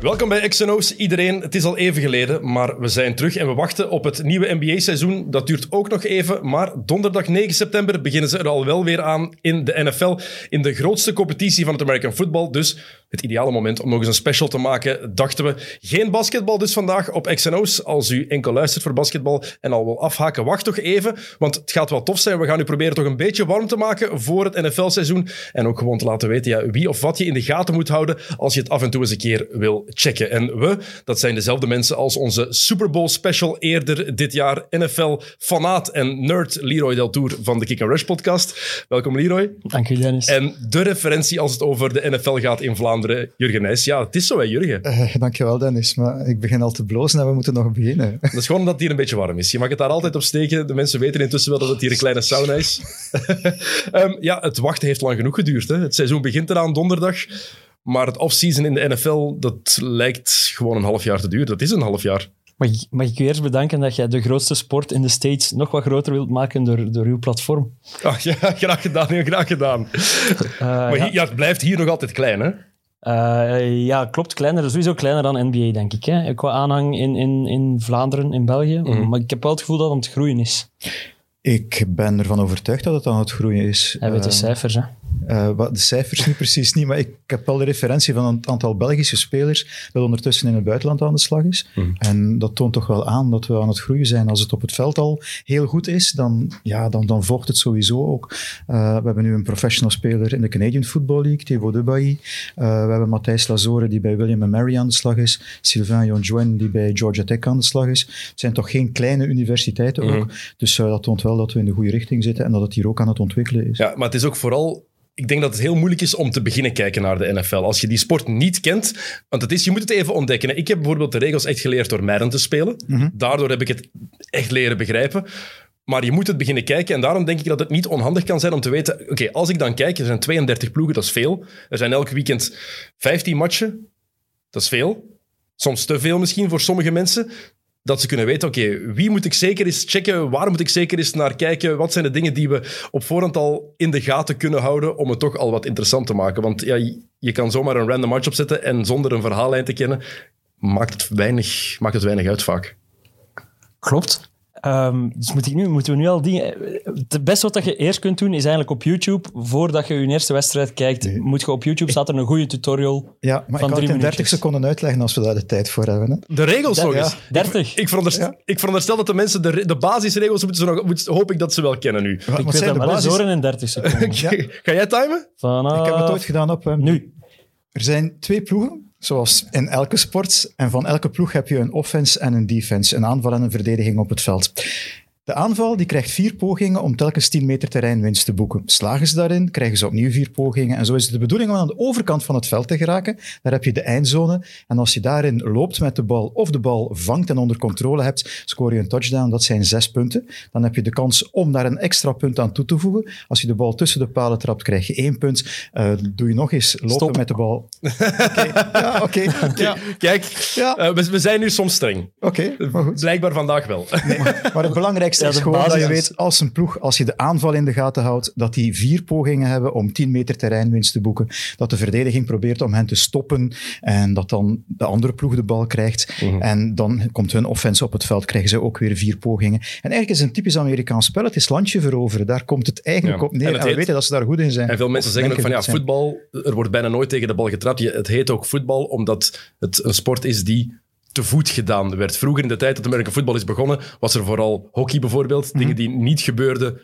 Welkom bij XNO's iedereen. Het is al even geleden, maar we zijn terug en we wachten op het nieuwe NBA-seizoen. Dat duurt ook nog even, maar donderdag 9 september beginnen ze er al wel weer aan in de NFL. In de grootste competitie van het American Football. Dus het ideale moment om nog eens een special te maken, dachten we. Geen basketbal dus vandaag op XNO's. Als u enkel luistert voor basketbal en al wil afhaken, wacht toch even, want het gaat wel tof zijn. We gaan u proberen toch een beetje warm te maken voor het NFL-seizoen. En ook gewoon te laten weten ja, wie of wat je in de gaten moet houden als je het af en toe eens een keer wil checken. En we, dat zijn dezelfde mensen als onze Super Bowl special eerder dit jaar. NFL-fanaat en nerd Leroy Deltour van de Kick and Rush podcast. Welkom Leroy. Dank u, Dennis. En de referentie als het over de NFL gaat in Vlaanderen, Jurgen Nijs. Ja, het is zo hè, Jurgen. Eh, dankjewel, Dennis. Maar ik begin al te blozen en we moeten nog beginnen. Dat is gewoon omdat het hier een beetje warm is. Je mag het daar altijd op steken. De mensen weten intussen wel dat het hier een kleine sauna is. Ehm, ja, het wachten heeft lang genoeg geduurd. Hè. Het seizoen begint eraan donderdag. Maar het offseason in de NFL, dat lijkt gewoon een half jaar te duren. Dat is een half jaar. Mag, ik- mag ik u eerst bedanken dat jij de grootste sport in de States nog wat groter wilt maken door, door uw platform. Ah, ja, graag gedaan, heel graag gedaan. Eh, maar ja. hier- ja, het blijft hier nog altijd klein, hè? Eh, ja, klopt. Kleiner, sowieso kleiner dan NBA, denk ik. Hè. Qua aanhang in, in, in Vlaanderen, in België. Mhm. Maar ik heb wel het gevoel dat het aan het groeien is. Ik ben ervan overtuigd dat het aan het groeien is. Hij weet de Eh, cijfers, hè. Eh, wat de cijfers nu precies niet, maar ik heb wel de referentie van het aantal Belgische spelers dat ondertussen in het buitenland aan de slag is. Mhm. En dat toont toch wel aan dat we aan het groeien zijn. Als het op het veld al heel goed is, dan, ja, dan, dan volgt het sowieso ook. Eh, we hebben nu een professional speler in de Canadian Football League, Thibaut Dubailly. Eh, we hebben Matthijs Lazore, die bij William Mary aan de slag is. Sylvain Jonjoen, die bij Georgia Tech aan de slag is. Het zijn toch geen kleine universiteiten ook. Mhm. Dus dat toont wel dat we in de goede richting zitten en dat het hier ook aan het ontwikkelen is. Ja, maar het is ook vooral... Ik denk dat het heel moeilijk is om te beginnen kijken naar de NFL. Als je die sport niet kent, want het is, je moet het even ontdekken. Ik heb bijvoorbeeld de regels echt geleerd door Madden te spelen. Daardoor heb ik het echt leren begrijpen. Maar je moet het beginnen kijken en daarom denk ik dat het niet onhandig kan zijn om te weten... Oké, als ik dan kijk, er zijn 32 ploegen, dat is veel. Er zijn elk weekend 15 matchen, dat is veel. Soms te veel misschien voor sommige mensen. Dat ze kunnen weten, oké, wie moet ik zeker eens checken? Waar moet ik zeker eens naar kijken? Wat zijn de dingen die we op voorhand al in de gaten kunnen houden om het toch al wat interessant te maken? Want ja, je- kan zomaar een random match opzetten en zonder een verhaallijn te kennen, maakt het weinig, maakt het weinig uit vaak. Klopt. Ehm, dus moet ik nu, moeten we nu al die... Het beste wat dat je eerst kunt doen, is eigenlijk op YouTube, voordat je je eerste wedstrijd kijkt, moet je op YouTube, staat er een goede tutorial. Ja, maar Van ik kan drie het in 30 minuutjes. seconden uitleggen als we daar de tijd voor hebben. Hè? De regels Der- nog ja, eens. 30. Ik, veronderstel, Ja. ik veronderstel dat de mensen de, de basisregels moeten ze nog, moet- hoop ik dat ze wel kennen nu. Wat, Ik wat weet zijn dat de wel eens basis? horen in 30 seconden. Ga jij timen? Vanaf... Ik heb het ooit gedaan op... Nu. Er zijn twee ploegen, zoals in elke sport. En van elke ploeg heb je een offense en een defense. Een aanval en een verdediging op het veld. De aanval die krijgt vier pogingen om telkens 10 meter terreinwinst te boeken. Slagen ze daarin, krijgen ze opnieuw vier pogingen. En zo is het de bedoeling om aan de overkant van het veld te geraken. Daar heb je de eindzone. En als je daarin loopt met de bal of de bal vangt en onder controle hebt, scoor je een touchdown. Dat zijn zes punten. Dan heb je de kans om daar een extra punt aan toe te voegen. Als je de bal tussen de palen trapt, krijg je één punt. Eh, doe je nog eens lopen Stop. met de bal. Oké, ja, oké. Ja, Kijk, Ja. eh, we, we zijn nu soms streng. oké, maar goed. Blijkbaar vandaag wel. Maar het belangrijkste Ja, is de gewoon dat je basis. weet, als een ploeg, als je de aanval in de gaten houdt, dat die vier pogingen hebben om 10 meter terreinwinst te boeken. Dat de verdediging probeert om hen te stoppen en dat dan de andere ploeg de bal krijgt. Mhm. En dan komt hun offense op het veld, krijgen ze ook weer vier pogingen. En eigenlijk is het een typisch Amerikaans spel. Het is landje veroveren. Daar komt het eigenlijk Ja. op neer. En En, we heet- weten dat ze daar goed in zijn. En veel mensen zeggen ook van ja, voetbal, er wordt bijna nooit tegen de bal getrapt. Je- Het heet ook voetbal omdat het een sport is die te voet gedaan werd. Vroeger in de tijd dat de American voetbal is begonnen, was er vooral hockey bijvoorbeeld. Dingen die niet gebeurden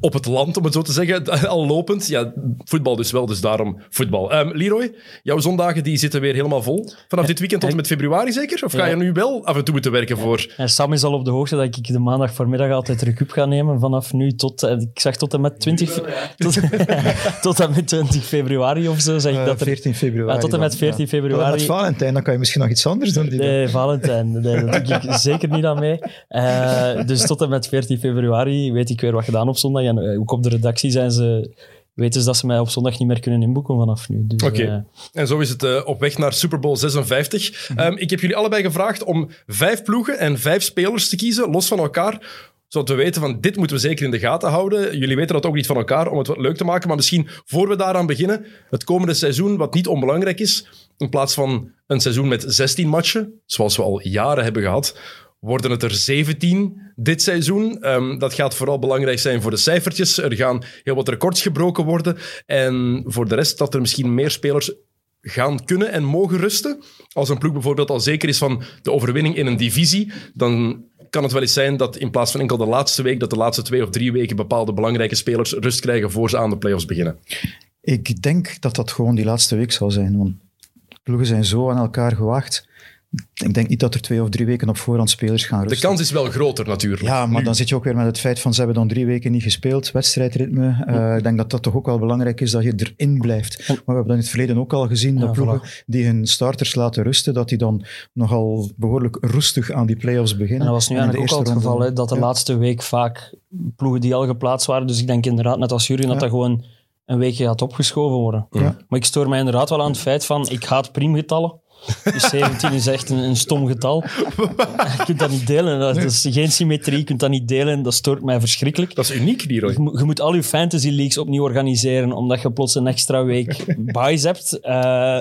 op het land, om het zo te zeggen, al lopend. Ja, voetbal dus wel, dus daarom voetbal. Ehm, Leroy, jouw zondagen die zitten weer helemaal vol. Vanaf dit weekend tot en met februari zeker? Of ga Ja. je nu wel af en toe moeten werken voor... En Sam is al op de hoogte dat ik de maandag voormiddag altijd recup ga nemen. Vanaf nu tot, eh, ik zeg tot en met 20, fe- tot, tot en met 20 februari of zo. Zeg ik Eh, dat er, 14 februari. Ja, tot en met dan, 14 ja. februari. Tot en met Valentijn, dan kan je misschien nog iets anders doen. die. Nee, Valentijn. Nee, dat doe ik zeker niet aan mee. Eh, dus tot en met 14 februari weet ik weer wat gedaan op zondag. Eh, ook op de redactie zijn ze, weten ze dat ze mij op zondag niet meer kunnen inboeken vanaf nu. Dus, Oké. eh, En zo is het eh, op weg naar Super Bowl 56. Ehm, ik heb jullie allebei gevraagd om vijf ploegen en vijf spelers te kiezen, los van elkaar, zodat we weten van dit moeten we zeker in de gaten houden. Jullie weten dat ook niet van elkaar om het wat leuk te maken. Maar misschien voor we daaraan beginnen, het komende seizoen, wat niet onbelangrijk is, in plaats van een seizoen met 16 matchen, zoals we al jaren hebben gehad, worden het er 17 dit seizoen. Ehm, dat gaat vooral belangrijk zijn voor de cijfertjes. Er gaan heel wat records gebroken worden. En voor de rest dat er misschien meer spelers gaan kunnen en mogen rusten. Als een ploeg bijvoorbeeld al zeker is van de overwinning in een divisie, dan kan het wel eens zijn dat in plaats van enkel de laatste week, dat de laatste twee of drie weken bepaalde belangrijke spelers rust krijgen voor ze aan de playoffs beginnen. Ik denk dat dat gewoon die laatste week zal zijn. Ploegen zijn zo aan elkaar gewaagd. Ik denk niet dat er twee of drie weken op voorhand spelers gaan De rusten. kans is wel groter natuurlijk. Ja, maar Nu. dan zit je ook weer met het feit van ze hebben dan drie weken niet gespeeld, wedstrijdritme. Eh, ik denk dat dat toch ook wel belangrijk is dat je erin blijft. Maar we hebben dat in het verleden ook al gezien, dat Ja, ploegen die hun starters laten rusten, dat die dan nogal behoorlijk roestig aan die play-offs beginnen. En dat was nu de eigenlijk ook al het eerste geval, hè, dat de Ja. laatste week vaak ploegen die al geplaatst waren. Dus ik denk inderdaad, net als Jurgen, dat Ja. dat gewoon een weekje gaat opgeschoven worden. Ja. Maar ik stoor mij inderdaad wel aan het feit van, ik haat priemgetallen. Dus 17 is echt een, een stom getal. Je kunt dat niet delen. Dat is geen symmetrie, je kunt dat niet delen. Dat stoort mij verschrikkelijk. Dat is uniek, Leroy. Je je moet al je fantasy leagues opnieuw organiseren, omdat je plots een extra week buys hebt. Eh,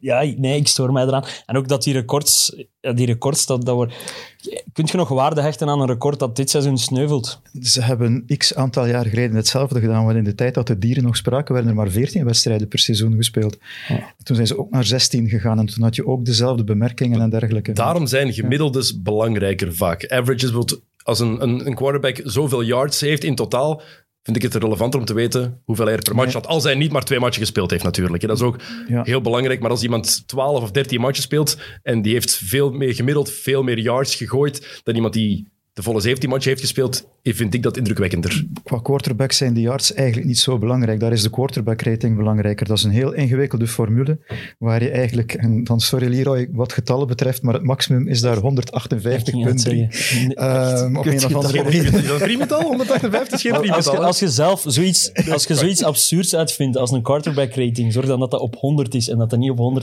ja, nee, ik stoor mij eraan. En ook dat die records, die records dat, dat wordt... Kun je nog waarde hechten aan een record dat dit seizoen sneuvelt? Ze hebben x aantal jaar geleden hetzelfde gedaan, want in de tijd dat de dieren nog spraken, werden er maar 14 wedstrijden per seizoen gespeeld. Toen zijn ze ook naar 16 gegaan en toen had je ook dezelfde bemerkingen en dergelijke. Daarom zijn gemiddeldes belangrijker vaak. Averages, als een, een, een quarterback zoveel yards heeft in totaal, vind ik het relevanter om te weten hoeveel hij er per match had. Als hij niet maar twee matchen gespeeld heeft natuurlijk. Dat is ook Ja. heel belangrijk. Maar als iemand 12 of 13 matchen speelt en die heeft veel meer, gemiddeld veel meer yards gegooid dan iemand die de volle 17 matchen heeft gespeeld, vind ik dat indrukwekkender. Qua quarterback zijn die yards eigenlijk niet zo belangrijk. Daar is de quarterback rating belangrijker. Dat is een heel ingewikkelde formule, waar je eigenlijk, en dan sorry Leroy, wat getallen betreft, maar het maximum is daar 158,3. Ik ging het zeggen. Ehm, op een of andere. Is dat een priemgetal? 158 is geen Als je, priemgetal. hè? als je zelf zoiets, als je zoiets absurds uitvindt als een quarterback rating, zorg dan dat dat op 100 is en dat dat niet op 158.3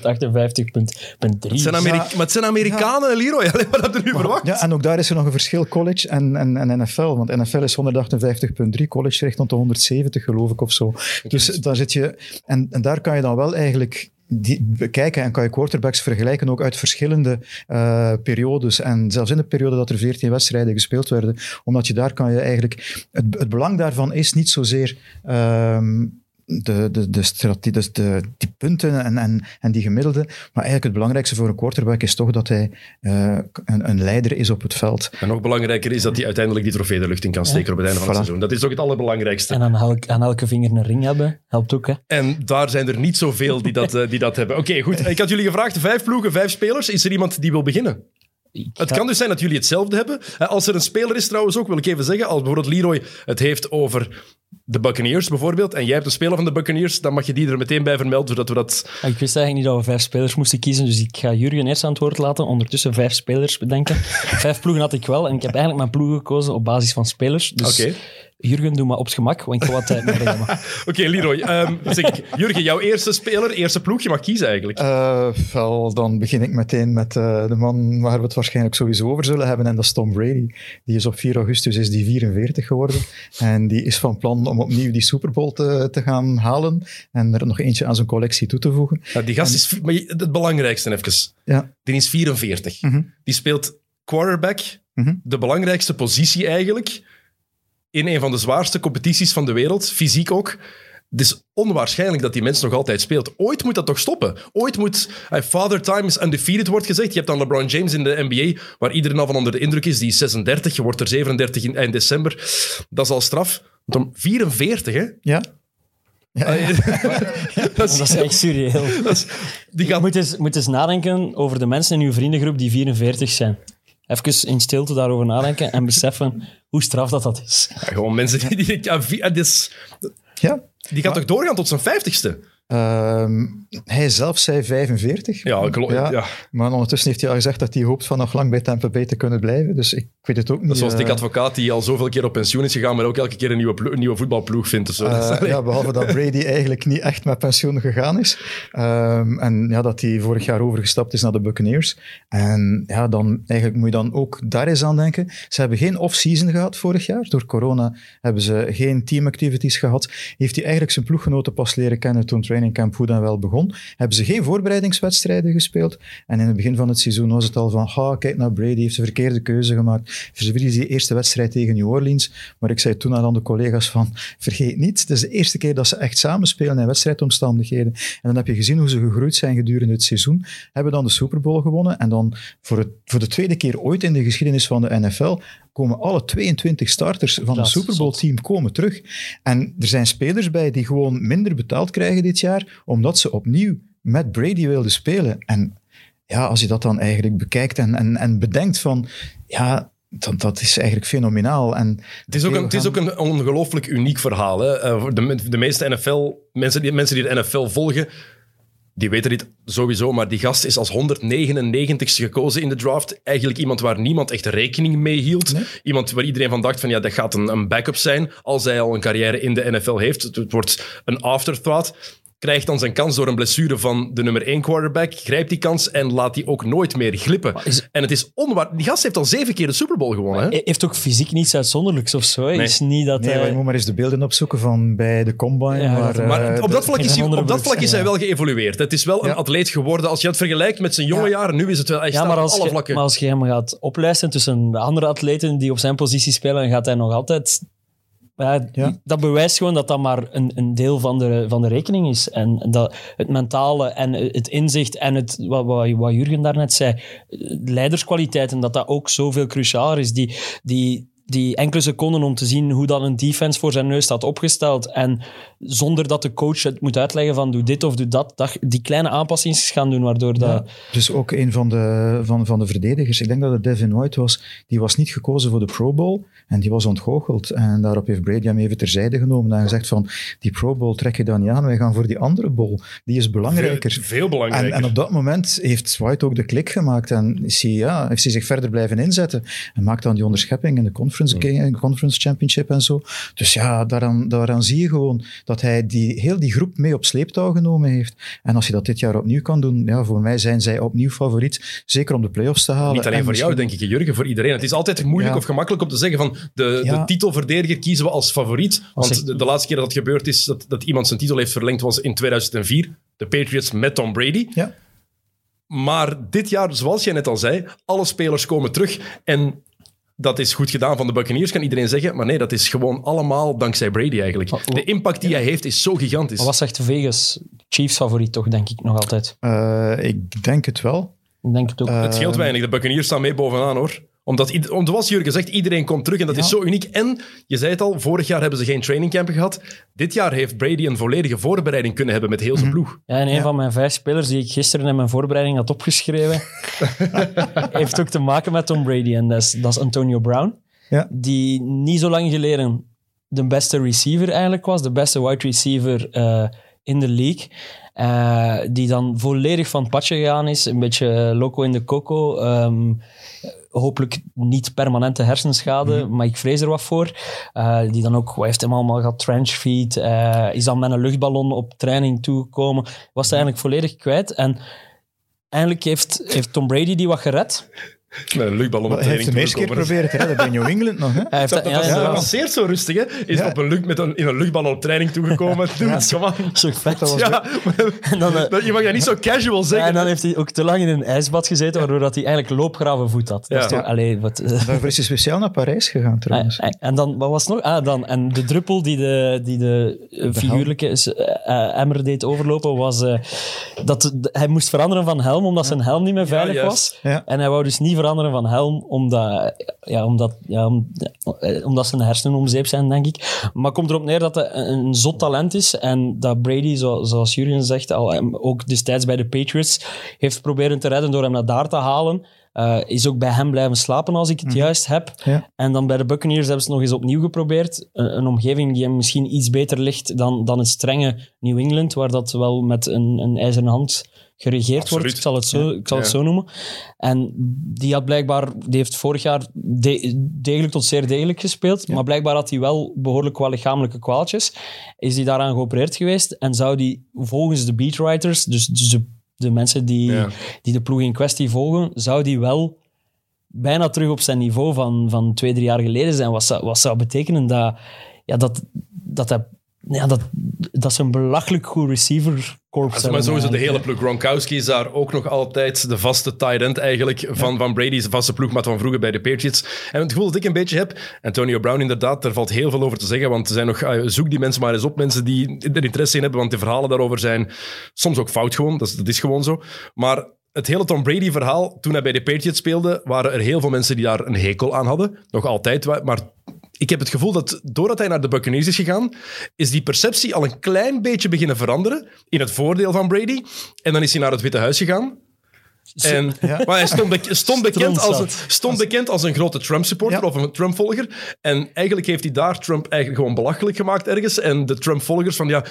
Het zijn, is. Maar het zijn Amerikanen, Leroy. Allee, Wat heb je nu verwacht? Ja, en ook daar is er nog een verschil college en, en, en NFL. Want NFL is 158,3, college richt rond de 170, geloof ik, of zo. Dus daar zit je... En, en daar kan je dan wel eigenlijk die bekijken en kan je quarterbacks vergelijken ook uit verschillende eh, periodes. En zelfs in de periode dat er 14 wedstrijden gespeeld werden. Omdat je daar kan je eigenlijk... Het, het belang daarvan is niet zozeer... ehm, de, de, de, strategie, dus de, die punten en, en, en die gemiddelde. Maar eigenlijk het belangrijkste voor een quarterback is toch dat hij eh, een, een leider is op het veld. En nog belangrijker is dat hij uiteindelijk die trofee de lucht in kan steken op het einde van het seizoen. Dat is ook het allerbelangrijkste. En aan, elk, aan elke vinger een ring hebben, helpt ook. Hè? En daar zijn er niet zoveel die dat, eh, die dat hebben. Oké, goed. Ik had jullie gevraagd, vijf ploegen, vijf spelers. Is er iemand die wil beginnen? Het kan dus zijn dat jullie hetzelfde hebben. Eh, Als er een speler is trouwens ook, wil ik even zeggen, als bijvoorbeeld Leroy het heeft over de Buccaneers bijvoorbeeld, en jij hebt een speler van de Buccaneers, dan mag je die er meteen bij vermelden, zodat we dat... Ik wist eigenlijk niet dat we vijf spelers moesten kiezen, dus ik ga Jurgen eerst aan het woord laten. Ondertussen vijf spelers bedenken. vijf ploegen had ik wel en ik heb eigenlijk mijn ploegen gekozen op basis van spelers. Dus Oké. Jurgen, doe maar op gemak, want ik wil wat tijd nodig hebben. Oké, Leroy. ehm, zeg ik, Jurgen, jouw eerste speler, eerste ploeg, je mag kiezen eigenlijk. Eh, wel, dan begin ik meteen met eh, de man waar we het waarschijnlijk sowieso over zullen hebben, en dat is Tom Brady. Die is op 4 augustus is die 44 geworden. En die is van plan om opnieuw die Super Bowl te, te gaan halen en er nog eentje aan zijn collectie toe te voegen. Die gast is... Maar het belangrijkste even. Ja, Die is 44. Mhm. Die speelt quarterback, Mhm. de belangrijkste positie eigenlijk, in een van de zwaarste competities van de wereld, fysiek ook. Het is onwaarschijnlijk dat die mens nog altijd speelt. Ooit moet dat toch stoppen? Ooit moet... eh, Father Time is undefeated, wordt gezegd. Je hebt dan LeBron James in de NBA, waar iedereen al van onder de indruk is. Die is 36, je wordt er 37 in eind december. Dat is al straf. Want om 44, hè? ja. ja, ja. dat Dat is echt surreëel. dat is- die Je gaat moet eens, moet eens nadenken over de mensen in uw vriendengroep die 44 zijn. Even in stilte daarover nadenken en beseffen hoe straf dat, dat is. Ja, gewoon mensen die... die ja, vi- ah, dit is- ja. die gaat toch doorgaan tot zijn 50ste? Ehm, hij zelf zei 45. Ja, klo- ja. Maar ondertussen heeft hij al gezegd dat hij hoopt van nog lang bij Tampa Bay te kunnen blijven. Dus ik weet het ook niet. Dat is zoals Dick eh, Advocaat, die al zoveel keer op pensioen is gegaan, maar ook elke keer een nieuwe, nieuwe voetbalploeg vindt. of zo. eh, ja, behalve dat Brady eigenlijk niet echt met pensioen gegaan is. Ehm, en ja, dat hij vorig jaar overgestapt is naar de Buccaneers. En ja, dan eigenlijk moet je dan ook daar eens aan denken. Ze hebben geen off-season gehad vorig jaar. Door corona hebben ze geen teamactivities gehad. Heeft hij eigenlijk zijn ploeggenoten pas leren kennen toen trainingcamp hoe dan wel begon. Hebben ze geen voorbereidingswedstrijden gespeeld. En in het begin van het seizoen was het al van, ha, kijk naar Brady, heeft de verkeerde keuze gemaakt. Verlies die eerste wedstrijd tegen New Orleans. Maar ik zei toen aan de collega's van, vergeet niet, het is de eerste keer dat ze echt samen spelen in wedstrijdomstandigheden. En dan heb je gezien hoe ze gegroeid zijn gedurende het seizoen. Hebben dan de Super Bowl gewonnen. En dan voor, het, voor de tweede keer ooit in de geschiedenis van de NFL komen alle 22 starters van het Super Bowl team komen terug. En er zijn spelers bij die gewoon minder betaald krijgen dit jaar, omdat ze opnieuw met Brady wilden spelen. En ja, als je dat dan eigenlijk bekijkt en, en, en bedenkt van, ja, dat, dat is eigenlijk fenomenaal. En Het is ook een, het is ook een ongelooflijk uniek verhaal. Hè? Eh, voor de, de meeste NFL, mensen die, mensen die de NFL volgen, die weten dit sowieso, maar die gast is als 199ste gekozen in de draft. Eigenlijk iemand waar niemand echt rekening mee hield. Iemand waar iedereen van dacht van ja, dat gaat een, een backup zijn als hij al een carrière in de NFL heeft. Het, het wordt een afterthought. Krijgt dan zijn kans door een blessure van de nummer 1 quarterback. Grijpt die kans en laat die ook nooit meer glippen. is- En het is onwaar. Die gast heeft al zeven keer de Super Bowl gewonnen. Hè? Hij heeft ook fysiek niets uitzonderlijks of zo. Nee. is niet dat nee, hij... maar je moet maar eens de beelden opzoeken van bij de Combine. Ja, waar, Maar eh, op dat vlak is, hij, op dat vlak is hij wel geëvolueerd. Het is wel een Ja. atleet geworden. Als je het vergelijkt met zijn jonge Ja. jaren, nu is het wel echt Ja, maar op als, alle je, vlakken. maar als je hem gaat oplijsten tussen de andere atleten die op zijn positie spelen, dan gaat hij nog altijd... Ja, Ja. Dat bewijst gewoon dat dat maar een, een deel van de, van de rekening is. En dat het mentale en het inzicht en het, wat, wat, wat Jurgen daarnet zei, leiderskwaliteiten, dat dat ook zoveel crucialer is. Die, die, die enkele seconden om te zien hoe dan een defense voor zijn neus staat opgesteld. En zonder dat de coach het moet uitleggen van doe dit of doe dat, dat die kleine aanpassingen gaan doen, waardoor dat... Ja, dus ook een van de, van, van de verdedigers, ik denk dat het Devin White was, die was niet gekozen voor de Pro Bowl en die was ontgoocheld. En daarop heeft Brady hem even terzijde genomen en gezegd van, die Pro Bowl trek je dan niet aan, wij gaan voor die andere bowl. Die is belangrijker. Veel, veel En, belangrijker. en op dat moment heeft White ook de klik gemaakt en is hij, ja, heeft hij zich verder blijven inzetten. En maakt dan die onderschepping in de conference, Game- conference Championship en zo. Dus ja, daaraan, daaraan zie je gewoon dat hij die, heel die groep mee op sleeptouw genomen heeft. En als je dat dit jaar opnieuw kan doen, ja, voor mij zijn zij opnieuw favoriet. Zeker om de playoffs te halen. Niet alleen En voor jou, denk ik, Jurgen, voor iedereen. Het is altijd moeilijk Ja. of gemakkelijk om te zeggen van de, Ja. de titelverdediger kiezen we als favoriet. Als Want ik- de, de laatste keer dat het gebeurd is dat, dat iemand zijn titel heeft verlengd was in 2004. De Patriots met Tom Brady. Ja. Maar dit jaar, zoals jij net al zei, alle spelers komen terug. En dat is goed gedaan van de Buccaneers, kan iedereen zeggen. Maar nee, dat is gewoon allemaal dankzij Brady eigenlijk. De impact die hij heeft is zo gigantisch. Maar wat zegt Vegas? Chiefs favoriet toch, denk ik nog altijd. Eh, ik denk het wel. Ik denk het ook. Het scheelt weinig. De Buccaneers staan mee bovenaan, hoor. Omdat, ied- om, zoals Jurgen zegt, iedereen komt terug en dat is zo uniek. En, je zei het al, vorig jaar hebben ze geen trainingcampen gehad. Dit jaar heeft Brady een volledige voorbereiding kunnen hebben met heel zijn ploeg. ja, en een ja. van mijn vijf spelers die ik gisteren in mijn voorbereiding had opgeschreven, heeft ook te maken met Tom Brady. En dat is, dat is Antonio Brown. Ja. Die niet zo lang geleden de beste receiver eigenlijk was. De beste wide receiver eh, in de league. Eh, die dan volledig van het padje gegaan is. Een beetje loco in de coco. Ehm, hopelijk niet permanente hersenschade, maar ik vrees er wat voor. Eh, die dan ook, wat heeft hem allemaal gehad? Trenchfeed. eh is dan met een luchtballon op training toegekomen. Was hij eigenlijk volledig kwijt. En eigenlijk heeft, heeft Tom Brady die wat gered. Met een luchtballon op Hij heeft training de eerste keer toegekomen. proberen te redden bij New England nog. Hè? Hij heeft, Dat, dat, ja, was- dat inderdaad. passeert zo rustig, hè? Is Ja. op een lucht, met een, in een luchtballon op training toegekomen. Doe het, kom aan. Zo vet. Dat was Ja, En dan, eh, je mag dat niet zo casual Ja, zeggen. en dan heeft hij ook te lang in een ijsbad gezeten, waardoor dat hij eigenlijk loopgravenvoet had. Dat is Ja. toch, allee, wat, eh, Daarvoor is hij speciaal naar Parijs gegaan trouwens. En, en dan, wat was het nog? Ah, dan, en de druppel die de, die de, eh, figuurlijke eh, eh, emmer deed overlopen, was eh, dat de- hij moest veranderen van helm, omdat zijn helm niet meer veilig was. Ja. En hij wou dus niet veranderen van helm, omdat, ja, omdat, ja, eh, omdat zijn hersenen om zeep zijn, denk ik. Maar komt erop neer dat hij een, een zot talent is en dat Brady, zo, zoals Jurgen zegt, al, hem ook destijds bij de Patriots, heeft proberen te redden door hem naar daar te halen. Eh, is ook bij hem blijven slapen, als ik het juist heb. Ja. En dan bij de Buccaneers hebben ze het nog eens opnieuw geprobeerd. Een, een omgeving die hem misschien iets beter ligt dan, dan het strenge New England, waar dat wel met een, een ijzeren hand geregeerd Absoluut. wordt. Ik zal het zo, ik zal het zo noemen. En die had blijkbaar, die heeft vorig jaar de- degelijk tot zeer degelijk gespeeld, maar blijkbaar had hij wel behoorlijk wat lichamelijke kwaaltjes. Is hij daaraan geopereerd geweest en zou die volgens de beatwriters, dus, dus de, de mensen die, die de ploeg in kwestie volgen, zou die wel bijna terug op zijn niveau van, van twee, drie jaar geleden zijn. Wat zou, wat zou betekenen dat, ja, dat, dat, hij, ja, dat, dat ze een belachelijk goed receiver corps Maar hebben sowieso de hele eigenlijk, ploeg. Gronkowski is daar ook nog altijd de vaste tight end eigenlijk van, van Brady. De vaste ploegmaat van vroeger bij de Patriots. En het gevoel dat ik een beetje heb, Antonio Brown inderdaad, daar valt heel veel over te zeggen. Want er zijn nog, ah, zoek die mensen maar eens op, mensen die er interesse in hebben. Want de verhalen daarover zijn soms ook fout gewoon. Dat is, dat is gewoon zo. Maar het hele Tom Brady-verhaal, toen hij bij de Patriots speelde, waren er heel veel mensen die daar een hekel aan hadden. Nog altijd, maar ik heb het gevoel dat doordat hij naar de Buccaneers is gegaan, is die perceptie al een klein beetje beginnen veranderen in het voordeel van Brady. En dan is hij naar het Witte Huis gegaan. En, Maar hij stond, bek- stond, bekend als een, stond bekend als een grote Trump-supporter Ja. of een Trump-volger. En eigenlijk heeft hij daar Trump eigenlijk gewoon belachelijk gemaakt ergens. En de Trump-volgers van ja...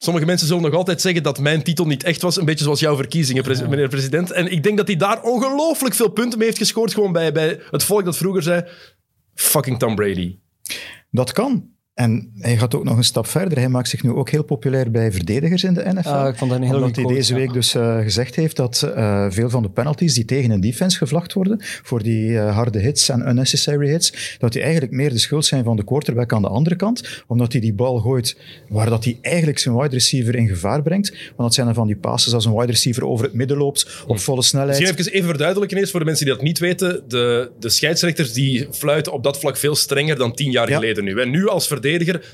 Sommige mensen zullen nog altijd zeggen dat mijn titel niet echt was. Een beetje zoals jouw verkiezingen, pres- meneer president. En ik denk dat hij daar ongelooflijk veel punten mee heeft gescoord. Gewoon bij, bij het volk dat vroeger zei... Fucking Tom Brady. Dat kan. En hij gaat ook nog een stap verder. Hij maakt zich nu ook heel populair bij verdedigers in de NFL. Ah, ik vond dat een hele Omdat hij deze week dus eh, gezegd heeft dat eh, veel van de penalties die tegen een defense gevlacht worden, voor die eh, harde hits en unnecessary hits, dat die eigenlijk meer de schuld zijn van de quarterback aan de andere kant, omdat hij die bal gooit waar dat hij eigenlijk zijn wide receiver in gevaar brengt. Want dat zijn dan van die passes als een wide receiver over het midden loopt op volle snelheid. Misschien even, even verduidelijken eens voor de mensen die dat niet weten. De, de scheidsrechters die fluiten op dat vlak veel strenger dan tien jaar Ja. geleden nu. En nu als verdediger,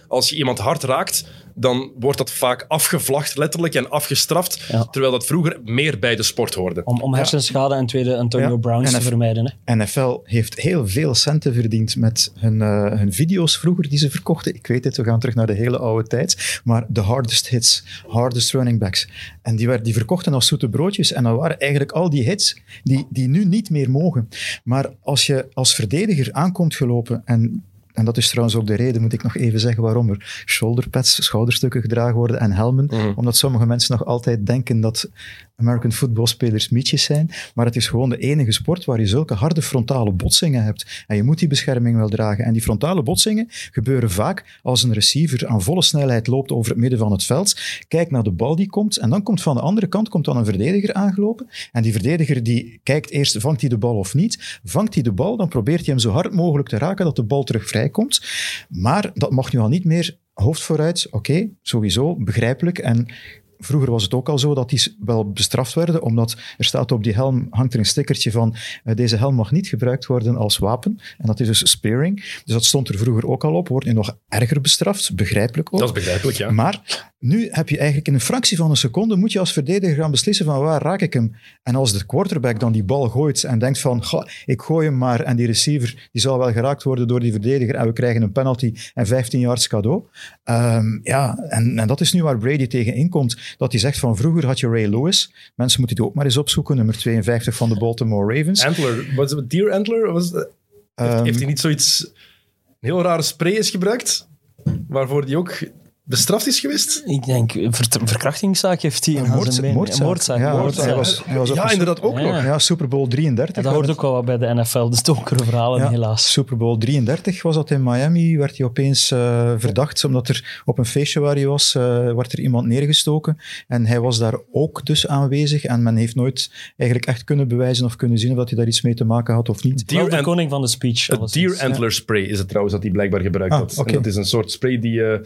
als je iemand hard raakt, dan wordt dat vaak afgevlacht letterlijk en afgestraft. Ja. Terwijl dat vroeger meer bij de sport hoorde. Om, om hersenschade en tweede Antonio Ja. Browns te vermijden. Hè. NFL heeft heel veel centen verdiend met hun, eh, hun video's vroeger die ze verkochten. Ik weet het, we gaan terug naar de hele oude tijd. Maar de hardest hits, hardest running backs. En die, werden, die verkochten als zoete broodjes. En dat waren eigenlijk al die hits die, die nu niet meer mogen. Maar als je als verdediger aankomt gelopen en... En dat is trouwens ook de reden, moet ik nog even zeggen, waarom er shoulderpads, schouderstukken gedragen worden en helmen. Omdat sommige mensen nog altijd denken dat American footballspelers mietjes zijn. Maar het is gewoon de enige sport waar je zulke harde frontale botsingen hebt. En je moet die bescherming wel dragen. En die frontale botsingen gebeuren vaak als een receiver aan volle snelheid loopt over het midden van het veld. Kijkt naar de bal die komt. En dan komt van de andere kant komt dan een verdediger aangelopen. En die verdediger die kijkt eerst, vangt hij de bal of niet? Vangt hij de bal, dan probeert hij hem zo hard mogelijk te raken dat de bal terug vrijkomt. Maar dat mag nu al niet meer hoofd vooruit. Oké, sowieso, begrijpelijk. En Vroeger was het ook al zo dat die wel bestraft werden, omdat er staat op die helm, hangt er een stickertje van eh, deze helm mag niet gebruikt worden als wapen. En dat is dus spearing. Dus dat stond er vroeger ook al op, wordt nu nog erger bestraft, begrijpelijk ook. Dat is begrijpelijk, ja. Maar nu heb je eigenlijk in een fractie van een seconde moet je als verdediger gaan beslissen van waar raak ik hem. En als de quarterback dan die bal gooit en denkt van "Goh, ik gooi hem maar en die receiver die zal wel geraakt worden door die verdediger en we krijgen een penalty en 15 yards cadeau. Ehm, ja, en, en dat is nu waar Brady tegen inkomt. Dat hij zegt van vroeger had je Ray Lewis. Mensen moeten die ook maar eens opzoeken, nummer 52 van de Baltimore Ravens. Antler, was het Deer Antler? Was, het- heeft, Ehm, heeft hij niet zoiets... Een heel rare spray is gebruikt? Waarvoor die ook bestraft is geweest? Ik denk, een ver- verkrachtingszaak heeft hij Een moordzaak. Ja, moordzaak. hij was- hij was op ja, een- inderdaad ook Ja. nog. ja, Super Bowl 33. En dat hoort ook wel wat bij de NFL, de donkere verhalen Ja, helaas. Super Bowl 33 was dat in Miami, werd hij opeens eh, verdacht, omdat er op een feestje waar hij was, eh, werd er iemand neergestoken. En hij was daar ook dus aanwezig en men heeft nooit eigenlijk echt kunnen bewijzen of kunnen zien of dat hij daar iets mee te maken had of niet. Deer de koning van de speech. Het alleszins. Deer Antler spray is het trouwens dat hij blijkbaar gebruikt Ah, had. En dat is een soort spray die je,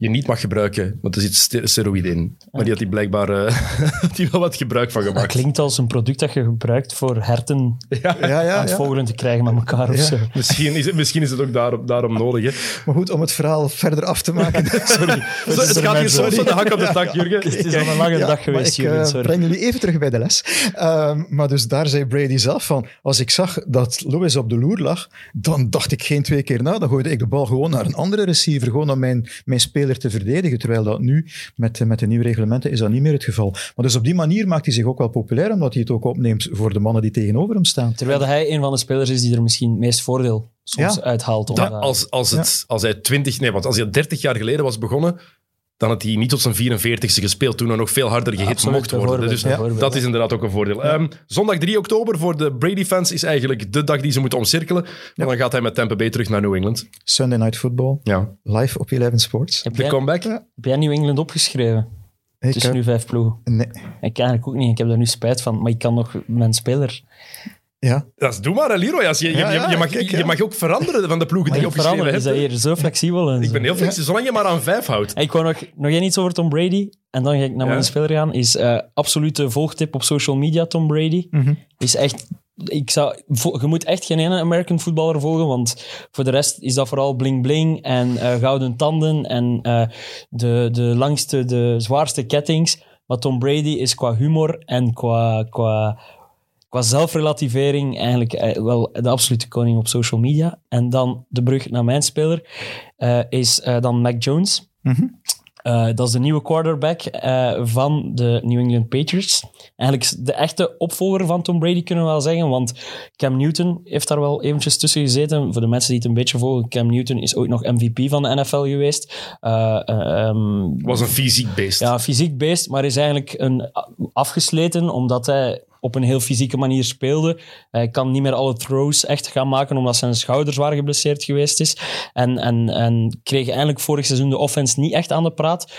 je niet mag gebruiken, want er zit ste- steroïde in. Maar die had hij blijkbaar eh, hij wel wat gebruik van Dat gemaakt. klinkt als een product dat je gebruikt voor herten Ja, ja, aan het ja. vogelen te krijgen met elkaar of Ja. zo. Misschien is, het, misschien is het ook daarom, daarom nodig. Hè. Maar goed, om het verhaal verder af te maken. Sorry. Zo, het gaat hier soms van de hak op de tak, Jurgen. Het is al een lange Ja, dag geweest, ik Jurgen, eh, breng jullie even terug bij de les. Ehm, maar dus daar zei Brady zelf van, als ik zag dat Lewis op de loer lag, dan dacht ik geen twee keer na. Dan gooide ik de bal gewoon naar een andere receiver, gewoon naar mijn, mijn speler speler te verdedigen, terwijl dat nu met, met de nieuwe reglementen is dat niet meer het geval. Maar dus op die manier maakt hij zich ook wel populair, omdat hij het ook opneemt voor de mannen die tegenover hem staan. Terwijl hij een van de spelers is die er misschien het meest voordeel soms Ja. uithaalt. Als, als, het, als hij 20, nee, want als hij 30 jaar geleden was begonnen, dan had hij niet tot zijn 44ste gespeeld, toen hij nog veel harder gehit absoluut, mocht worden. Dus dat is inderdaad ook een voordeel. Ehm, zondag 3 oktober voor de Brady-fans is eigenlijk de dag die ze moeten omcirkelen. En dan gaat hij met Tampa Bay terug naar New England. Sunday Night Football, Ja. live op 11 Sports. heb, De jij, comeback. heb jij New England opgeschreven? Ik, Tussen heb- nu vijf ploegen. nee, Ik eigenlijk ook niet. Ik heb daar nu spijt van. Maar ik kan nog mijn speler ja, Dat is, doe maar, hè, Leroy. Als je, je, Ja, je, ja, je mag, kijk, je mag ook veranderen van de ploegen die je opgeschreven veranderen. Is hebt. dat hier zo flexibel? En Ik zo. ben heel flexibel, zolang je maar aan vijf houdt. Ik wou nog, nog één iets over Tom Brady. En dan ga ik naar Ja. mijn speler gaan. Is eh absolute volgtip op social media, Tom Brady. Mhm. Is echt... Ik zou, je moet echt geen ene American voetballer volgen, want voor de rest is dat vooral bling-bling en eh, gouden tanden en eh, de, de langste, de zwaarste kettings. Maar Tom Brady is qua humor en qua, qua, qua zelfrelativering eigenlijk eh, wel de absolute koning op social media. En dan de brug naar mijn speler eh, is eh, dan Mac Jones. Mhm. Eh, dat is de nieuwe quarterback eh, van de New England Patriots. Eigenlijk de echte opvolger van Tom Brady, kunnen we wel zeggen. Want Cam Newton heeft daar wel eventjes tussen gezeten. Voor de mensen die het een beetje volgen, Cam Newton is ooit nog MVP van de NFL geweest. Eh, eh, ehm, was een fysiek beest. ja, fysiek beest, maar is eigenlijk een, afgesleten omdat hij op een heel fysieke manier speelde. Hij kan niet meer alle throws echt gaan maken omdat zijn schouder zwaar geblesseerd geweest is. En, en, en kreeg eigenlijk vorig seizoen de offense niet echt aan de praat.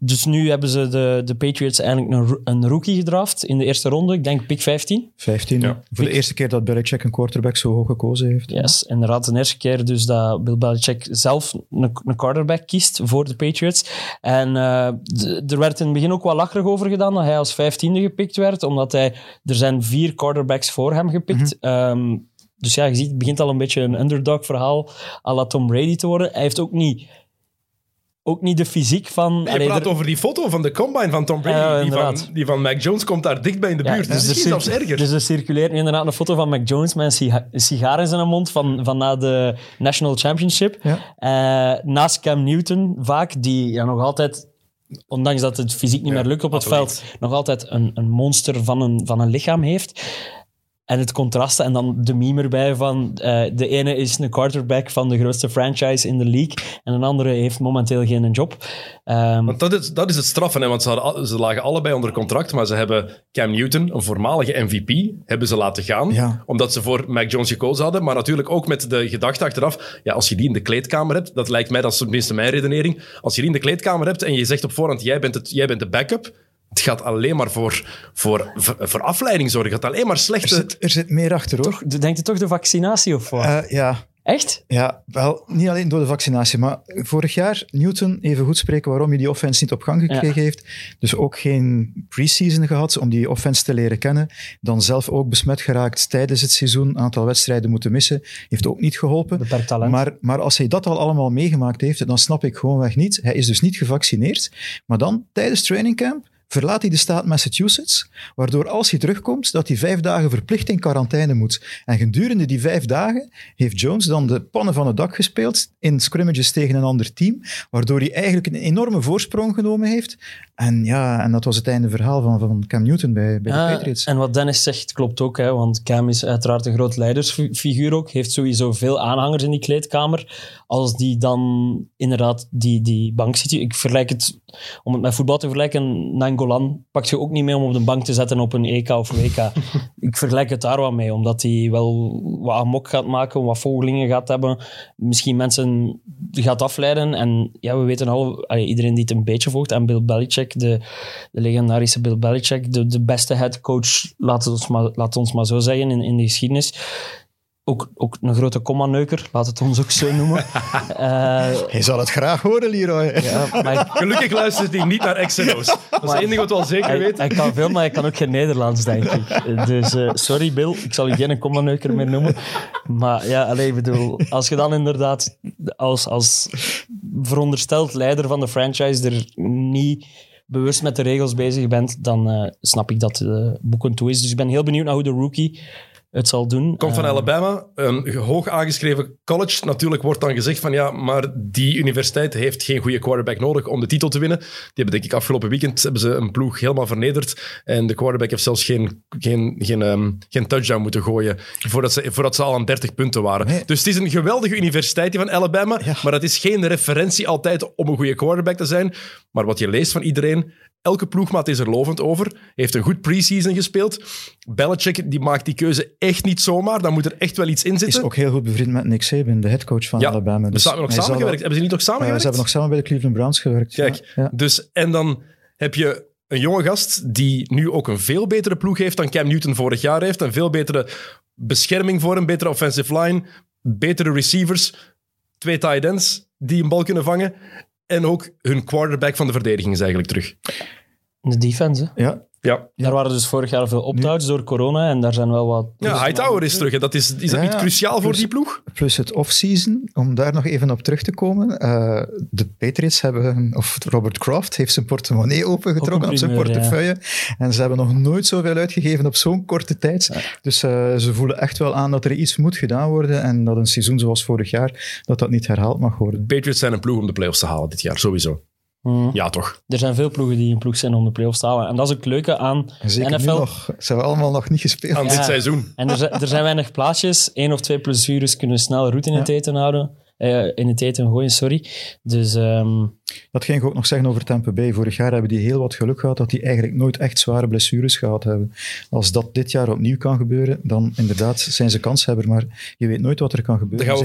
Dus nu hebben ze de, de Patriots eigenlijk een, een rookie gedraft in de eerste ronde. Ik denk pick 15. 15. Ja. Voor de eerste keer dat Belichick een quarterback zo hoog gekozen heeft. Yes, inderdaad. De eerste keer dus dat Bill Belichick zelf een, een quarterback kiest voor de Patriots. En eh, er werd in het begin ook wel lacherig over gedaan dat hij als vijftiende gepikt werd, omdat hij, er zijn vier quarterbacks voor hem gepikt. Ehm, dus ja, je ziet, het begint al een beetje een underdog verhaal à la Tom Brady te worden. Hij heeft ook niet, ook niet de fysiek van... Je Allee, praat er- over die foto van de combine van Tom Brady. Ja, die, van, die van Mac Jones komt daar dichtbij in de Ja, buurt. dus misschien circu- zelfs erger. Dus er circuleert nu inderdaad een foto van Mac Jones met een siga- een sigaar in zijn mond van, van na de National Championship. Ja. Eh, naast Cam Newton vaak, die ja, nog altijd, ondanks dat het fysiek niet Ja, meer lukt op het atleet. veld, nog altijd een, een monster van een, van een lichaam heeft. En het contrast en dan de meme erbij van eh, de ene is een quarterback van de grootste franchise in de league en een andere heeft momenteel geen job. Ehm, Want dat is, dat is het straffen, hè? want ze, hadden al- ze lagen allebei onder contract, maar ze hebben Cam Newton, een voormalige MVP, hebben ze laten gaan, Ja. omdat ze voor Mac Jones gekozen hadden. Maar natuurlijk ook met de gedachte achteraf, ja, als je die in de kleedkamer hebt, dat lijkt mij, dat is tenminste mijn redenering, als je die in de kleedkamer hebt en je zegt op voorhand, jij bent, het, jij bent de backup, het gaat alleen maar voor, voor, voor afleiding zorgen. Het gaat alleen maar Er slechte... zit, er zit meer achter, hoor. denkt u toch de vaccinatie of wat? Eh, ja, Echt? Ja, wel, niet alleen door de vaccinatie, maar vorig jaar Newton even goed spreken waarom hij die offense niet op gang gekregen heeft. Dus ook geen preseason gehad om die offense te leren kennen. Dan zelf ook besmet geraakt tijdens het seizoen, een aantal wedstrijden moeten missen. Heeft ook niet geholpen. Beperkt talent. Maar, maar als hij dat al allemaal meegemaakt heeft, dan snap ik gewoonweg niet. Hij is dus niet gevaccineerd, maar dan tijdens trainingcamp verlaat hij de staat Massachusetts, waardoor als hij terugkomt, dat hij vijf dagen verplicht in quarantaine moet. En gedurende die vijf dagen heeft Jones dan de pannen van het dak gespeeld in scrimmages tegen een ander team, waardoor hij eigenlijk een enorme voorsprong genomen heeft. En ja, en dat was het einde verhaal van, van Cam Newton bij, bij de Ah, Patriots. en wat Dennis zegt klopt ook, hè, want Cam is uiteraard een groot leidersfiguur ook. Heeft sowieso veel aanhangers in die kleedkamer. Als die dan inderdaad die, die bank zit. Ik vergelijk het, om het met voetbal te vergelijken, Nangolan pakt je ook niet mee om op de bank te zetten op een EK of WK. ik vergelijk het daar wat mee, omdat hij wel wat amok gaat maken, wat volgelingen gaat hebben. Misschien mensen gaat afleiden. En ja, we weten al, iedereen die het een beetje volgt, en Bill Belichick, de, de legendarische Bill Belichick, de, de beste headcoach, laat het ons maar, laat ons maar zo zeggen, in, in de geschiedenis. Ook, ook een grote komma-neuker, laat het ons ook zo noemen. Eh, Hij zal het graag horen, Leroy. ja, maar Gelukkig luistert hij niet naar XNO's. Dat is het enige wat we al zeker hij, weten. hij kan veel, maar hij kan ook geen Nederlands, denk ik. Dus eh, sorry Bill, ik zal je geen komma-neuker meer noemen. Maar ja, alleen, ik bedoel, als je dan inderdaad als, als verondersteld leider van de franchise er niet bewust met de regels bezig bent, dan eh, snap ik dat de boeken toe is. Dus ik ben heel benieuwd naar hoe de rookie het zal doen. Komt van Eh, Alabama, een hoog aangeschreven college. Natuurlijk wordt dan gezegd van ja, maar die universiteit heeft geen goede quarterback nodig om de titel te winnen. Die hebben denk ik afgelopen weekend hebben ze een ploeg helemaal vernederd. En de quarterback heeft zelfs geen, geen, geen, ehm, geen touchdown moeten gooien voordat ze, voordat ze al aan 30 punten waren. Nee. Dus het is een geweldige universiteit die van Alabama, Ja. maar dat is geen referentie altijd om een goede quarterback te zijn. Maar wat je leest van iedereen, elke ploegmaat is er lovend over. Heeft een goed preseason gespeeld. Belichick die maakt die keuze echt niet zomaar. Dan moet er echt wel iets in zitten. Is ook heel goed bevriend met Nick Saban, de headcoach van Ja, Alabama. Dus hebben nog samengewerkt. Hebben ze niet nog samengewerkt? ze hebben nog samen bij de Cleveland Browns gewerkt. Kijk, Ja. dus en dan heb je een jonge gast die nu ook een veel betere ploeg heeft dan Cam Newton vorig jaar heeft. Een veel betere bescherming voor hem, betere offensive line, betere receivers, twee tight ends die een bal kunnen vangen. En ook hun quarterback van de verdediging is eigenlijk terug. De defense, hè. Ja, Ja, Daar waren dus vorig jaar veel opt-outs door corona en daar zijn wel wat... ja Hightower is terug. En dat is, is dat Ja, niet cruciaal voor Dus- die ploeg? plus het off-season, om daar nog even op terug te komen. eh, de Patriots hebben, of Robert Kraft heeft zijn portemonnee opengetrokken op zijn portefeuille. En ze hebben nog nooit zoveel uitgegeven op zo'n korte tijd. Dus eh, ze voelen echt wel aan dat er iets moet gedaan worden en dat een seizoen zoals vorig jaar, dat dat niet herhaald mag worden. Patriots zijn een ploeg om de playoffs te halen dit jaar, sowieso. Hmm. Ja, toch? Er zijn veel ploegen die een ploeg zijn om de playoffs te halen. En dat is ook het leuke aan zeker NFL. nu nog. Ze hebben allemaal nog niet gespeeld. Aan Ja. dit seizoen. En er zijn, er zijn weinig plaatsjes. Eén of twee blessures kunnen snel route in het eten houden. Eh, in het eten gooien, sorry. Dus ehm, Dat ging ik ook nog zeggen over Tampa Bay. Vorig jaar hebben die heel wat geluk gehad dat die eigenlijk nooit echt zware blessures gehad hebben. Als dat dit jaar opnieuw kan gebeuren, dan inderdaad zijn ze kanshebber, maar je weet nooit wat er kan gebeuren. Gaan we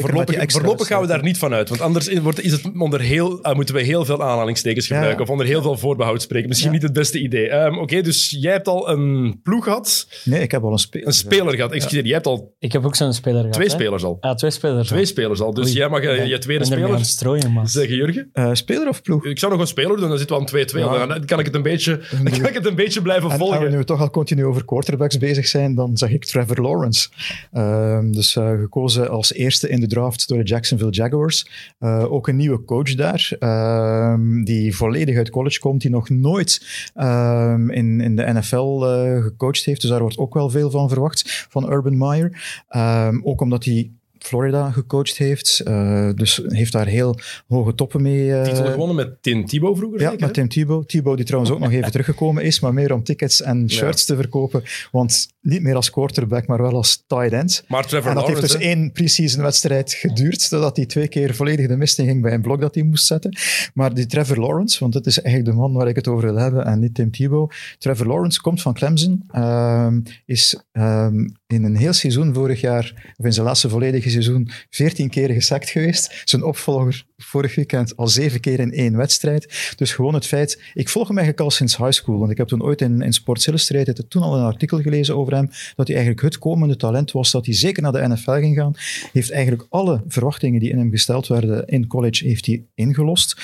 voorlopig, gaan we daar niet van uit. Want anders wordt, is het onder heel, eh, moeten we heel veel aanhalingstekens Ja. gebruiken. Of onder heel veel voorbehoud spreken. Misschien Ja. niet het beste idee. Ehm, Oké, dus jij hebt al een ploeg gehad. Nee, ik heb al een speler. Een speler gehad. Excuseer, jij hebt al ik heb ook zo'n speler gehad. twee hè. spelers al. Ja, twee spelers. Twee spelers al. Dus Oei. jij mag Ja, je tweede ben ermee aan speler het strooien, man. zeggen, Jurgen. Eh, speler of ploeg? Ik zou nog een speler doen, dan zitten we aan 2-2. Ja. Dan kan ik het een beetje, dan kan ik het een beetje blijven En als we volgen. nu toch al continu over quarterbacks bezig zijn, dan zeg ik Trevor Lawrence. Ehm, dus eh, gekozen als eerste in de draft door de Jacksonville Jaguars. Eh, ook een nieuwe coach daar, ehm, die volledig uit college komt, die nog nooit ehm, in, in de NFL eh, gecoacht heeft. Dus daar wordt ook wel veel van verwacht, van Urban Meyer. Ehm, ook omdat hij Florida gecoacht heeft. eh, dus heeft daar heel hoge toppen mee. eh, Titel gewonnen met Tim Thibault vroeger, ja, zeker, met? Tim Thibault. Thibault die trouwens ook nog even teruggekomen is, maar meer om tickets en shirts te verkopen. Want niet meer als quarterback, maar wel als tight end. Maar Trevor En dat heeft Lawrence, dus hè. één pre-season wedstrijd geduurd, zodat hij twee keer volledig de mist in ging bij een blok dat hij moest zetten. Maar die Trevor Lawrence, want dat is eigenlijk de man waar ik het over wil hebben en niet Tim Thibault. Trevor Lawrence komt van Clemson, ehm, is ehm, in een heel seizoen vorig jaar, of in zijn laatste volledige seizoen, 14 keer gesackt geweest. Zijn opvolger vorig weekend al zeven keer in één wedstrijd. Dus gewoon het feit, ik volg hem eigenlijk al sinds high school, want ik heb toen ooit in, in Sports Illustrated toen al een artikel gelezen over hem, dat hij eigenlijk het komende talent was, dat hij zeker naar de NFL ging gaan. Heeft eigenlijk alle verwachtingen die in hem gesteld werden in college, heeft hij ingelost.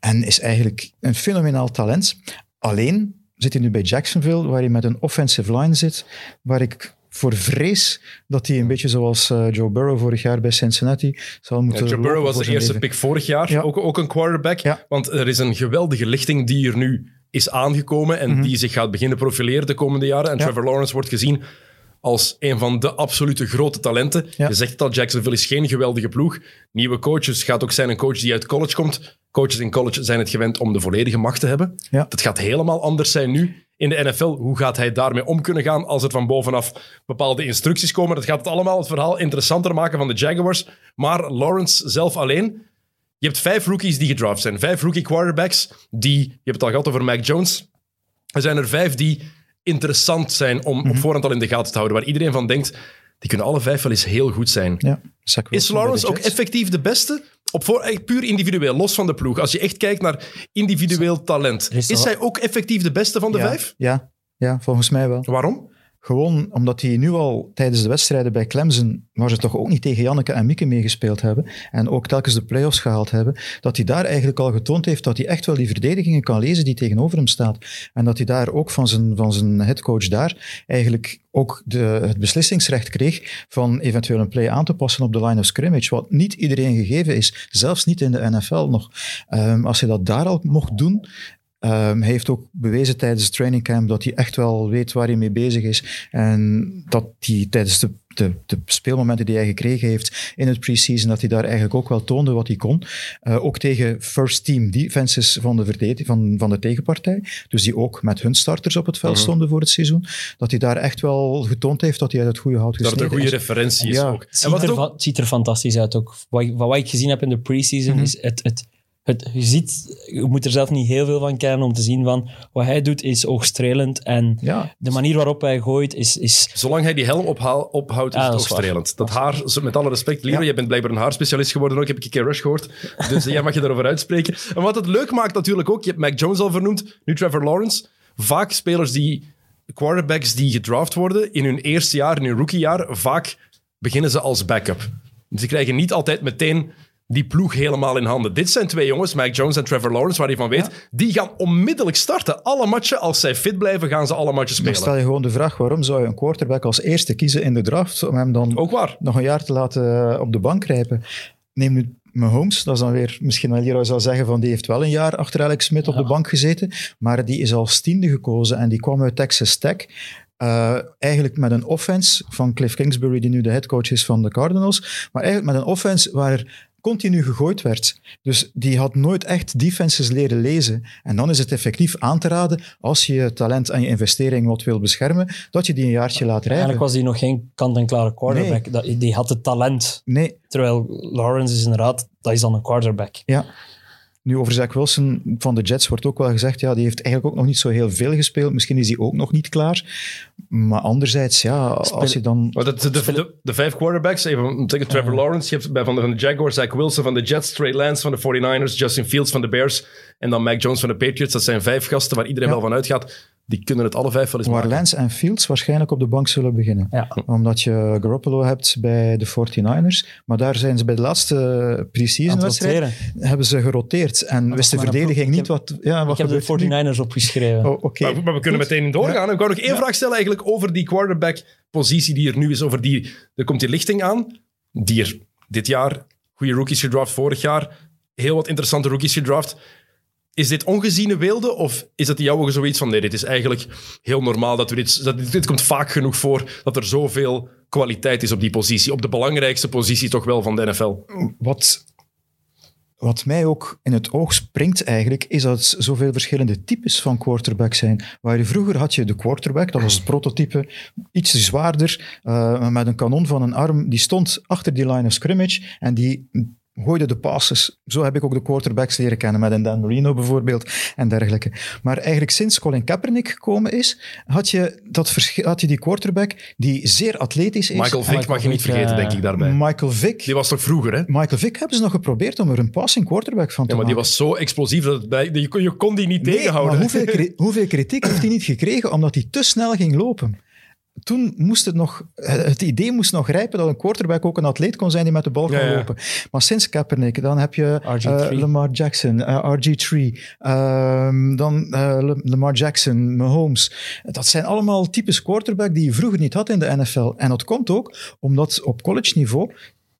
En is eigenlijk een fenomenaal talent. Alleen zit hij nu bij Jacksonville, waar hij met een offensive line zit, waar ik voor vrees dat hij een beetje zoals eh, Joe Burrow vorig jaar bij Cincinnati zal Ja, moeten Joe Burrow was de eerste leven. pick vorig jaar, Ja. ook, ook een quarterback. Ja. Want er is een geweldige lichting die er nu is aangekomen en die zich gaat beginnen profileren de komende jaren. En Mhm. Ja. Trevor Lawrence wordt gezien als een van de absolute grote talenten. Ja. Je zegt het al, Jacksonville is geen geweldige ploeg. Nieuwe coaches gaat ook zijn een coach die uit college komt. Coaches in college zijn het gewend om de volledige macht te hebben. Ja. Dat gaat helemaal anders zijn nu in de NFL. Hoe gaat hij daarmee om kunnen gaan als er van bovenaf bepaalde instructies komen? Dat gaat het allemaal het verhaal interessanter maken van de Jaguars. Maar Lawrence zelf alleen... Je hebt vijf rookies die gedraft zijn. Vijf rookie quarterbacks die... Je hebt het al gehad over Mac Jones. Er zijn er vijf die interessant zijn om op voorhand al in de gaten te houden. Waar iedereen van denkt, die kunnen alle vijf wel eens heel goed zijn. Ja, Is Lawrence ook effectief de beste? Op voor, eh, puur individueel, los van de ploeg. Als je echt kijkt naar individueel talent. Is Is hij ook effectief de beste van de ja, vijf? Ja, ja, volgens mij wel. Waarom? Gewoon omdat hij nu al tijdens de wedstrijden bij Clemson, waar ze toch ook niet tegen Janneke en Mieke meegespeeld hebben, en ook telkens de play-offs gehaald hebben, dat hij daar eigenlijk al getoond heeft dat hij echt wel die verdedigingen kan lezen die tegenover hem staat. En dat hij daar ook van zijn, van zijn headcoach daar eigenlijk ook de, het beslissingsrecht kreeg van eventueel een play aan te passen op de line of scrimmage, wat niet iedereen gegeven is, zelfs niet in de NFL nog. Ehm, als hij dat daar al mocht doen, Ehm, hij heeft ook bewezen tijdens het trainingcamp dat hij echt wel weet waar hij mee bezig is. En dat hij tijdens de, de, de speelmomenten die hij gekregen heeft in het preseason, dat hij daar eigenlijk ook wel toonde wat hij kon. Eh, ook tegen first team defenses van de, van, van de tegenpartij. Dus die ook met hun starters op het veld Mhm. stonden voor het seizoen. Dat hij daar echt wel getoond heeft dat hij uit het goede hout Dat het gesneden een goede referentie is Ja. ook. Het En ziet, wat er, ook- het ziet er fantastisch uit ook. Wat, wat ik gezien heb in de preseason Mhm. is het, het, het, je ziet, je moet er zelf niet heel veel van kennen om te zien van wat hij doet is oogstrelend en Ja, de manier waarop hij gooit is, is Zolang hij die helm ophaal, ophoudt, is Ah, het dat ook is waar. strelend. Dat haar, met alle respect, Lero, Ja. jij bent blijkbaar een haarspecialist geworden ook, heb ik een keer Rush gehoord. Dus jij mag je daarover uitspreken. En wat het leuk maakt natuurlijk ook, je hebt Mac Jones al vernoemd, nu Trevor Lawrence. Vaak spelers die, quarterbacks die gedraft worden in hun eerste jaar, in hun rookiejaar, vaak beginnen ze als backup. Dus ze krijgen niet altijd meteen die ploeg helemaal in handen. Dit zijn twee jongens, Mac Jones en Trevor Lawrence, waar je van weet, die gaan onmiddellijk starten. Alle matchen, als zij fit blijven, gaan ze alle matchen dan spelen. stel je gewoon de vraag, waarom zou je een quarterback als eerste kiezen in de draft om hem dan Ook waar. nog een jaar te laten op de bank grijpen. Neem nu Mahomes, dat is dan weer, misschien wel Leroy zou zeggen van die heeft wel een jaar achter Alex Smith op de bank gezeten, maar die is als tiende gekozen en die kwam uit Texas Tech. Eh, eigenlijk met een offense van Cliff Kingsbury, die nu de headcoach is van de Cardinals, maar eigenlijk met een offense waar continu gegooid werd. Dus die had nooit echt defenses leren lezen. En dan is het effectief aan te raden, als je je talent en je investering wat wil beschermen, dat je die een jaartje laat rijden. eigenlijk was hij nog geen kant-en-klare quarterback. Die had het talent. Nee, Terwijl Lawrence is inderdaad, dat is dan een quarterback. Ja. Nu, over Zach Wilson van de Jets wordt ook wel gezegd, ja, die heeft eigenlijk ook nog niet zo heel veel gespeeld. Misschien is hij ook nog niet klaar. Maar anderzijds, ja, als je dan... Maar de, de, de, de vijf quarterbacks, even om te zeggen, Trevor Lawrence, je hebt bij van de, van de Jaguars, Zach Wilson van de Jets, Trey Lance van de 49ers, Justin Fields van de Bears en dan Mac Jones van de Patriots. Dat zijn vijf gasten waar iedereen Ja. wel van uitgaat. Die kunnen het alle vijf wel eens Waar maken. Lance en Fields waarschijnlijk op de bank zullen beginnen. Ja. Omdat je Garoppolo hebt bij de 49ers. Maar daar zijn ze bij de laatste pre-season Aan het wedstrijd hebben ze geroteerd. En wist de verdediging niet wat... Ja, wat Ik heb de gebeurt er nu? 49ers opgeschreven. Oh. Maar, maar we kunnen Goed. meteen doorgaan. Ik wou nog één Ja. vraag stellen eigenlijk over die quarterback-positie die er nu is. Over die, er komt die lichting aan, die er dit jaar, goede rookies gedraft vorig jaar, heel wat interessante rookies gedraft. Is dit ongeziene weelde of is dat in jouw zoiets van nee, dit is eigenlijk heel normaal dat we dit, dat, dit komt vaak genoeg voor dat er zoveel kwaliteit is op die positie, op de belangrijkste positie toch wel van de NFL. Wat, wat mij ook in het oog springt eigenlijk, is dat het zoveel verschillende types van quarterback zijn. Waar je vroeger had je de quarterback, dat was het prototype, iets zwaarder, eh, met een kanon van een arm, die stond achter die line of scrimmage en die gooide de passes. Zo heb ik ook de quarterbacks leren kennen, met een Dan Marino bijvoorbeeld en dergelijke. Maar eigenlijk sinds Colin Kaepernick gekomen is, had je, dat had je die quarterback die zeer atletisch is. Michael Vick Michael mag je niet vergeten, ja. denk ik daarbij. Michael Vick. Die was toch vroeger, hè? Michael Vick hebben ze nog geprobeerd om er een passing quarterback van te Ja, maar die maken. was zo explosief dat bij, je, kon, je kon die niet Nee, tegenhouden. maar hoeveel, hoeveel kritiek heeft hij niet gekregen omdat hij te snel ging lopen? Toen moest het nog, het idee moest nog rijpen dat een quarterback ook een atleet kon zijn die met de bal Ja, ja. lopen. Maar sinds Kaepernick, dan heb je RG3. eh, Lamar Jackson, eh, RG3, ehm, dan eh, Lamar Jackson, Mahomes. Dat zijn allemaal types quarterback die je vroeger niet had in de NFL. En dat komt ook omdat op college niveau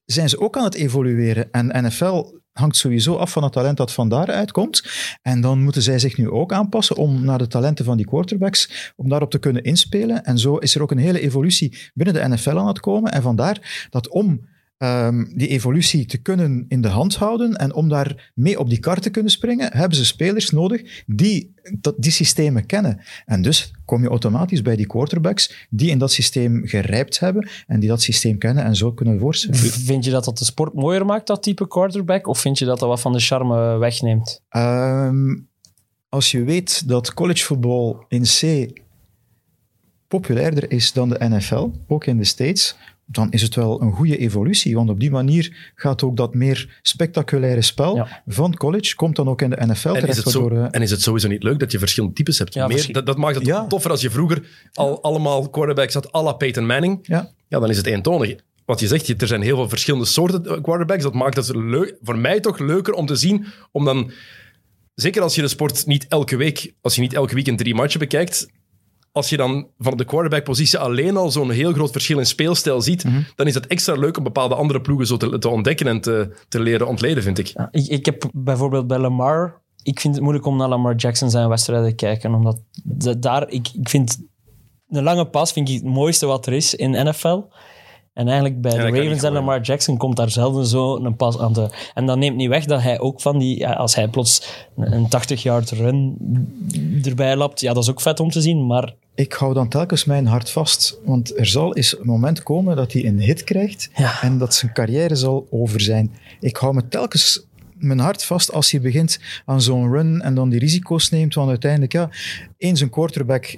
zijn ze ook aan het evolueren. En NFL hangt sowieso af van het talent dat van daaruit komt. En dan moeten zij zich nu ook aanpassen om naar de talenten van die quarterbacks, om daarop te kunnen inspelen. En zo is er ook een hele evolutie binnen de NFL aan het komen. En vandaar dat om ehm, die evolutie te kunnen in de hand houden en om daar mee op die kar te kunnen springen, hebben ze spelers nodig die dat, die systemen kennen. En dus kom je automatisch bij die quarterbacks die in dat systeem gerijpt hebben en die dat systeem kennen en zo kunnen voorstellen. Vind je dat dat de sport mooier maakt, dat type quarterback? Of vind je dat dat wat van de charme wegneemt? Ehm, als je weet dat collegevoetbal in C populairder is dan de NFL, ook in de States, dan is het wel een goede evolutie. Want op die manier gaat ook dat meer spectaculaire spel Ja. van college, komt dan ook in de NFL En is, het zo, waardoor, eh, en is het sowieso niet leuk dat je verschillende types hebt? Ja, Meer, verschil- dat, dat maakt het Ja. toffer als je vroeger al allemaal quarterbacks had, à la Peyton Manning. ja, Ja, dan is het eentonig. Wat je zegt, je- er zijn heel veel verschillende soorten eh, quarterbacks. Dat maakt het leuk, voor mij toch leuker om te zien. Om dan, zeker als je de sport niet elke week, als je niet elke week een drie matchen bekijkt. Als je dan van de quarterback-positie alleen al zo'n heel groot verschil in speelstijl ziet, Mhm. dan is het extra leuk om bepaalde andere ploegen zo te, te ontdekken en te, te leren ontleden, vind ik. Ja, ik, ik heb bijvoorbeeld bij Lamar ik vind het moeilijk om naar Lamar Jackson zijn wedstrijden te kijken. Omdat de- daar, ik, ik vind een lange pas vind ik het mooiste wat er is in NFL. En eigenlijk bij Ja, de Ravens en. Lamar Jackson komt daar zelden zo een pas aan te... En dat neemt niet weg dat hij ook van die... Als hij plots een 80-yard run erbij lapt, ja, dat is ook vet om te zien. Maar Ik hou dan telkens mijn hart vast, want er zal eens een moment komen dat hij een hit krijgt Ja. en dat zijn carrière zal over zijn. Ik hou me telkens mijn hart vast als hij begint aan zo'n run en dan die risico's neemt, want uiteindelijk, ja, eens een quarterback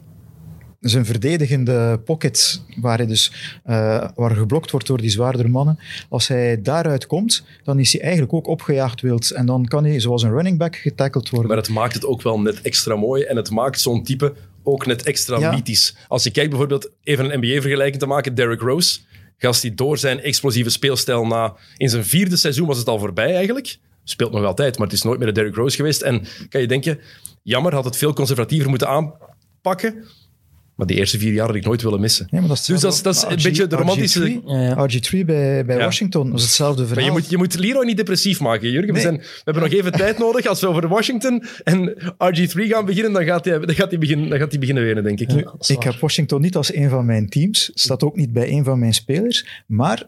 zijn verdedigende pocket, waar, hij dus, eh, waar geblokt wordt door die zwaardere mannen, als hij daaruit komt, dan is hij eigenlijk ook opgejaagd wild. En dan kan hij, zoals een running back, getackled worden. Maar het maakt het ook wel net extra mooi en het maakt zo'n type ook net extra Ja. mythisch. Als je kijkt bijvoorbeeld, even een NBA-vergelijking te maken, Derrick Rose, gast die door zijn explosieve speelstijl na... In zijn vierde seizoen was het al voorbij eigenlijk. Speelt nog altijd, maar het is nooit meer de Derrick Rose geweest. En kan je denken, jammer, had het veel conservatiever moeten aanpakken. Maar die eerste vier jaar had ik nooit willen missen. Ja, maar dat is Dus dat is- dat is een beetje de romantische- RG3, Ja, ja. RG3 bij, bij Ja. Washington was hetzelfde verhaal. Maar je moet, je moet Leroy niet depressief maken, Jurgen. We, zijn, we hebben nog even tijd nodig. Als we over Washington en RG3 gaan beginnen, dan gaat hij, dan gaat hij, beginnen, dan gaat hij beginnen wenen, denk ik. Ja. Ik heb Washington niet als een van mijn teams, staat ook niet bij een van mijn spelers, maar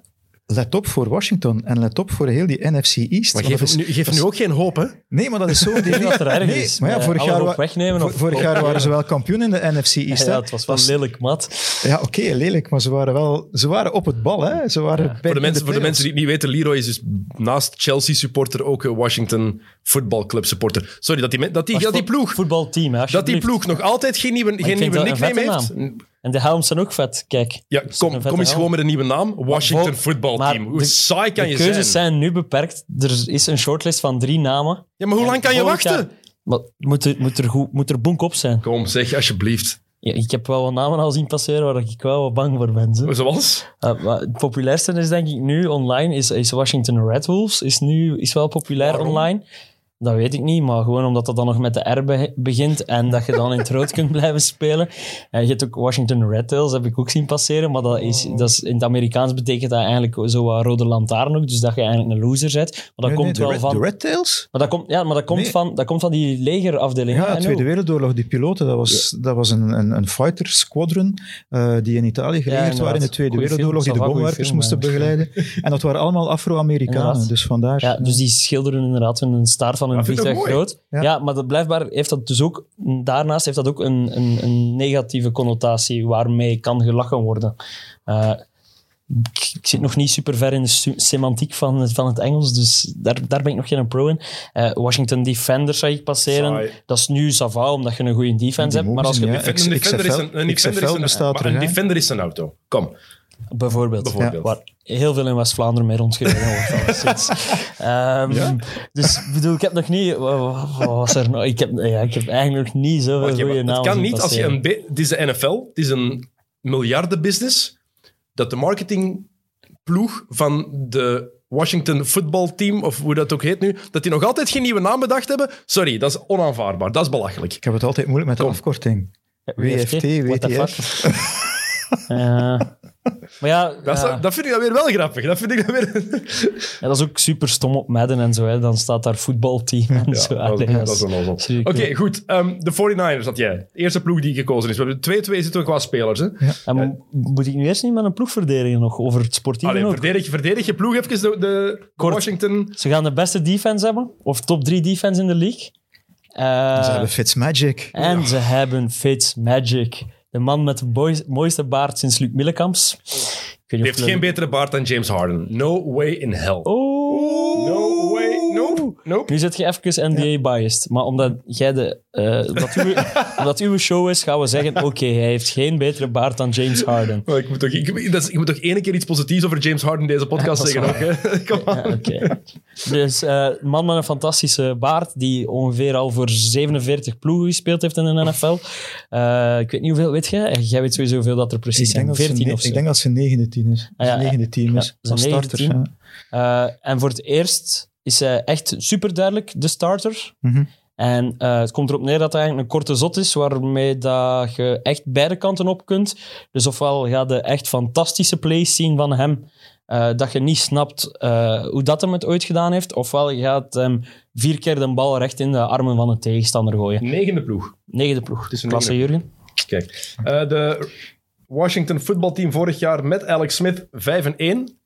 let op voor Washington en let op voor heel die NFC East. Maar geef, dat is- hem nu, geef dat nu ook geen hoop, hè? Nee, maar dat is zo... Ik denk dat er erg nee, is. Maar ja, vorig jaar, wegnemen of- vorig jaar waren ze wel kampioen in de NFC East. Ja, het was wel lelijk mat. Ja, oké, lelijk, maar ze waren wel ze waren op het bal. Hè. Ze waren bij Voor de, mensen, voor de mensen die het niet weten, Leroy is dus naast Chelsea-supporter ook een Washington Football Club supporter. Sorry, dat die, dat die, dat die ploeg, Voetbalteam, hè, dat die ploeg nog altijd geen nieuwe, geen nieuwe nickname heeft. En de helms zijn ook vet, kijk. Ja, kom, kom eens gewoon met een nieuwe naam. Washington Football Team. Hoe de- saai kan de je keuzes zijn? zijn nu beperkt. Er is een shortlist van drie namen. Ja, maar hoe lang kan je wachten? jaar- Maar moet er, moet, er goed, moet er bonk op zijn. Kom, zeg alsjeblieft. Ja, ik heb wel wat namen al zien passeren waar ik wel wat bang voor ben. Zo. Zoals? Uh, maar het populairste is denk ik nu online, is, is Washington Red Wolves. Is nu is wel populair Waarom? online. Dat weet ik niet, maar gewoon omdat dat dan nog met de R be- begint en dat je dan in het rood kunt blijven spelen. Eh, je hebt ook Washington Red Tails, heb ik ook zien passeren, maar dat is, dat is, in het Amerikaans betekent dat eigenlijk zo wat rode lantaarn ook, dus dat je eigenlijk een loser bent. Maar dat Nee, komt wel Red, van... De Red Tails? Maar dat komt, ja, maar dat komt, Nee. van, dat komt van die legerafdeling. Ja, de Tweede. Wereldoorlog, die piloten, dat was, dat was een, een, een fighter squadron eh, die in Italië gelegerd waren in de Tweede Goeie Wereldoorlog, die de goeie moesten begeleiden. En dat waren allemaal Afro-Amerikanen, dus vandaar. Ja, dus die schilderen inderdaad hun staart van ik vliegtuig groot. Ja. Ja. maar dat, blijkbaar heeft dat dus ook... Daarnaast heeft dat ook een, een, een negatieve connotatie waarmee kan gelachen worden. Eh, ik, ik zit nog niet super ver in de semantiek van, het- van het Engels, dus daar, daar ben ik nog geen pro in. Eh, Washington Defenders zag ik passeren. Saai. Dat is nu sava, omdat je een goede defense Die hebt. Maar als je niet, Een defender is een, een defender is een, bestaat een defender is een auto. Kom, Bijvoorbeeld. bijvoorbeeld. Waar heel veel in West-Vlaanderen mee rondgereden wordt. alleszins. Ehm, Dus ik bedoel, ik heb nog niet... Wat, wat was er nog? Ik heb, ja, ik heb eigenlijk nog niet zoveel ja, goede namen het kan niet als je een... Het is de NFL, het is een miljardenbusiness, dat de marketingploeg van de Washington Football Team, of hoe dat ook heet nu, dat die nog altijd geen nieuwe naam bedacht hebben. Sorry, dat is onaanvaardbaar. Dat is belachelijk. Ik heb het altijd moeilijk met de Kom. afkorting. WFT, WTF. Ja. maar ja, Dat, is- ja, dat vind ik dan weer wel grappig. Dat vind ik dan weer... ja, dat is ook super stom op Madden en zo. Hè. Dan staat daar voetbalteam en zo. Ja, dat, is- dat dat is een Oké, goed. Ehm, de 49ers had jij. De eerste ploeg die gekozen is. We hebben 2-2 zitten we qua spelers. Hè? En mo- moet ik nu eerst niet met een ploeg verdedigen nog? Over het sportieve Allee, ook? verdedig, verdedig je ploeg even de, de Kort. Washington... Ze gaan de beste defense hebben. Of top 3 defense in de league. Eh, Ze hebben Fitzmagic. En ze hebben Fitzmagic. De man met de mooiste baard sinds Luc Millekamps. Die niet heeft geen betere baard dan James Harden. No way in hell. Oh. No. Nope. Nu zit je even NBA-biased. Maar omdat jij de... eh, omdat, uw, omdat uw show is, gaan we zeggen... Oké, hij heeft geen betere baard dan James Harden. Maar ik, moet toch, ik, dat is- ik moet toch één keer iets positiefs over James Harden in deze podcast Ja, dat is zeggen ook. Hè? Kom Ja, aan. Oké. Dus eh, een man met een fantastische baard, die ongeveer al voor 47 ploegen gespeeld heeft in de NFL. Eh, ik weet niet hoeveel, weet jij? Jij weet sowieso hoeveel dat er precies Ik denk, zijn. dat ze 14 ne- of zo. ik denk dat ze negende team is. Ah, ja, Zijn negende team ja, is. zijn Van negende starters. team. ja. Eh, en voor het eerst is hij echt super duidelijk de starter. Mhm. En eh, het komt erop neer dat hij eigenlijk een korte zot is, waarmee dat je echt beide kanten op kunt. Dus ofwel ga je echt fantastische plays zien van hem, eh, dat je niet snapt eh, hoe dat hem het ooit gedaan heeft. Ofwel je gaat hem vier keer de bal recht in de armen van de tegenstander gooien. Negende ploeg. Negende ploeg. is een Klasse negende Jurgen. Kijk. Eh, de Washington voetbalteam vorig jaar met Alex Smith 5 en 1.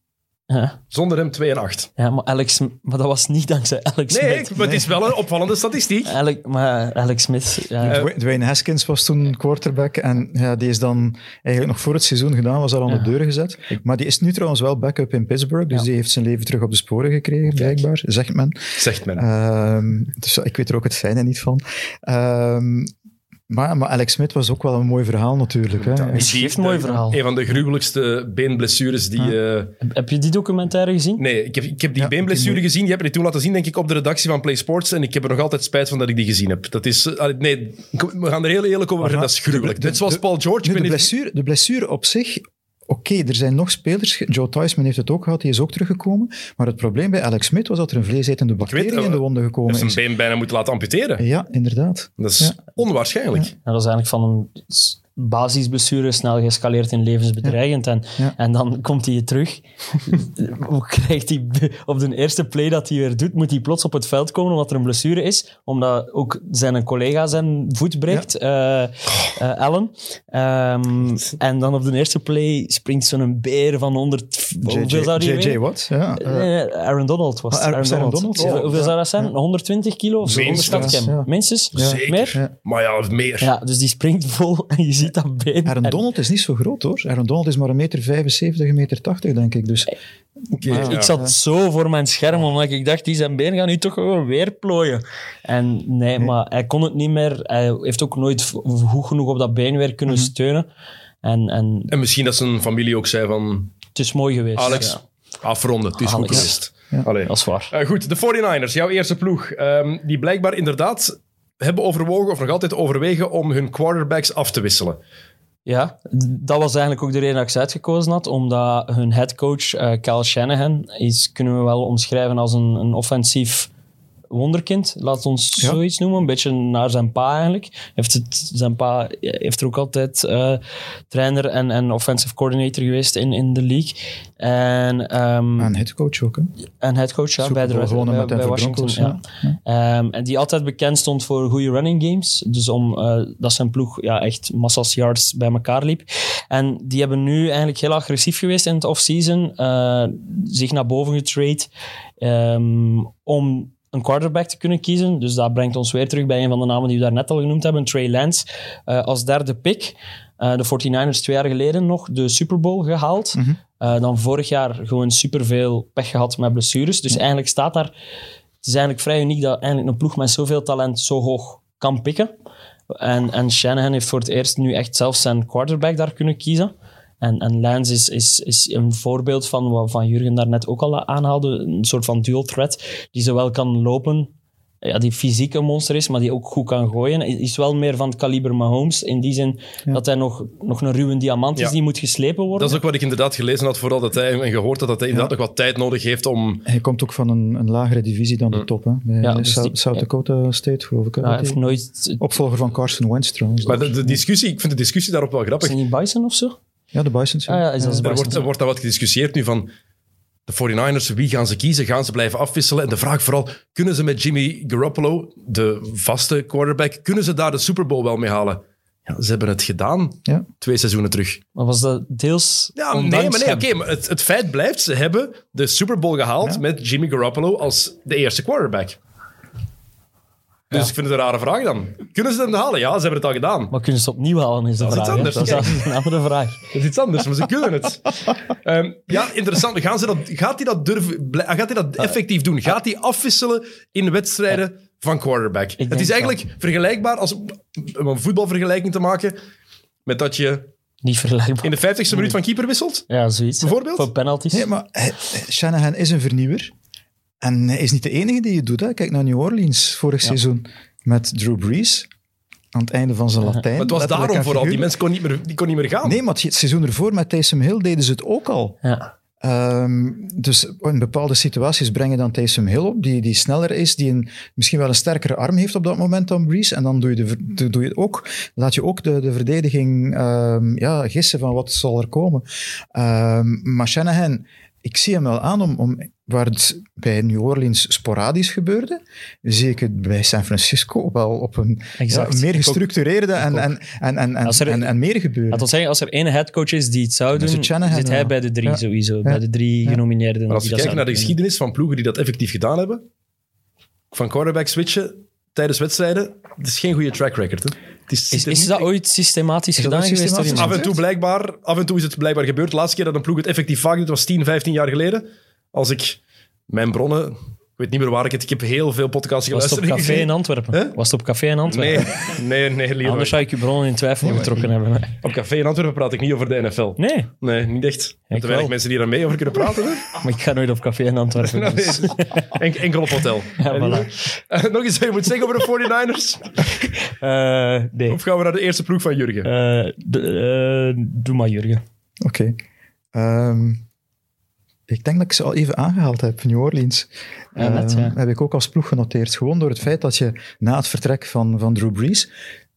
Ja. Zonder hem 2 en 8. Ja, maar, Alex, maar dat was niet dankzij Alex Nee, Smith. maar het is wel een opvallende statistiek. Alex, maar Alex Smith... Ja, Dwayne- Haskins was toen quarterback en ja, die is dan eigenlijk nog voor het seizoen gedaan, was al aan de deur gezet. Maar die is nu trouwens wel backup in Pittsburgh, dus Ja. die heeft zijn leven terug op de sporen gekregen, blijkbaar, zegt men. Zegt men. Ehm, dus ik weet er ook het fijne niet van. Ehm, maar, maar Alex Smith was ook wel een mooi verhaal natuurlijk. Hè. Geeft een mooi verhaal. Een van de gruwelijkste beenblessures die... eh, Heb je die documentaire gezien? nee, ik heb, ik heb die Ja, beenblessure die gezien. Die heb je toen laten zien, denk ik, op de redactie van Play Sports. En ik heb er nog altijd spijt van dat ik die gezien heb. Dat is... eh, nee, we gaan er heel eerlijk over. Dat is gruwelijk. de- de- Net zoals Paul George. De, blessure, de blessure op zich, oké, er zijn nog spelers. Joe Theismann heeft het ook gehad, die is ook teruggekomen. Maar het probleem bij Alex Smith was dat er een vleesetende bacterie het, in de wonden gekomen heeft is. zijn been bijna moeten laten amputeren. Ja, inderdaad. Dat is Ja. onwaarschijnlijk. Ja, dat is eigenlijk van een basisblessure snel geëscaleerd in levensbedreigend. En, Ja. en dan komt hij terug. Hoe krijgt hij op de eerste play dat hij weer doet, moet hij plots op het veld komen omdat er een blessure is. Omdat ook zijn collega zijn voet breekt, eh, eh, Allen. Ehm, en dan op de eerste play springt zo'n beer van 100... Hoeveel zou die JJ wat? Ja, eh, Aaron Donald was Ah, het. Aaron- Donald. Donald, ja. Hoeveel zou dat zijn? 120 kilo of zo? Minstens. Ja. Minstens? Zeker. Meer? Ja. Maar ja, meer. Ja, dus die springt vol en je ziet dat been. Aaron En- Donald is niet zo groot hoor. Aaron Donald is maar een meter 75, een meter 80 denk ik. Dus Oké, Maar ja. Ik zat zo voor mijn scherm, omdat ik dacht, die zijn been gaan nu toch gewoon weer plooien. En nee, maar hij kon het niet meer. Hij heeft ook nooit goed genoeg op dat been weer kunnen steunen. En, en En misschien dat zijn familie ook zei van... het is mooi geweest. Alex, Ja, afronden. Het is goed geweest. Allee. dat is waar. Eh, goed, de 49ers, jouw eerste ploeg. ehm, die blijkbaar inderdaad hebben overwogen, of nog altijd overwegen, om hun quarterbacks af te wisselen. Ja, dat was eigenlijk ook de reden dat ik ze uitgekozen had. Omdat hun headcoach, eh Cal Shanahan, is, kunnen we wel omschrijven als een, een offensief wonderkind. Laat ons Ja. zoiets noemen. Een beetje naar zijn pa eigenlijk. Heeft het, zijn pa heeft er ook altijd eh, trainer en, en offensive coordinator geweest in, in de league. En, ehm, een headcoach ook. Hè. en headcoach ja, bij, de, bij, Washington. Ja. Ehm, en die altijd bekend stond voor goede running games. Dus om, eh, dat zijn ploeg ja, echt massas yards bij elkaar liep. En die hebben nu eigenlijk heel agressief geweest in het offseason. eh zich naar boven getrade ehm, om een quarterback te kunnen kiezen. Dus dat brengt ons weer terug bij een van de namen die we daarnet al genoemd hebben. Trey Lance eh, als derde pick. Eh, de 49ers twee jaar geleden nog de Super Bowl gehaald. Eh, dan vorig jaar gewoon superveel pech gehad met blessures. Dus eigenlijk staat daar... Het is eigenlijk vrij uniek dat eigenlijk een ploeg met zoveel talent zo hoog kan pikken. En, en Shanahan heeft voor het eerst nu echt zelf zijn quarterback daar kunnen kiezen. En, en Lance is, is, is een voorbeeld van wat van Jurgen daarnet ook al aanhaalde. Een soort van dual threat, die zowel kan lopen, ja, die fysiek een monster is, maar die ook goed kan gooien. Hij is wel meer van het kaliber Mahomes, in die zin dat hij nog, nog een ruwe diamant is Ja. die moet geslepen worden. Dat is ook wat ik inderdaad gelezen had, vooral dat hij, en gehoord had, dat hij inderdaad nog wat tijd nodig heeft om... Hij komt ook van een, een lagere divisie dan de top. Hè. Bij Ja, dus South, die- South Dakota State, geloof ik. hè, Ja, hij dat heeft hij- nooit... Opvolger van Carson Wentz trouwens. Maar de, de discussie, ik vind de discussie daarop wel Is grappig. hij niet Bison of zo? Ja, de Bisons. ja. Ah ja, is dat Ja. de Er wordt, Bison? er wordt dan wat gediscussieerd nu van de 49ers, wie gaan ze kiezen? Gaan ze blijven afwisselen? En de vraag vooral, kunnen ze met Jimmy Garoppolo, de vaste quarterback, kunnen ze daar de Super Bowl wel mee halen? Ja, ze hebben het gedaan, Ja. twee seizoenen terug. Maar was dat deels Ja, nee, maar nee, oké, maar het, het feit blijft, ze hebben de Super Bowl gehaald Ja. met Jimmy Garoppolo als de eerste quarterback. Dus ik vind het een rare vraag dan. Kunnen ze hem halen? Ja, ze hebben het al gedaan. Maar kunnen ze het opnieuw halen, is de Dat is iets hè? anders. Dat is een andere vraag. Dat is iets anders, maar ze kunnen het. Ehm, ja, interessant. Gaan ze dat, gaat hij dat durven, gaat hij dat effectief doen? Gaat hij afwisselen in wedstrijden van quarterback? Het is eigenlijk vergelijkbaar, als, om een voetbalvergelijking te maken, met dat je Niet vergelijkbaar. in de 50ste minuut van keeper wisselt. Ja, zoiets. Bijvoorbeeld? Voor penalties. Nee, maar hij- Shanahan is een vernieuwer. En hij is niet de enige die het doet. Hè. Kijk naar New Orleans vorig seizoen met Drew Brees. Aan het einde van zijn Latijn. Maar het was daarom vooral. Die mensen kon niet meer, die kon niet meer gaan. Nee, maar het seizoen ervoor met Taysom Hill deden ze het ook al. Ja. Ehm, dus in bepaalde situaties breng je dan Taysom Hill op, die, die sneller is, die een, misschien wel een sterkere arm heeft op dat moment dan Brees. En dan doe je, de, doe je het ook, laat je ook de, de verdediging ehm, ja, gissen van wat zal er komen. Ehm maar Shanahan ik zie hem wel aan om, om waar het bij New Orleans sporadisch gebeurde, zie ik het bij San Francisco wel op een ja, meer gestructureerde en, en, en, en, en, er- en, en meer gebeuren. Dat wil zeggen, als er één headcoach is die het zou doen, zit hij ja. bij de drie Ja. sowieso. Bij de drie Ja. genomineerden. Maar als je kijkt naar de geschiedenis van ploegen die dat effectief gedaan hebben, van quarterback switchen tijdens wedstrijden, het is geen goede track record. Hè. Het is. Is, is dat ooit systematisch Is gedaan ooit geweest? systematisch af en toe blijkbaar, af en toe is het blijkbaar gebeurd. De laatste keer dat een ploeg het effectief vaak deed, was 10, 15 jaar geleden. Als ik mijn bronnen, weet niet meer waar ik het, ik heb heel veel podcasts Was het geluisterd. op café in Antwerpen? Was het op café in Antwerpen? Nee, nee, nee, Leroy. Anders zou ik je bronnen in twijfel getrokken hebben. Op café in Antwerpen praat ik niet over de NFL. Nee, Nee, niet echt. Er zijn te weinig wel. mensen die daar mee over kunnen praten. Hè? maar ik ga nooit op café in Antwerpen. Nou, dus- nee. En, enkel op hotel. Ja, En voilà. Eh, nog iets wat je moet zeggen over de 49ers? Eh, nee. Of gaan we naar de eerste ploeg van Jurgen? Eh, de- eh, doe maar, Jurgen. Oké. Ehm, ik denk dat ik ze al even aangehaald heb, New Orleans. Ja, net, ja. Ehm, Heb ik ook als ploeg genoteerd. Gewoon door het feit dat je na het vertrek van, van Drew Brees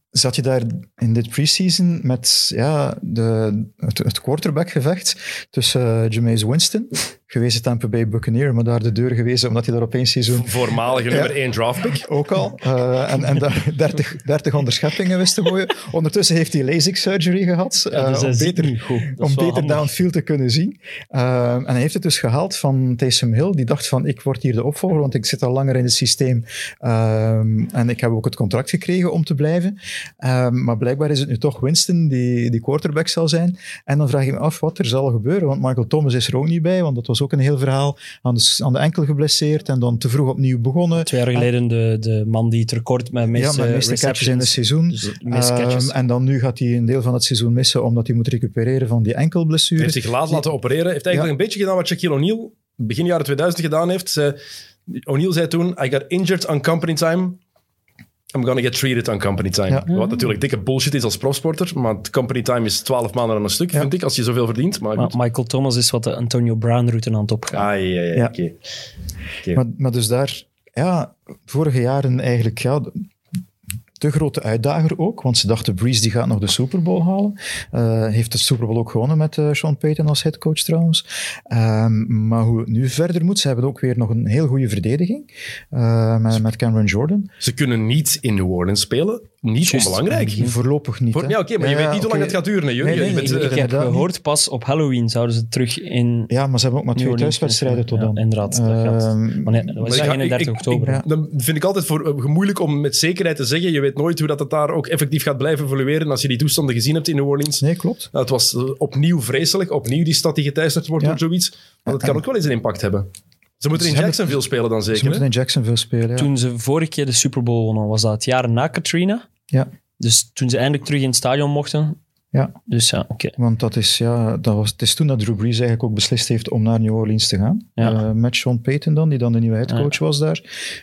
zat je daar in dit preseason met ja, de, het, het quarterbackgevecht tussen uh, Jameis Winston, gewezen Tampa Bay Buccaneer, maar daar de deur gewezen omdat hij daar op één seizoen Voormalige nummer 1 draftpick. ook al. eh, en en daar 30, 30 onderscheppingen wist te gooien. Ondertussen heeft hij LASIK surgery gehad. Ja, dus eh, om beter, om beter downfield te kunnen zien. Eh, en hij heeft het dus gehaald van Taysom Hill. Die dacht van, ik word hier de opvolger, want ik zit al langer in het systeem. Ehm, en ik heb ook het contract gekregen om te blijven. Ehm, maar blijkbaar is het nu toch Winston die, die quarterback zal zijn. En dan vraag ik me af wat er zal gebeuren. Want Michael Thomas is er ook niet bij, want dat was ook een heel verhaal. Aan de, aan de enkel geblesseerd en dan te vroeg opnieuw begonnen. Twee jaar geleden de, de man die het record met meeste, ja, met meeste catches in het seizoen. Dus. Ehm, en dan nu gaat hij een deel van het seizoen missen, omdat hij moet recupereren van die enkelblessure. Hij heeft zich laat laten opereren. heeft eigenlijk Ja. een beetje gedaan wat Shaquille O'Neal begin jaren 2000 gedaan heeft. Ze- O'Neal zei toen, I got injured on company time. I'm gonna get treated on company time. Ja. Wat natuurlijk dikke bullshit is als profsporter, maar company time is 12 maanden aan een stuk, Ja. vind ik, als je zoveel verdient. Maar. Michael Thomas is wat de Antonio Brown-route aan het opgaan. Ah, ja, ja, Ja. oké. Oké. Maar, maar dus daar, ja, vorige jaren eigenlijk, ja, de, de grote uitdager ook, want ze dachten Breeze die gaat nog de Super Bowl halen. Eh, heeft de Super Bowl ook gewonnen met eh, Sean Payton als headcoach trouwens. Ehm, maar hoe het nu verder moet, ze hebben ook weer nog een heel goede verdediging eh, met, met Cameron Jordan. Ze kunnen niet in New Orleans spelen. Niet Juist. onbelangrijk. Voorlopig niet. Voor- ja, oké, maar je weet niet hoe lang het gaat duren, hè, Jurgen. Nee, nee, Je bent, ik- Ik heb gehoord, pas op Halloween zouden ze terug in... Ja, maar ze hebben ook maar twee thuiswedstrijden tot ja, dan. inderdaad, dat gaat. Ehm, Wanneer, dat was Maar ik ja, ga- 31 ik- ik- oktober. ja. Dan vind ik altijd voor, moeilijk om met zekerheid te zeggen. Je weet nooit hoe dat het daar ook effectief gaat blijven evolueren als je die toestanden gezien hebt in New Orleans. Nee, klopt. Nou, het was eh, opnieuw vreselijk. Opnieuw die stad die geteisterd wordt Ja. door zoiets. Maar dat kan ook wel eens een impact hebben. Ze moeten in Ze Jacksonville spelen dan Ze zeker. moeten hè? in Jacksonville spelen. Ja. Toen ze vorige keer de Super Bowl wonnen, was dat het jaar na Katrina. Ja. Dus toen ze eindelijk terug in het stadion mochten. Ja. Dus ja, oké. Want dat is, ja, dat was, het is toen dat Drew Brees eigenlijk ook beslist heeft om naar New Orleans te gaan. Ja. Eh, met Sean Payton dan, die dan de nieuwe headcoach was daar.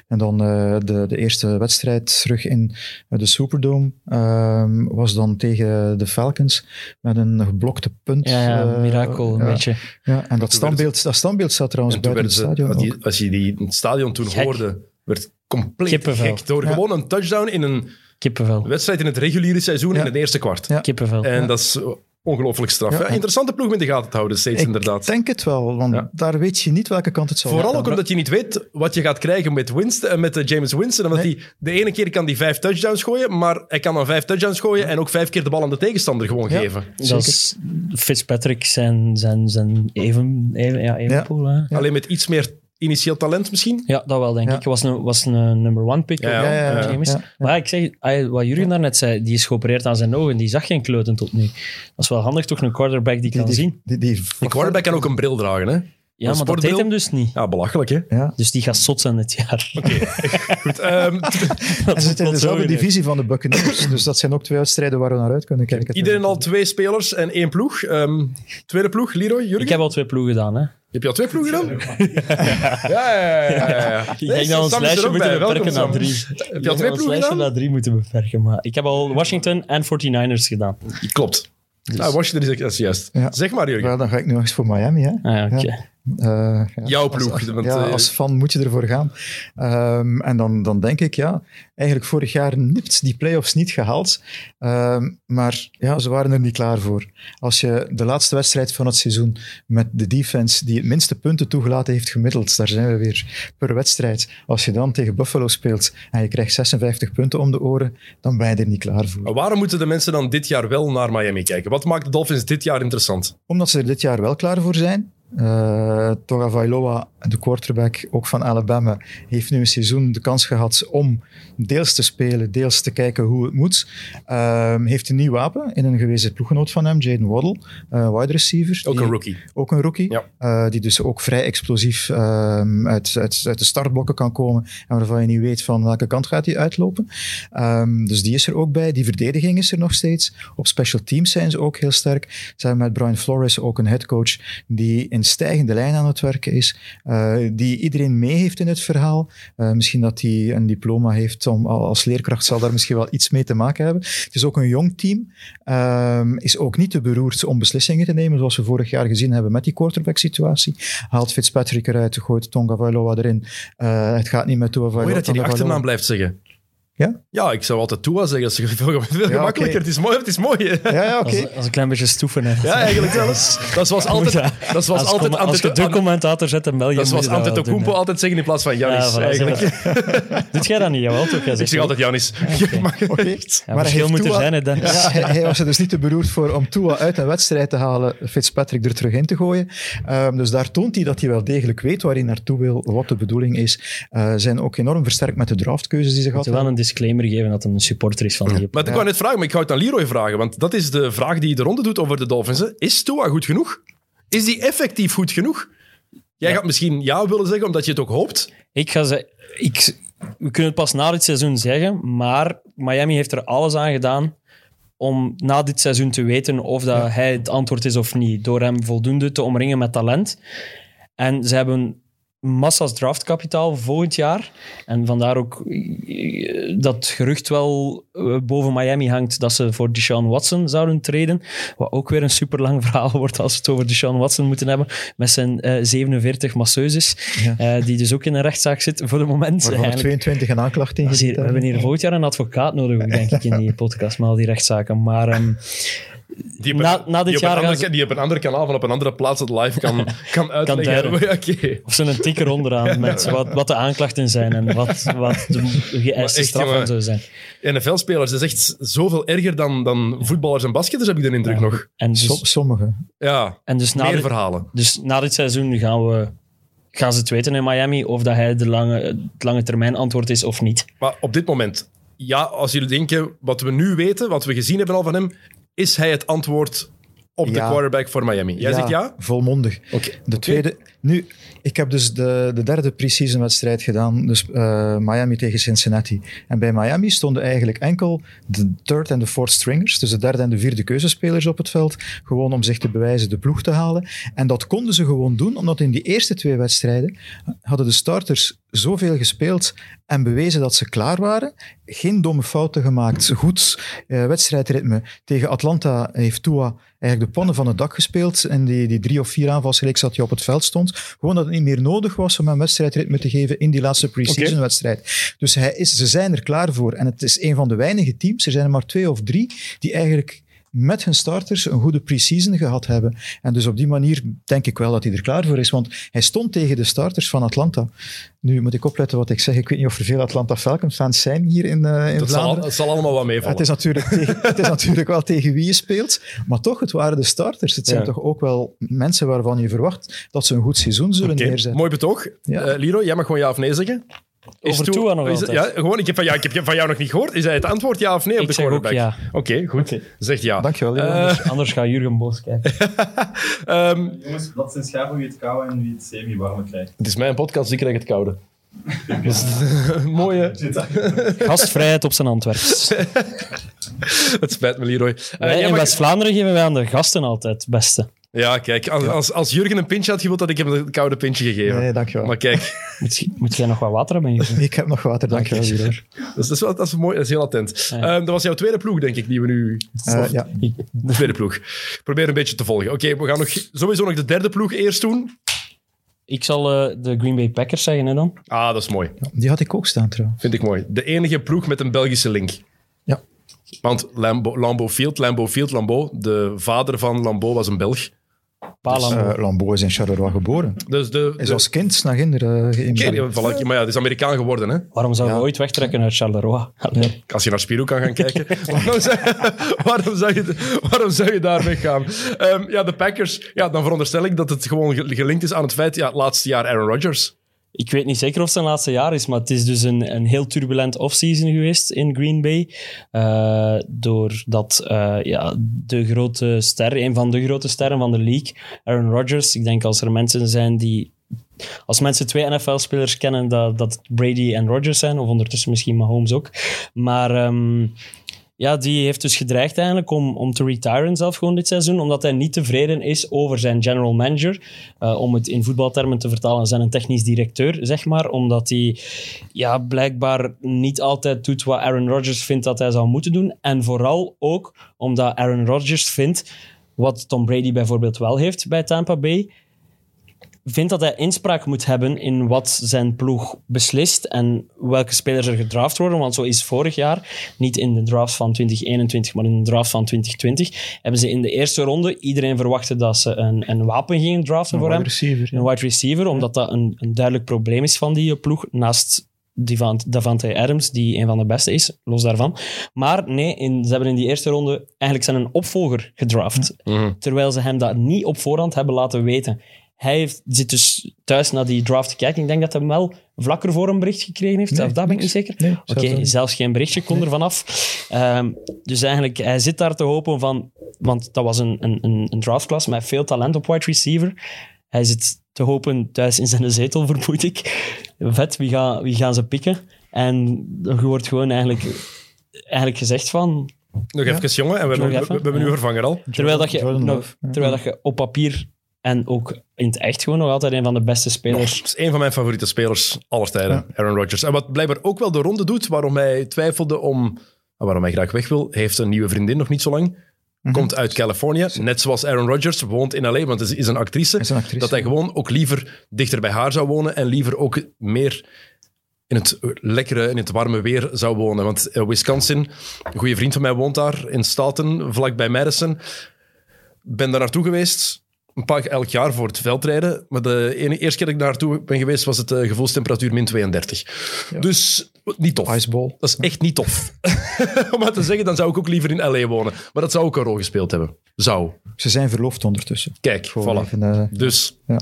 En dan eh, de, de eerste wedstrijd terug in eh, de Superdome ehm, was dan tegen de Falcons met een geblokte punt. Ja, ja, mirakel, een ja, beetje. Ja, en dat standbeeld, dat standbeeld staat trouwens buiten het stadion als, die, ook. als je die het stadion toen Gek. hoorde, werd compleet Kippenvel. gek. Door Ja. gewoon een touchdown in een Kippenvel. wedstrijd in het reguliere seizoen Ja. in het eerste kwart. Ja. Kippenvel. En dat is ongelooflijk straf. Ja. Ja, interessante ploeg om in de gaten te houden, steeds Ik inderdaad. denk het wel, want Ja. daar weet je niet welke kant het zal Vooral gaan. ook omdat je niet weet wat je gaat krijgen met, Winston, eh, met eh, James Winston. Omdat Nee. hij de ene keer kan die vijf touchdowns gooien, maar hij kan dan vijf touchdowns gooien en ook vijf keer de bal aan de tegenstander gewoon Ja. geven. dat is Fitzpatrick zijn, zijn, zijn even, even, ja. Ja. Alleen met iets meer initieel talent misschien. Ja, dat wel, denk Ja. ik. Was een, was een number one pick. Ja, ja, hè, ja, ja. James. Ja, ja. Maar ik zeg, wat Jurgen daarnet zei, die is geopereerd aan zijn ogen. Die zag geen kleuten tot nu. Dat is wel handig, toch? Een quarterback die, kan die, zien. Die, die, De quarterback kan ook een bril dragen, hè? Ja, maar dat deed hem dus niet. Ja, belachelijk, hè? Ja. Dus die gaat zot zijn dit jaar. Goed, ehm, Dat Hij zit in dezelfde divisie van de Buccaneers. dus dat zijn ook twee wedstrijden waar we naar uit kunnen kijken. iedereen al twee spelers en één ploeg. Ehm, tweede ploeg, Leroy, Jurgen? Ik heb al twee ploegen gedaan, hè. Heb je al twee ploegen gedaan? Ja, ja, ja. Ik denk dat we ons lijstje moeten beperken naar drie. Heb je al twee ons ploegen lijstje naar drie moeten beperken. Maar ik heb al Washington en 49ers gedaan. Klopt. Dus- Nou, Washington is juist. Ja. Zeg maar, Jurgen. Dan ga ik nu nog eens voor Miami. Hè? Ah, ja, oké. Eh, ja, Jouw ploeg, als- want, ja, eh, als fan moet je ervoor gaan. Ehm, en dan, dan denk ik, ja, eigenlijk vorig jaar nipt die play-offs niet gehaald. Ehm, maar ja, ze waren er niet klaar voor. Als je de laatste wedstrijd van het seizoen met de defense die het minste punten toegelaten heeft gemiddeld, daar zijn we weer per wedstrijd. Als je dan tegen Buffalo speelt en je krijgt 56 punten om de oren, dan ben je er niet klaar voor. Maar waarom moeten de mensen dan dit jaar wel naar Miami kijken? Wat maakt de Dolphins dit jaar interessant? Omdat ze er dit jaar wel klaar voor zijn. Uh, Toga Vailoa, de quarterback ook van Alabama, heeft nu een seizoen de kans gehad om deels te spelen, deels te kijken hoe het moet. Uh, heeft een nieuw wapen in een gewezen ploeggenoot van hem, Jaden Waddle, uh, wide receiver. Ook die, een rookie. Ook een rookie, Ja. uh, die dus ook vrij explosief um, uit, uit, uit, de startblokken kan komen en waarvan je niet weet van welke kant gaat hij uitlopen. Um, dus die is er ook bij. Die verdediging is er nog steeds. Op special teams zijn ze ook heel sterk. Ze hebben met Brian Flores ook een headcoach die in stijgende lijn aan het werken is, uh, die iedereen mee heeft in het verhaal. Uh, misschien dat hij een diploma heeft om, als leerkracht, zal daar misschien wel iets mee te maken hebben. Het is ook een jong team, um, is ook niet te beroerd om beslissingen te nemen, zoals we vorig jaar gezien hebben met die quarterback-situatie. Haalt Fitzpatrick eruit, gooit Tonga Vailoa erin. Uh, het gaat niet met Tua Vailoa. Mooi dat je die Tonga achternaam blijft zeggen. Ja? Ja, ik zou altijd Tua zeggen. Dat is veel, veel Ja, gemakkelijker. Het is mooi. Het is mooi. hè? Ja, ja oké. Als, als een klein beetje stoeven. Hè. Ja, eigenlijk wel. Dat was altijd, dat was als, altijd com- als je de commentator zet in België, dat was Antetokounmpo altijd zeggen in plaats van Janis. Ja, voilà, Doet jij dat niet? Jawel, toch? Ik zeg altijd Janis. Maar Oké. echt. Ja, Maar heeft moet er zijn, hè, Dennis. Ja, hij, hij was er dus niet te beroerd voor om Tua uit een wedstrijd te halen, Fitzpatrick er terug in te gooien. Ehm, dus daar toont hij dat hij wel degelijk weet waar hij naartoe wil, wat de bedoeling is. Eh zijn ook enorm versterkt met de draftkeuzes die ze gehad hebben. Disclaimer geven dat hij een supporter is van die Maar ik wou net vragen, maar ik ga het aan Leroy vragen. Want dat is de vraag die de ronde doet over de Dolphins. hè. Is Tua goed genoeg? Is die effectief goed genoeg? Jij gaat misschien ja willen zeggen, omdat je het ook hoopt. Ik ga zeggen, ik, we kunnen het pas na dit seizoen zeggen, maar Miami heeft er alles aan gedaan om na dit seizoen te weten of dat hij het antwoord is of niet, door hem voldoende te omringen met talent. En ze hebben massa's draftkapitaal volgend jaar. En vandaar ook eh, dat gerucht wel eh, boven Miami hangt dat ze voor Deshaun Watson zouden treden. Wat ook weer een super lang verhaal wordt als we het over Deshaun Watson moeten hebben. Met zijn eh, 47 masseuses, Ja. eh, die dus ook in een rechtszaak zit voor de moment. Waarvan er Eigenlijk- 22 een aanklacht in we hebben hier volgend jaar een advocaat nodig, denk ik, in die podcast, met al die rechtszaken. Maar ehm, Die op, Na- dit die op jaar een gaan andere, ze- die op een andere kanaal van op een andere plaats het live kan, kan uitleggen. Oké. of ze een tikker onderaan met wat, wat de aanklachten zijn en wat, wat de geëiste straffen zou zijn. NFL-spelers dat is echt zoveel erger dan, dan voetballers en basketters, heb ik de indruk nog. En dus, Som- Sommige. Ja, en dus na meer dit- verhalen. Dus na dit seizoen gaan, we, gaan ze het weten in Miami of dat hij de lange, het lange termijn antwoord is of niet. Maar op dit moment, ja, als jullie denken, wat we nu weten, wat we gezien hebben al van hem, is hij het antwoord op de Ja. quarterback voor Miami? Jij zegt ja? Volmondig. Oké. De tweede... Nu, ik heb dus de, de derde pre-season wedstrijd gedaan, dus eh, Miami tegen Cincinnati. En bij Miami stonden eigenlijk enkel de third en de fourth stringers, dus de derde en de vierde keuzespelers op het veld, gewoon om zich te bewijzen de ploeg te halen. En dat konden ze gewoon doen, omdat in die eerste twee wedstrijden hadden de starters zoveel gespeeld en bewezen dat ze klaar waren. Geen domme fouten gemaakt, goed eh, wedstrijdritme. Tegen Atlanta heeft Tua eigenlijk de pannen van het dak gespeeld. En die, die drie of vier aanvalsreeks dat hij op het veld stond. Gewoon dat het niet meer nodig was om hem wedstrijdritme te geven in die laatste pre-season wedstrijd. Dus hij is, ze zijn er klaar voor. En het is een van de weinige teams, er zijn er maar twee of drie, die eigenlijk met hun starters een goede pre-season gehad hebben. En dus op die manier denk ik wel dat hij er klaar voor is. Want hij stond tegen de starters van Atlanta. Nu moet ik opletten wat ik zeg. Ik weet niet of er veel Atlanta Falcons fans zijn hier in, eh in Dat zal, Vlaanderen. het zal allemaal wat meevallen. Het is, natuurlijk tegen, het is natuurlijk wel tegen wie je speelt, maar toch, het waren de starters. Het zijn Ja. toch ook wel mensen waarvan je verwacht dat ze een goed seizoen zullen neerzetten. Mooi betoog. Ja. Eh, Liro, jij mag gewoon ja of nee zeggen. Over Tua- nog is het- altijd. Ja, gewoon, ik heb, van, ja, ik heb van jou nog niet gehoord. Is hij het antwoord ja of nee op Ik de zeg ook quarterback? ja. Oké, goed. Zegt ja. Dankjewel. Eh, Anders, anders gaat Jurgen Boos kijken. Ehm, Jongens, dat zijn schapen wie het koude en wie het semi-warme krijgt. het is mijn podcast, ik krijg het koude. Dat is een mooie... Gastvrijheid op zijn Antwerps. Het spijt me, Leroy. Eh, in mag- West-Vlaanderen geven wij aan de gasten altijd het beste. Ja, kijk, als, als, als Jurgen een pintje had gewild, had ik hem een koude pintje gegeven. Nee, dankjewel. Maar kijk, Moet, moet jij nog wat water hebben? Jurgen? Ik heb nog water, dankjewel. Oké. Leroy. dat is, dat is, wel, dat is mooi, dat is heel attent. Ja. Ehm, dat was jouw tweede ploeg, denk ik, die we nu... Eh, ja. De tweede ploeg. Ik probeer een beetje te volgen. Oké, we gaan nog, sowieso nog de derde ploeg eerst doen. Ik zal eh, de Green Bay Packers zeggen hè, dan. Ah, dat is mooi. Die had ik ook staan trouwens. Vind ik mooi. De enige ploeg met een Belgische link. Ja. Want Lambo, Lambeau Field, Lambeau Field, Lambeau, de vader van Lambeau was een Belg. Palam. Eh Lambeau is in Charleroi geboren. Dus de... Is de- als kind naar Ginder uh, Oké, voilà, maar ja, het is Amerikaan geworden, hè. Waarom zouden we Ja. ooit wegtrekken uit Charleroi? Allee. Als je naar Spiro kan gaan kijken. waarom, zou, waarom, zou je, waarom zou je daar weggaan? Ehm, ja, de Packers. Ja, dan veronderstel ik dat het gewoon ge- gelinkt is aan het feit... Ja, het laatste jaar Aaron Rodgers. Ik weet niet zeker of het zijn laatste jaar is, maar het is dus een, een heel turbulent offseason geweest in Green Bay. Eh, doordat eh, ja, de grote ster, een van de grote sterren van de league, Aaron Rodgers, ik denk als er mensen zijn die... Als mensen twee NFL-spelers kennen, dat, dat Brady en Rodgers zijn, of ondertussen misschien Mahomes ook. Maar ehm, ja, die heeft dus gedreigd eigenlijk om, om te retiren zelf gewoon dit seizoen, omdat hij niet tevreden is over zijn general manager. Eh, om het in voetbaltermen te vertalen, zijn een technisch directeur, zeg maar. Omdat hij ja, blijkbaar niet altijd doet wat Aaron Rodgers vindt dat hij zou moeten doen. En vooral ook omdat Aaron Rodgers vindt, wat Tom Brady bijvoorbeeld wel heeft bij Tampa Bay, vindt dat hij inspraak moet hebben in wat zijn ploeg beslist en welke spelers er gedraft worden. Want zo is vorig jaar, niet in de draft van 2021, maar in de draft van 2020, hebben ze in de eerste ronde, iedereen verwachtte dat ze een, een wapen gingen draften voor hem. wide receiver. ja. Een wide receiver, omdat dat een, een duidelijk probleem is van die ploeg, naast Davante Adams, die een van de beste is, los daarvan. Maar nee, in, ze hebben in die eerste ronde eigenlijk zijn een opvolger gedraft, terwijl ze hem dat niet op voorhand hebben laten weten. Hij heeft, zit dus thuis naar die draft te kijken. Ik denk dat hij wel vlak ervoor een bericht gekregen heeft. Nee, of dat ben ik niet zeker. Nee, Oké, zelfs geen berichtje kon er vanaf. Ehm, dus eigenlijk, hij zit daar te hopen van... Want dat was een, een, een, draftklas met veel talent op wide receiver. Hij zit te hopen thuis in zijn zetel, vermoed ik. Vet, wie, gaan wie gaan ze pikken? En er wordt gewoon eigenlijk, eigenlijk gezegd van... Nog even, jongen. En we hebben, we, hebben nu ja. vervanger al. Terwijl, dat je, nog- ja. terwijl dat je op papier en ook in het echt gewoon nog altijd een van de beste spelers... Is een van mijn favoriete spelers aller tijden, Aaron Rodgers. En wat blijkbaar ook wel de ronde doet, waarom hij twijfelde om... Waarom hij graag weg wil. Heeft een nieuwe vriendin, nog niet zo lang. Mhm. Komt uit Californië. Net zoals Aaron Rodgers, woont in L.A., want het is- is een actrice. Is een actrice, dat hij gewoon ook liever dichter bij haar zou wonen en liever ook meer in het lekkere, in het warme weer zou wonen. Want eh, Wisconsin, een goede vriend van mij woont daar in Staten, vlakbij Madison. Ben daar naartoe geweest, een paar elk jaar voor het veldrijden. Maar de ene, eerste keer dat ik naartoe ben geweest, was het eh, gevoelstemperatuur min 32. Dus niet tof. Iceball. Dat is echt niet tof. Om maar te zeggen, dan zou ik ook liever in L.A. wonen. Maar dat zou ook een rol gespeeld hebben. Zou. Ze zijn verloofd ondertussen. Kijk, Gewoon voilà. even, eh, Dus, ja.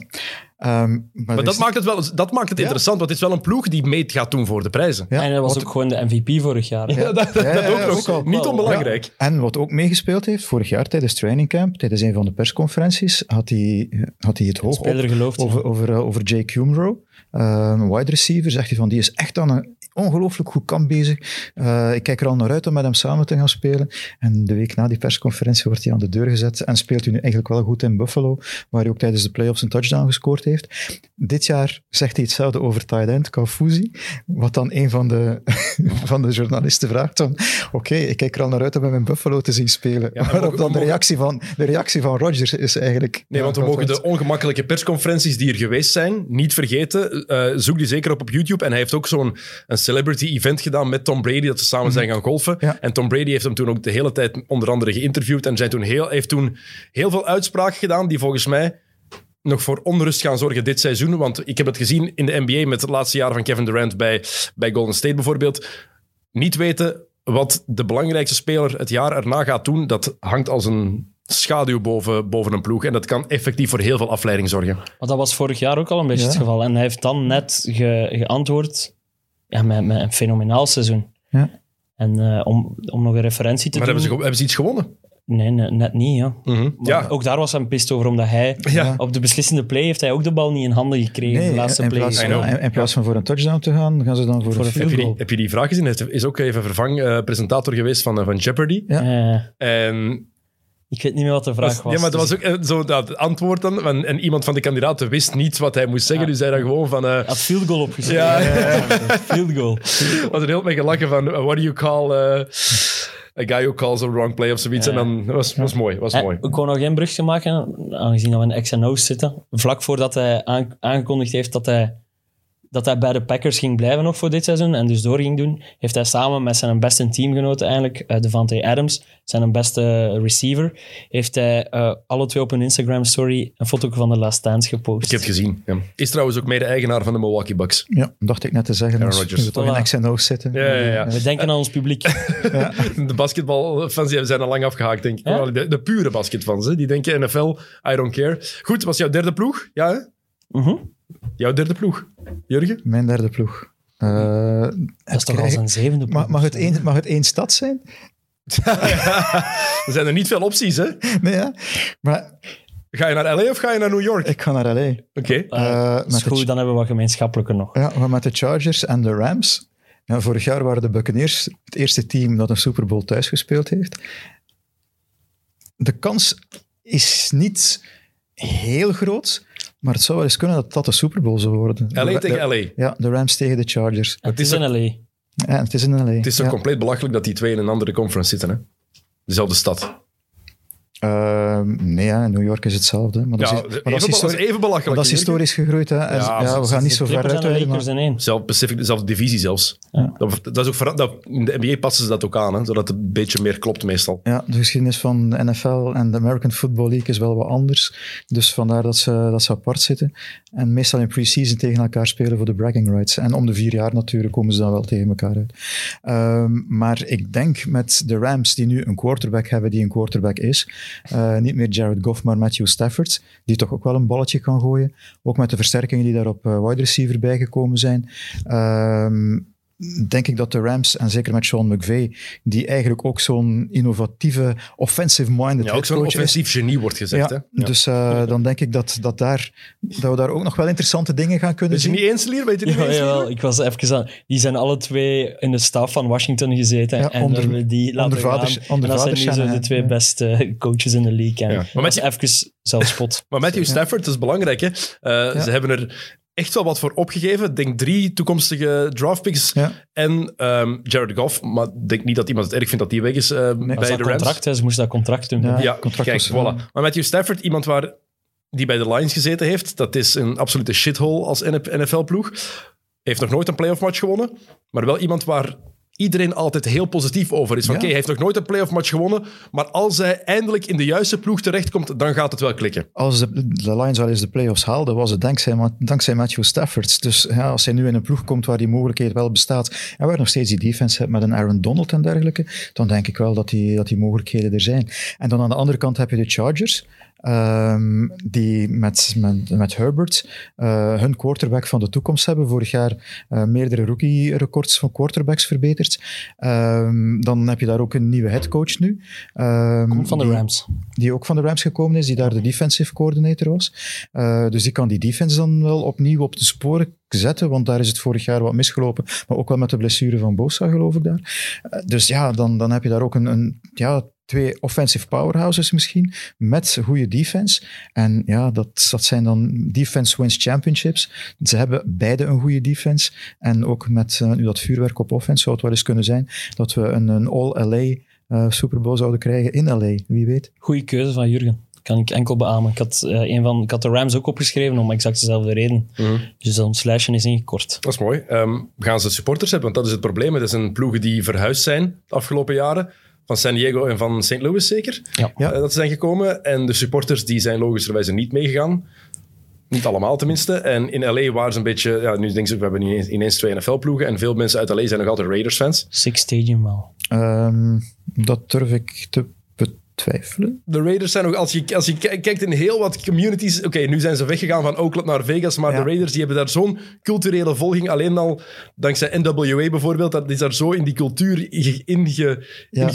Ehm, maar maar dat is- maakt het wel dat maakt het Ja. interessant, want het is wel een ploeg die mee gaat doen voor de prijzen. ja, en hij was wat- ook gewoon de MVP vorig jaar. Ja, dat, dat, Ja, dat ja, ook ja, nog. ook al. Niet onbelangrijk. Ja, En wat ook meegespeeld heeft, vorig jaar tijdens training camp, tijdens een van de persconferenties, had hij, had hij het hoog op over, over, eh, over Jake Kumro, een wide receiver. Zegt hij van, die is echt aan een ongelooflijk goed kamp bezig. Eh, ik kijk er al naar uit om met hem samen te gaan spelen. En de week na die persconferentie wordt hij aan de deur gezet en speelt hij nu eigenlijk wel goed in Buffalo, waar hij ook tijdens de playoffs een touchdown gescoord heeft. Dit jaar zegt hij hetzelfde over tight end Kaufuzi, wat dan een van de, van de journalisten vraagt van, oké, ik kijk er al naar uit om hem in Buffalo te zien spelen. Ja, Waarop dan de reactie van, de reactie van Rodgers is eigenlijk... Nee, want we mogen de ongemakkelijke persconferenties die er geweest zijn niet vergeten. Eh, zoek die zeker op op YouTube. En hij heeft ook zo'n een celebrity event gedaan met Tom Brady, dat ze samen zijn gaan golfen. Ja. En Tom Brady heeft hem toen ook de hele tijd onder andere geïnterviewd en zijn toen heel, heeft toen heel veel uitspraken gedaan die volgens mij nog voor onrust gaan zorgen dit seizoen. Want ik heb het gezien in de NBA met het laatste jaar van Kevin Durant bij, bij Golden State bijvoorbeeld. Niet weten wat de belangrijkste speler het jaar erna gaat doen, dat hangt als een schaduw boven, boven een ploeg. En dat kan effectief voor heel veel afleiding zorgen. Maar dat was vorig jaar ook al een beetje Ja. het geval. En hij heeft dan net ge- geantwoord ja, met, met een fenomenaal seizoen. Ja. En eh, om, om nog een referentie te Maar doen... hebben ze, ge- hebben ze iets gewonnen? Nee, nee, net niet. Ja. Mhm. Maar Ja, Ook daar was hij pist over, omdat hij Ja. op de beslissende play heeft hij ook de bal niet in handen gekregen. Nee, de laatste in play. plaats, know. in, in plaats van voor een touchdown te gaan, gaan ze dan voor, Voor een een field heb, je goal. die, heb je die vraag gezien? Hij is ook even vervang eh, presentator geweest van, eh, van Jeopardy. Ja. Eh, En ik weet niet meer wat de vraag was. ja, maar dat dus was ook eh, zo dat antwoord dan. En, en iemand van de kandidaten wist niet wat hij moest zeggen. Ja. Dus zei dan gewoon van... eh Hij had field goal opgeschreven. Ja. Field goal. was er heel mee gelachen van... uh, what do you call... eh, a guy who calls a wrong play of zoiets. Ja. En dan dat was, was mooi. Was Eh, mooi. Ik wou nog één brugje maken, aangezien dat we in X&O's zitten. Vlak voordat hij aan- aangekondigd heeft dat hij, dat hij bij de Packers ging blijven nog voor dit seizoen en dus door ging doen, heeft hij samen met zijn beste teamgenoot eigenlijk, eh, Devante Adams, zijn beste receiver, heeft hij eh, alle twee op een Instagram-story een foto van de Last Dance gepost. Ik heb het gezien. Ja. Is trouwens ook mede-eigenaar van de Milwaukee Bucks. Ja, dacht ik net te zeggen. Aaron Als Rodgers. we toch in. X en O's zitten. Ja, ja, ja. We denken aan ons publiek. De basketbalfans die zijn al lang afgehaakt, denk ik. Ja? De, de pure basketfans, hè. die denken NFL, I don't care. Goed, was jouw derde ploeg? Ja, hè? Mhm. Jouw derde ploeg. Jurgen? Mijn derde ploeg. Eh, Dat is toch al krijg- zijn zevende mag, mag, het één, mag het één stad zijn? er zijn er niet veel opties, hè? Nee, ja. Maar Ga je naar LA of ga je naar New York? ik ga naar L.A. Oké. Eh, met dat is de goed, dan hebben we wat gemeenschappelijker nog. Ja, maar met de Chargers en de Rams. Ja, vorig jaar waren de Buccaneers het eerste team dat een Super Bowl thuis gespeeld heeft. De kans is niet heel groot, maar het zou wel eens kunnen dat dat de Super Bowl zou worden. LA De- tegen de- LA. Ja, de Rams tegen de Chargers. Het is is in LA. Ja, het is in LA. Het is toch ja. compleet belachelijk dat die twee in een andere conference zitten, hè? Dezelfde stad. Ehm, nee, ja, in New York is hetzelfde. Maar dat Ja, is, maar even, dat is, dat is histori- even belachelijk. dat is historisch gegroeid. Hè. En- Ja, ja, we gaan niet zo ver uit. Één. Zelf Pacific, dezelfde divisie zelfs. Ja. Dat, dat is ook dat, in de NBA passen ze dat ook aan, hè, zodat het een beetje meer klopt meestal. Ja, de geschiedenis van de NFL en de American Football League is wel wat anders. Dus vandaar dat ze, dat ze apart zitten. En meestal in pre-season tegen elkaar spelen voor de bragging rights. En om de vier jaar natuurlijk komen ze dan wel tegen elkaar uit. Ehm, maar ik denk met de Rams, die nu een quarterback hebben die een quarterback is. Eh, niet meer Jared Goff, maar Matthew Stafford. Die toch ook wel een balletje kan gooien. Ook met de versterkingen die daar op eh, wide receiver bijgekomen zijn. Ehm, denk ik dat de Rams, en zeker met Sean McVay, die eigenlijk ook zo'n innovatieve, offensive-minded Ja, ook zo'n is. offensief genie wordt gezegd. Ja, hè? Ja. dus eh, dan denk ik dat, dat, daar, dat we daar ook nog wel interessante dingen gaan kunnen Weet je zien. niet eens, Lier? Weet je niet Ja, eens, jawel, ik was even aan. Die zijn alle twee in de staf van Washington gezeten. Ja, en onder- die laten onder vaders- gaan. onder en dat zijn vaders nu zo de Shanahan, twee ja. beste coaches in de league. En Ja. maar Maar met met even zelfspot. Maar Matthew Stafford, dat is belangrijk. Hè? Eh, Ze hebben er echt wel wat voor opgegeven. Ik denk drie toekomstige draftpicks Ja. en ehm, Jared Goff. Maar ik denk niet dat iemand het erg vindt dat die weg is eh, Dat bij is de Rams. contract, hè. ze moesten dat contract doen. Ja. Ja, contract kijk, voilà. Maar Matthew Stafford, iemand waar, die bij de Lions gezeten heeft, dat is een absolute shithole als NFL-ploeg. Heeft nog nooit een playoff match gewonnen, maar wel iemand waar iedereen altijd heel positief over is. Van, Ja. Oké, hij heeft nog nooit een playoff match gewonnen, maar als hij eindelijk in de juiste ploeg terechtkomt, dan gaat het wel klikken. Als de, de Lions wel eens de playoffs haalden, was het dankzij, dankzij Matthew Stafford. Dus ja, als hij nu in een ploeg komt waar die mogelijkheid wel bestaat, en waar nog steeds die defense hebt met een Aaron Donald en dergelijke, dan denk ik wel dat die, dat die mogelijkheden er zijn. En dan aan de andere kant heb je de Chargers, ehm, die met, met, met Herbert eh, hun quarterback van de toekomst hebben. Vorig jaar eh, meerdere rookie-records van quarterbacks verbeterd. Ehm, dan heb je daar ook een nieuwe headcoach nu. Komt van de Rams. die ook van de Rams gekomen is, die daar de defensive coordinator was. Eh, dus die kan die defense dan wel opnieuw op de sporen zetten, want daar is het vorig jaar wat misgelopen, maar ook wel met de blessure van Bosa, geloof ik daar. Dus ja, dan, dan heb je daar ook een, een ja, twee offensive powerhouses misschien, met goede defense. En ja, dat, dat zijn dan defense wins championships. Ze hebben beide een goede defense. En ook met eh, nu dat vuurwerk op offense zou het wel eens kunnen zijn dat we een, een all-LA eh, Super Bowl zouden krijgen in LA, wie weet. Goeie keuze van Jurgen. Kan ik enkel beamen. Ik had, eh, een van, ik had de Rams ook opgeschreven om exact dezelfde reden. Dus ons lijstje is ingekort. Dat is mooi. Ehm, gaan ze supporters hebben? Want dat is het probleem. Het zijn ploegen die verhuisd zijn de afgelopen jaren. Van San Diego en van St. Louis zeker. Ja. Ja. Eh, dat ze zijn gekomen. En de supporters die zijn logischerwijze niet meegegaan. Niet allemaal tenminste. En in LA waren ze een beetje... Ja, nu denken ze, we hebben ineens, ineens twee NFL-ploegen. En veel mensen uit LA zijn nog altijd Raiders-fans. Six Stadium wel. Ehm, dat durf ik te De Raiders zijn nog... Als je, als je ki- kijkt in heel wat communities... Oké, nu zijn ze weggegaan van Oakland naar Vegas. Maar Ja. de Raiders die hebben daar zo'n culturele volging. Alleen al dankzij NWA bijvoorbeeld. Dat is daar zo in die cultuur inge, inge, Ja.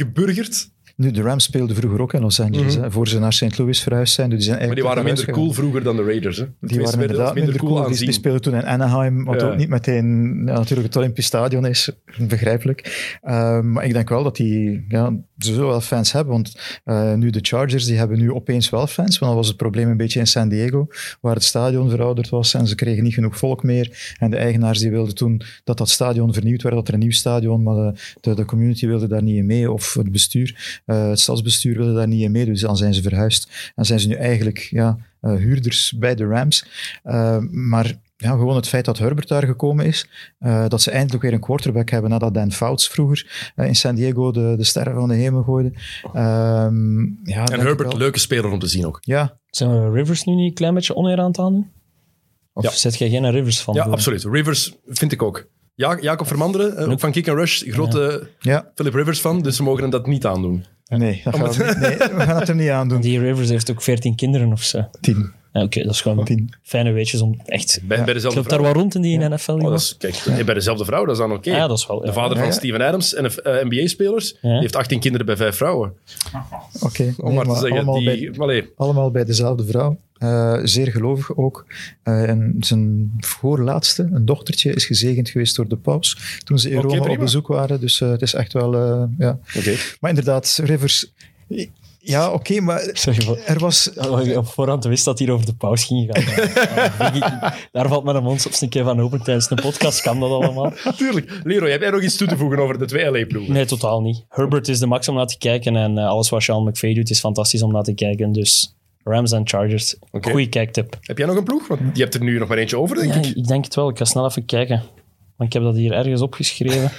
Nu, de Rams speelden vroeger ook in Los Angeles, Mhm. hè, voor ze naar St. Louis verhuisd zijn. Dus die zijn Maar die waren minder cool vroeger dan de Raiders. Hè? Die Tenminste, waren inderdaad minder cool. Die, die speelden toen in Anaheim, wat Ja. ook niet meteen ja, natuurlijk het Olympisch Stadion is, begrijpelijk. maar ik denk wel dat die, ja, ze zullen wel fans hebben, want eh, nu de Chargers, die hebben nu opeens wel fans, want dat was het probleem een beetje in San Diego, waar het stadion verouderd was en ze kregen niet genoeg volk meer. En de eigenaars die wilden toen dat dat stadion vernieuwd werd, dat er een nieuw stadion, maar de, de, de community wilde daar niet in mee, of het bestuur, eh, het stadsbestuur wilde daar niet in mee, dus dan zijn ze verhuisd. En zijn ze nu eigenlijk ja, eh, huurders bij de Rams. Eh, maar ja, gewoon het feit dat Herbert daar gekomen is, eh, dat ze eindelijk weer een quarterback hebben nadat Dan Fouts vroeger in San Diego de, de sterren van de hemel gooide. Ehm, ja, En Herbert, leuke speler om te zien ook. Ja, Zijn we Rivers nu niet een klein beetje oneer aan het aandoen? Of Ja. zet jij geen Rivers van? Ja, absoluut. Rivers vind ik ook. Ja, Jacob Vermanderen, ook van Kick and Rush, grote ja. Philip Rivers fan, dus we mogen hem dat niet aandoen. Nee, dat gaan we, nee, we gaan het hem niet aandoen. Die Rivers heeft ook 14 kinderen of zo. 10. Oké, dat is gewoon Tien. fijne weetjes om echt... Bij, bij dezelfde vrouw. daar wel rond in die. NFL? Oh, is, kijk, bij dezelfde vrouw, dat is dan oké. Ja, dat is wel... De vader van Steven Adams, en eh, NBA-spelers, heeft 18 kinderen bij vijf vrouwen. Oké. Om maar te zeggen, allemaal, die, bij, allemaal bij dezelfde vrouw. Eh, zeer gelovig ook. Eh, en zijn voorlaatste, een dochtertje, is gezegend geweest door de paus toen ze in Rome op bezoek waren. Dus het is echt wel... ja. Okay. Maar inderdaad, Rivers... Ja, oké, maar voor- er was... Ik op voorhand wist dat hier over de paus ging gaan. Ik- Daar valt mijn mond soms een keer van open. Tijdens een podcast kan dat allemaal. Natuurlijk. Leroy, heb jij nog iets toe te voegen over de twee LA-ploegen? Nee, totaal niet. Herbert is de max om naar te kijken. En eh, alles wat Sean McVay doet is fantastisch om naar te kijken. Dus Rams en Chargers. Oké. Goeie kijktip. Heb jij nog een ploeg? Want je hebt er nu nog maar eentje over, denk Ja, ik. ik denk het wel. Ik ga snel even kijken. Want ik heb dat hier ergens opgeschreven.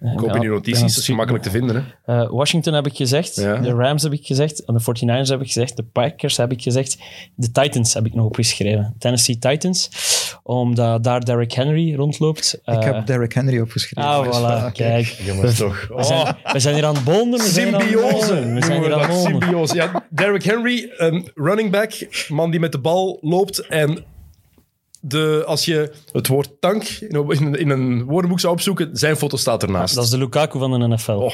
Ik hoop in je notities, dat is gemakkelijk te vinden. Hè? Eh, Washington heb ik gezegd, Ja. de Rams heb ik gezegd, de 49ers heb ik gezegd, de Packers heb ik gezegd, de Titans heb ik nog opgeschreven. Tennessee Titans, omdat daar Derrick Henry rondloopt. Ik Eh, heb Derrick Henry opgeschreven. Ah, Dus, voilà, ah, kijk. Jongens, toch. We zijn, we zijn hier aan het bonden. We zijn aan Symbiose. We zijn hier aan het bonden. Symbiose. Ja, Derrick Henry, een running back, man die met de bal loopt en de, als je het woord tank in een, in een woordenboek zou opzoeken, zijn foto staat ernaast. Dat is de Lukaku van de NFL. Oh,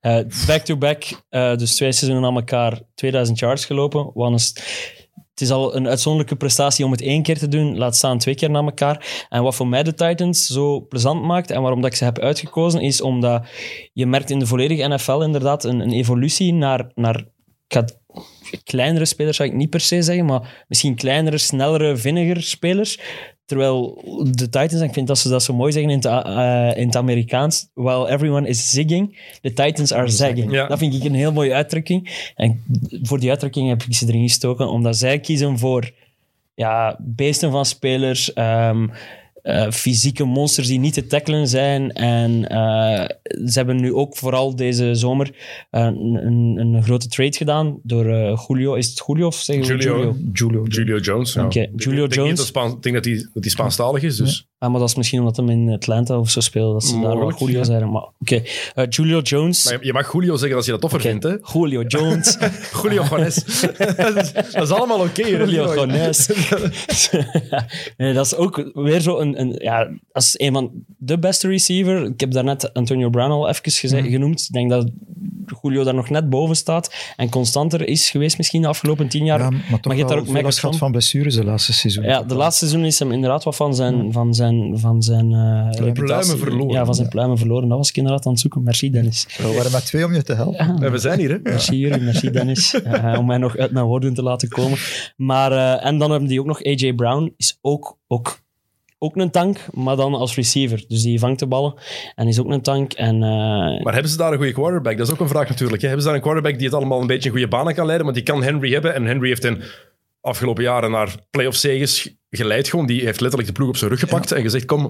Eh, Back-to-back, eh, dus twee seizoenen aan elkaar, 2000 yards gelopen. St- het is al een uitzonderlijke prestatie om het één keer te doen, laat staan twee keer na elkaar. En wat voor mij de Titans zo plezant maakt en waarom dat ik ze heb uitgekozen, is omdat je merkt in de volledige NFL inderdaad een, een evolutie naar, naar ik ga het- kleinere spelers, zou ik niet per se zeggen, maar misschien kleinere, snellere, vinniger spelers. Terwijl de Titans, en ik vind dat ze dat zo mooi zeggen in het, eh, in het Amerikaans, while everyone is zigging, the Titans are zagging. Ja. Dat vind ik een heel mooie uitdrukking. En voor die uitdrukking heb ik ze erin gestoken, omdat zij kiezen voor ja, beesten van spelers, ehm, eh, fysieke monsters die niet te tackelen zijn. En eh, ze hebben nu ook vooral deze zomer eh, een, een, een grote trade gedaan door eh, Julio. Is het Julio of zeggen we Julio. Julio? Julio. Julio Jones. ja. Oké, Ik denk- Julio ik denk Jones. dat Ik denk dat hij, dat hij Spaanstalig is, dus... Ah, maar dat is misschien omdat hem in Atlanta of zo speelde, dat ze daar wel Julio ja. zeiden. Maar oké, Eh, Julio Jones. Maar je mag Julio zeggen als je dat toffer vindt, hè? Julio Jones. Julio Jones. dat, is, allemaal oké. Julio. Jones. nee, dat is ook weer zo een, een... Ja, als een van de beste receiver... Ik heb daarnet Antonio Brown al even geze- Mhm. genoemd. Ik denk dat Julio daar nog net boven staat. En constanter is geweest misschien de afgelopen tien jaar. Ja, maar toch je daar wel ook last gehad van blessures de laatste seizoen. Ja, de laatste seizoen is hem inderdaad wat van zijn, van zijn, van zijn eh, reputatie- verloren. Ja, van zijn pluimen verloren. Dat was ik inderdaad aan het zoeken. Merci, Dennis. We waren met twee om je te helpen. Ja, we zijn hier, hè? Merci, Jury. Merci, Dennis. eh, om mij nog uit mijn woorden te laten komen. Maar, eh, en dan hebben die ook nog AJ Brown. Is ook, ook, ook een tank, maar dan als receiver. Dus die vangt de ballen en is ook een tank. En, eh, Maar hebben ze daar een goede quarterback? Dat is ook een vraag natuurlijk. Hè? Hebben ze daar een quarterback die het allemaal een beetje in goede banen kan leiden? Want die kan Henry hebben. En Henry heeft in afgelopen jaren naar playoff zegens geleid. Gewoon. Die heeft letterlijk de ploeg op zijn rug gepakt en gezegd, kom,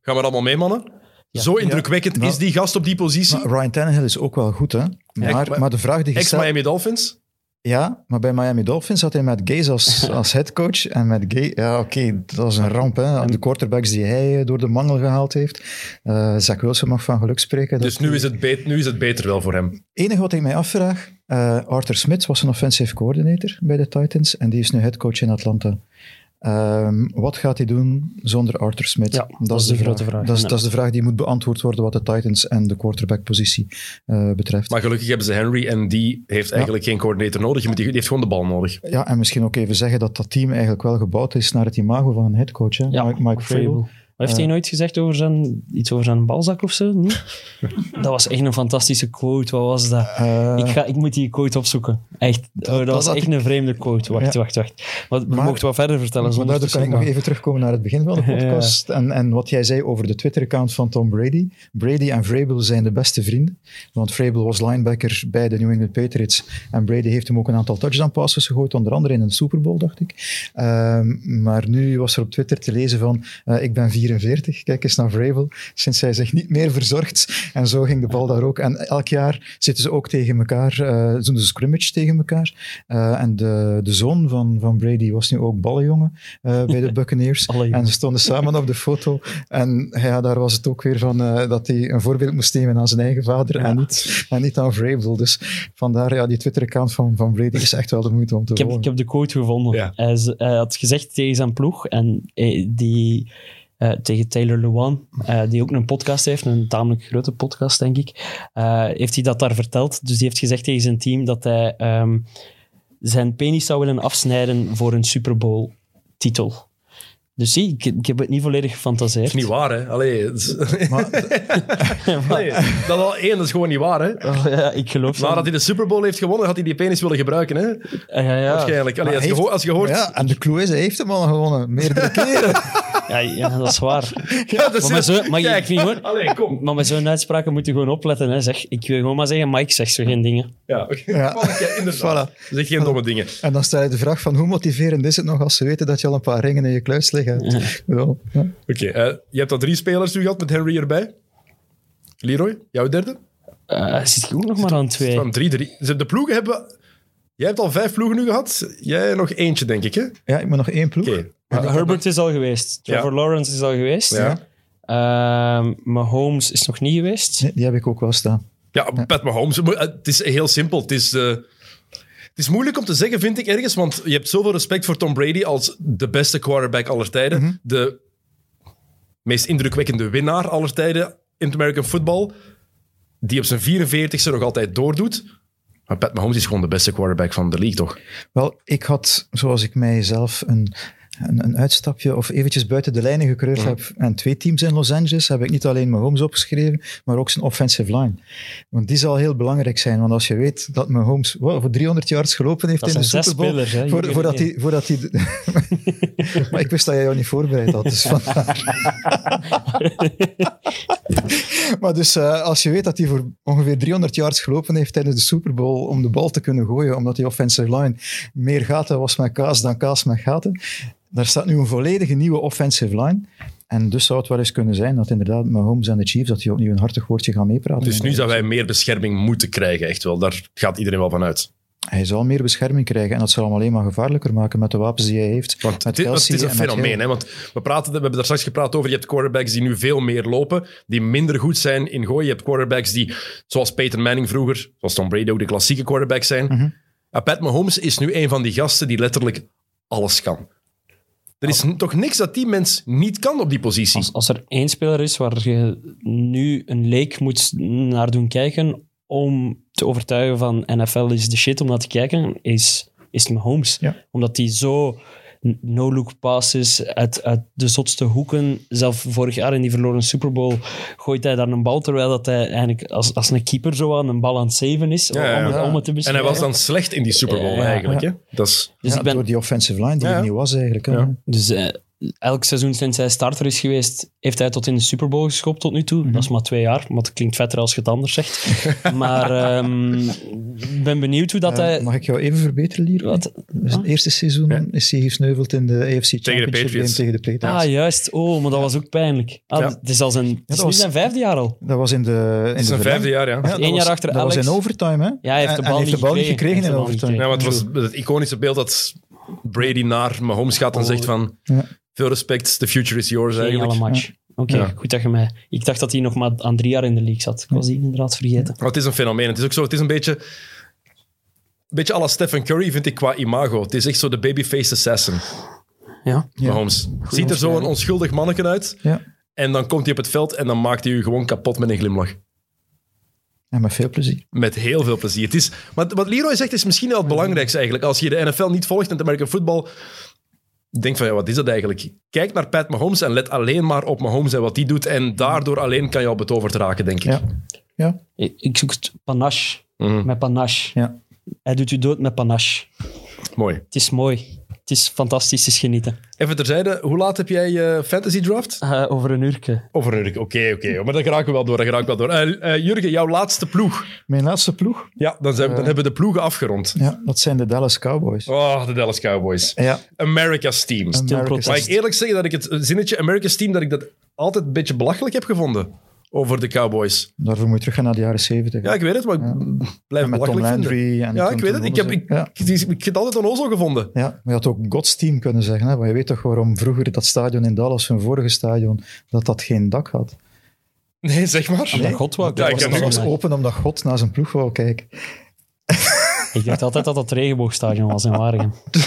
gaan we er allemaal mee, mannen. Zo indrukwekkend Ja. is die gast op die positie. Maar Ryan Tannehill is ook wel goed, hè? Maar, maar- maar de vraag die je stelt... Ex-Miami Dolphins. Ja, maar bij Miami Dolphins had hij met Gaze als, als headcoach. En met Gaze... Ja, oké, dat was een ramp, hè? De quarterbacks die hij eh, door de mangel gehaald heeft. Eh Zach Wilson mag van geluk spreken. Dus nu is, het bet- nu is het beter wel voor hem. Het enige wat ik mij afvraag... eh, Arthur Smith was een offensive coordinator bij de Titans. En die is nu headcoach in Atlanta. Ehm, wat gaat hij doen zonder Arthur Smith? Ja, dat is de grote vraag. Dat is, Ja. dat is de vraag die moet beantwoord worden wat de Titans en de quarterback-positie eh, betreft. Maar gelukkig hebben ze Henry en die heeft eigenlijk geen coördinator nodig. Je moet- Die die heeft gewoon de bal nodig. Ja, en misschien ook even zeggen dat dat team eigenlijk wel gebouwd is naar het imago van een headcoach. Mike, Mike Vrabel. Heeft hij nooit gezegd over zijn, iets over zijn balzak of zo? Niet? dat was echt een fantastische quote. Wat was dat? Eh, ik, ga, ik moet die quote opzoeken. Echt, oh, dat, dat was echt ik- een vreemde quote. Wacht, Ja. wacht, wacht. Wat, we Maar- mogen wat verder vertellen. Maar daardoor kan ik nog even terugkomen naar het begin van de podcast. En, en wat jij zei over de Twitter-account van Tom Brady. Brady en Vrabel zijn de beste vrienden. Want Vrabel was linebacker bij de New England Patriots. En Brady heeft hem ook een aantal touchdown passes gegooid. Onder andere in een Super Bowl, dacht ik. Ehm, maar nu was er op Twitter te lezen van... eh, ik ben 44, kijk eens naar Vrabel. Sinds hij zich niet meer verzorgt. En zo ging de bal daar ook. En elk jaar zitten ze ook tegen elkaar. eh doen ze scrimmage tegen elkaar. Eh, en de, de zoon van, van Brady was nu ook ballenjongen eh, bij de Buccaneers. En ze stonden samen op de foto. En ja, daar was het ook weer van eh, dat hij een voorbeeld moest nemen aan zijn eigen vader en, niet, en niet aan Vrabel. Dus vandaar, ja, die Twitter-account van, van Brady is echt wel de moeite om te Ik heb, volgen. ik heb de quote gevonden. Ja. Hij, hij had gezegd tegen zijn ploeg en die, eh, tegen Taylor Lewan, eh, die ook een podcast heeft, een tamelijk grote podcast, denk ik, eh, heeft hij dat daar verteld. Dus die heeft gezegd tegen zijn team dat hij ehm, zijn penis zou willen afsnijden voor een Super Bowl titel. Dus zie, ik, ik heb het niet volledig gefantaseerd. Dat is niet waar, hè? Allee, is- Maar, Allee, dat al één, dat is gewoon niet waar, hè? Oh, ja, ik geloof Nadat dat. hij de Super Bowl heeft gewonnen, had hij die penis willen gebruiken, hè? Ah, ja, ja. Waarschijnlijk. Allee, als, je heeft- als je hoort... ja, en de clue is, hij heeft hem al gewonnen. Meerdere keren. Ja, ja, dat is waar. Ja, dat is Maar met zo- maar Kijk, ik vind gewoon- Allee, kom. Maar met zo'n uitspraken moet je gewoon opletten. Hè. Zeg, ik wil gewoon maar zeggen, Mike zegt zo geen dingen. Ja, oké. Ja. Ja, inderdaad. Voilà. Zeg geen domme dingen. En dan stel je de vraag van hoe motiverend is het nog als ze weten dat je al een paar ringen in je kluis liggen Ja. Ja. Oké, eh, je hebt al drie spelers nu gehad met Henry erbij. Leroy, jouw derde? Eh zit je ook nog maar aan twee? Van drie, drie. De ploegen hebben... Jij hebt al vijf ploegen nu gehad. Jij nog eentje, denk ik, hè? Ja, ik moet nog één ploeg. Uh, Herbert is al geweest. Trevor Ja. Lawrence is al geweest. Ja. Ehm, Mahomes is nog niet geweest. Nee, die heb ik ook wel staan. Ja, Pat Mahomes. Het is heel simpel. Het is, eh, het is moeilijk om te zeggen, vind ik ergens. Want je hebt zoveel respect voor Tom Brady als de beste quarterback aller tijden. De meest indrukwekkende winnaar aller tijden in het American football. Die op zijn 44ste nog altijd doordoet. Maar Pat Mahomes is gewoon de beste quarterback van de league, toch? Wel, ik had, zoals ik mijzelf een, een, een uitstapje of eventjes buiten de lijnen gekreurd heb en twee teams in Los Angeles, heb ik niet alleen Mahomes opgeschreven, maar ook zijn offensive line. Want die zal heel belangrijk zijn, want als je weet dat Mahomes wow, voor 300 yards gelopen heeft Dat in de Super Bowl, spelers, hè. voor, voordat, hij, voordat hij... maar ik wist dat jij jou niet voorbereid had, dus vandaar. maar dus eh, als je weet dat hij voor ongeveer 300 yards gelopen heeft tijdens de Super Bowl om de bal te kunnen gooien, omdat die offensive line meer gaten was met kaas dan kaas met gaten, daar staat nu een volledige nieuwe offensive line. En dus zou het wel eens kunnen zijn dat inderdaad Mahomes en de Chiefs dat die opnieuw een hartig woordje gaan meepraten. Dus nu zou hij meer bescherming moeten krijgen, echt wel. Daar gaat iedereen wel van uit. Hij zal meer bescherming krijgen en dat zal hem alleen maar gevaarlijker maken met de wapens die hij heeft. Want het, het is een fenomeen. Hè? Want we, praten, we hebben daar straks gepraat over. Je hebt quarterbacks die nu veel meer lopen, die minder goed zijn in gooien. Je hebt quarterbacks die, zoals Peyton Manning vroeger, zoals Tom Brady ook de klassieke quarterbacks zijn. Mhm. Pat Mahomes is nu een van die gasten die letterlijk alles kan. Er is toch niks dat die mens niet kan op die positie. Als, als er één speler is waar je nu een leek moet naar doen kijken om te overtuigen van NFL is de shit om naar te kijken, is, is Mahomes. Ja. Omdat hij zo no-look passes uit, uit de zotste hoeken. Zelf vorig jaar in die verloren Super Bowl gooit hij daar een bal, terwijl dat hij eigenlijk als, als een keeper zo aan een bal aan het saven is, Ja, ja, om, het- ja. om het te En hij beschrijven. was dan slecht in die Super Bowl eigenlijk. ja. Hè? Dat is, Dus Ja, ik ben, Door die offensive line die Ja. er niet was eigenlijk. hè. Dus eh, elk seizoen sinds hij starter is geweest, heeft hij tot in de Super Bowl geschopt tot nu toe. Mhm. Dat is maar twee jaar, maar dat klinkt vetter als je het anders zegt. maar ehm, ik ben benieuwd hoe dat Eh, hij... Mag ik jou even verbeteren, Lier? Wat? Dus het eerste seizoen Ja. is hij gesneuveld in de AFC Championship tegen de Patriots. Ah, juist. Oh, maar dat was ook pijnlijk. Ah, Ja. Het is, al zijn, het is dat nu was- zijn vijfde jaar al. Dat was in de in het verlenging. vijfde jaar, ja. Eén jaar was- achter Dat was in overtime, hè? Ja, hij heeft de bal en niet heeft de bal niet gekregen. in overtime. Ja, maar het was het iconische beeld dat Brady naar Mahomes gaat en Oh. zegt van... Ja. Veel respect, the future is yours Geniale eigenlijk. match. Oké, Ja. goed dat je mij... Ik dacht dat hij nog maar aan drie jaar in de league zat. Ik was die inderdaad vergeten. Maar het is een fenomeen. Het is ook zo, het is een beetje... Een beetje à la Stephen Curry, vind ik, qua imago. Het is echt zo de babyface assassin. Ja. Ja. Mahomes. Ziet er zo een onschuldig manneken uit. Ja. En dan komt hij op het veld en dan maakt hij u gewoon kapot met een glimlach. En met veel plezier. Met heel veel plezier. Het is, maar wat Leroy zegt is misschien wel het belangrijkste eigenlijk. Als je de NFL niet volgt en het American football, denk van ja, wat is dat eigenlijk? Kijk naar Pat Mahomes en let alleen maar op Mahomes en wat die doet. En daardoor alleen kan je al betoverd raken, denk ik. Ja. Ja. Ik, zoek het panache. Mhm. Met panache. Ja. Hij doet u dood met panache. Mooi. Het is mooi. Het is fantastisch, het is genieten. Even terzijde, hoe laat heb jij je fantasy draft? Eh, over een uurtje. Over een uur. Oké, oké. Maar dan geraken we wel door. Geraken we wel door. Eh, eh, Jurgen, jouw laatste ploeg. Mijn laatste ploeg, Ja, dan, zijn dan hebben we de ploegen afgerond. ja, dat zijn de Dallas Cowboys. Oh, de Dallas Cowboys. Ja, America's team. America's. Mag ik eerlijk zeggen dat ik het zinnetje America's team, dat ik dat altijd een beetje belachelijk heb gevonden over de Cowboys. Daarvoor moet je teruggaan naar de jaren zeventig. Ja, ik weet het, maar ik blijf En met Tom Landry en Ja, Tom ik weet het. Ik heb, ik, Ja. ik, ik heb het altijd onnozel gevonden. Ja, maar je had ook Gods team kunnen zeggen. Hè? Want je weet toch waarom vroeger dat stadion in Dallas, hun vorige stadion, dat dat geen dak had. Nee, zeg maar. Omdat God wou. Ja, ik was open omdat God naar zijn ploeg wou kijken. Ik dacht altijd dat dat het regenboogstadion was in Waregem.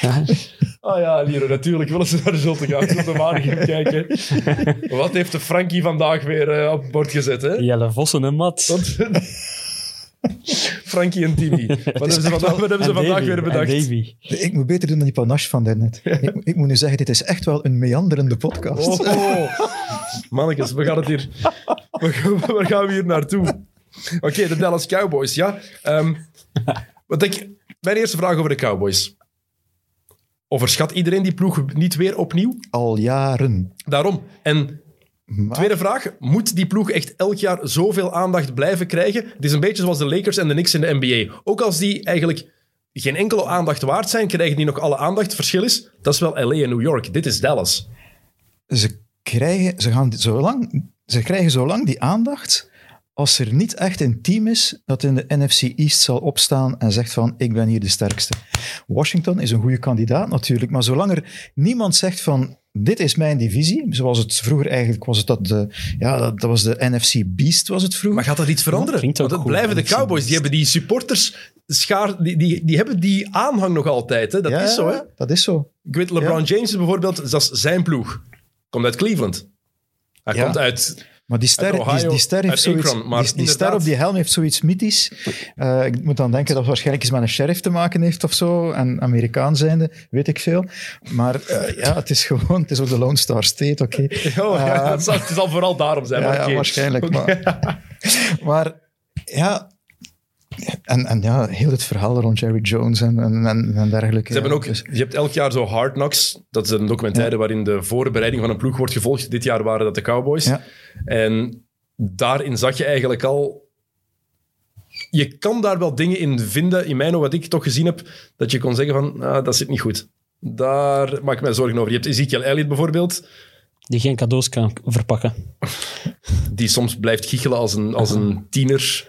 Ja. Ah ja, Liro, natuurlijk willen ze naar de Zulte gaan. De Waregem kijken. Wat heeft de Frankie vandaag weer eh, op het bord gezet, hè? Jelle Vossen en Mat. Want- Frankie en Timmy. Wat hebben ze vandaag, wat hebben ze En vandaag Davy, weer bedacht? Davy. Ik moet beter doen dan die panache van daarnet. Ik, ik moet nu zeggen, dit is echt wel een meanderende podcast. Oh, mannetjes, we gaan het hier... We waar gaan we hier naartoe? Oké, de Dallas Cowboys, ja. Ehm, wat ik, mijn eerste vraag over de Cowboys. Overschat iedereen die ploeg niet weer opnieuw? Al jaren. Daarom. En Maar, tweede vraag, moet die ploeg echt elk jaar zoveel aandacht blijven krijgen? Het is een beetje zoals de Lakers en de Knicks in de NBA. Ook als die eigenlijk geen enkele aandacht waard zijn, krijgen die nog alle aandacht. Het verschil is, dat is wel LA en New York. Dit is Dallas. ze, krijgen, ze, gaan zo lang, ze krijgen zo lang die aandacht als er niet echt een team is dat in de NFC East zal opstaan en zegt van ik ben hier de sterkste. Washington is een goede kandidaat natuurlijk, maar zolang er niemand zegt van dit is mijn divisie, zoals het vroeger eigenlijk was het dat de, ja, dat, dat was de NFC Beast was het vroeger. Maar gaat dat iets veranderen? Want goed, blijven de NFC Cowboys. Die hebben die supporters schaar, die, die, die hebben die aanhang nog altijd. Hè? Dat ja, is zo. Hè? Dat is zo. Ik weet, LeBron Ja. James bijvoorbeeld, dat is zijn ploeg. Komt uit Cleveland. Hij Ja. komt uit... Maar die ster, Ohio, die, die ster, heeft zoiets, Akron, die, die ster op die helm heeft zoiets mythisch. Eh, ik moet dan denken dat het waarschijnlijk iets met een sheriff te maken heeft of zo. En Amerikaan zijnde, weet ik veel. Maar eh, ja, het is gewoon, het is ook de Lone Star State, oké. Oh, ja, Eh, het, zal, het zal vooral daarom zijn. ja, ja, waarschijnlijk. Maar, maar ja, en, en ja, heel het verhaal rond Jerry Jones en, en, en, dergelijke. Ze hebben ook, Dus- je hebt elk jaar zo Hard Knocks. Dat is een documentaire waarin de voorbereiding van een ploeg wordt gevolgd. Dit jaar waren dat de Cowboys. Ja. En daarin zag je eigenlijk al... Je kan daar wel dingen in vinden, in mijn ogen, wat ik toch gezien heb, dat je kon zeggen van, ah, dat zit niet goed. Daar maak ik mij zorgen over. Je hebt Ezekiel Elliott bijvoorbeeld, Die geen cadeaus kan verpakken. die soms blijft giechelen als een, als een tiener.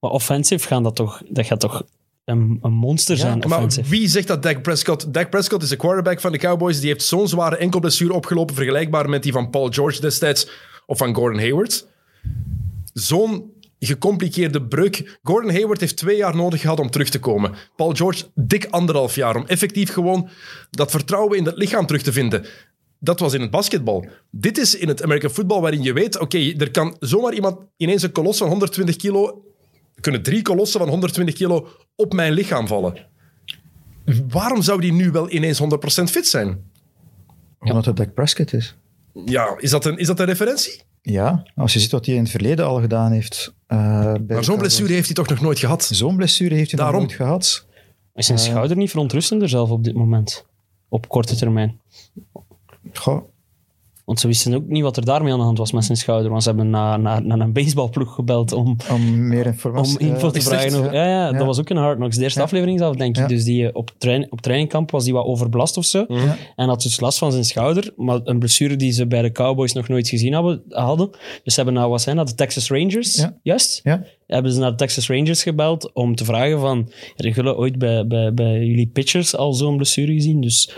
Maar offensive gaan dat toch... Dat gaat toch een, een monster zijn, Maar offensive. wie zegt dat Dak Prescott... Dak Prescott is de quarterback van de Cowboys. Die heeft zo'n zware enkelblessure opgelopen, vergelijkbaar met die van Paul George destijds of van Gordon Hayward. Zo'n gecompliceerde breuk. Gordon Hayward heeft twee jaar nodig gehad om terug te komen. Paul George dik anderhalf jaar om effectief gewoon dat vertrouwen in het lichaam terug te vinden. Dat was in het basketbal. Dit is in het American football waarin je weet, oké, er kan zomaar iemand ineens een kolos van 120 kilo, er kunnen drie kolossen van 120 kilo op mijn lichaam vallen. Waarom zou die nu wel ineens 100% fit zijn? Omdat het Dak Prescott is. Ja, is dat een, is dat een referentie? Ja, als je ziet wat hij in het verleden al gedaan heeft. eh, Maar zo'n blessure heeft hij toch nog nooit gehad? Zo'n blessure heeft hij nog nooit gehad. Is zijn schouder niet verontrustender zelf op dit moment? Op korte termijn. Goh, Want ze wisten ook niet wat er daarmee aan de hand was met zijn schouder. Want ze hebben naar, naar, naar een baseballploeg gebeld om, om meer informatie om info te is vragen. over- ja, ja, dat was ook een Hard Knocks. De eerste Ja. aflevering zelf, denk ik. Ja. Dus die eh, op, train, op trainingkamp was die wat overbelast of zo. Mhm. En had dus last van zijn schouder. Maar een blessure die ze bij de Cowboys nog nooit gezien hadden. hadden. Dus ze hebben nou, wat zijn dat? De Texas Rangers? Ja. Juist? Ja. Hebben ze naar de Texas Rangers gebeld om te vragen van... Hebben jullie ooit bij, bij, bij jullie pitchers al zo'n blessure gezien? Dus...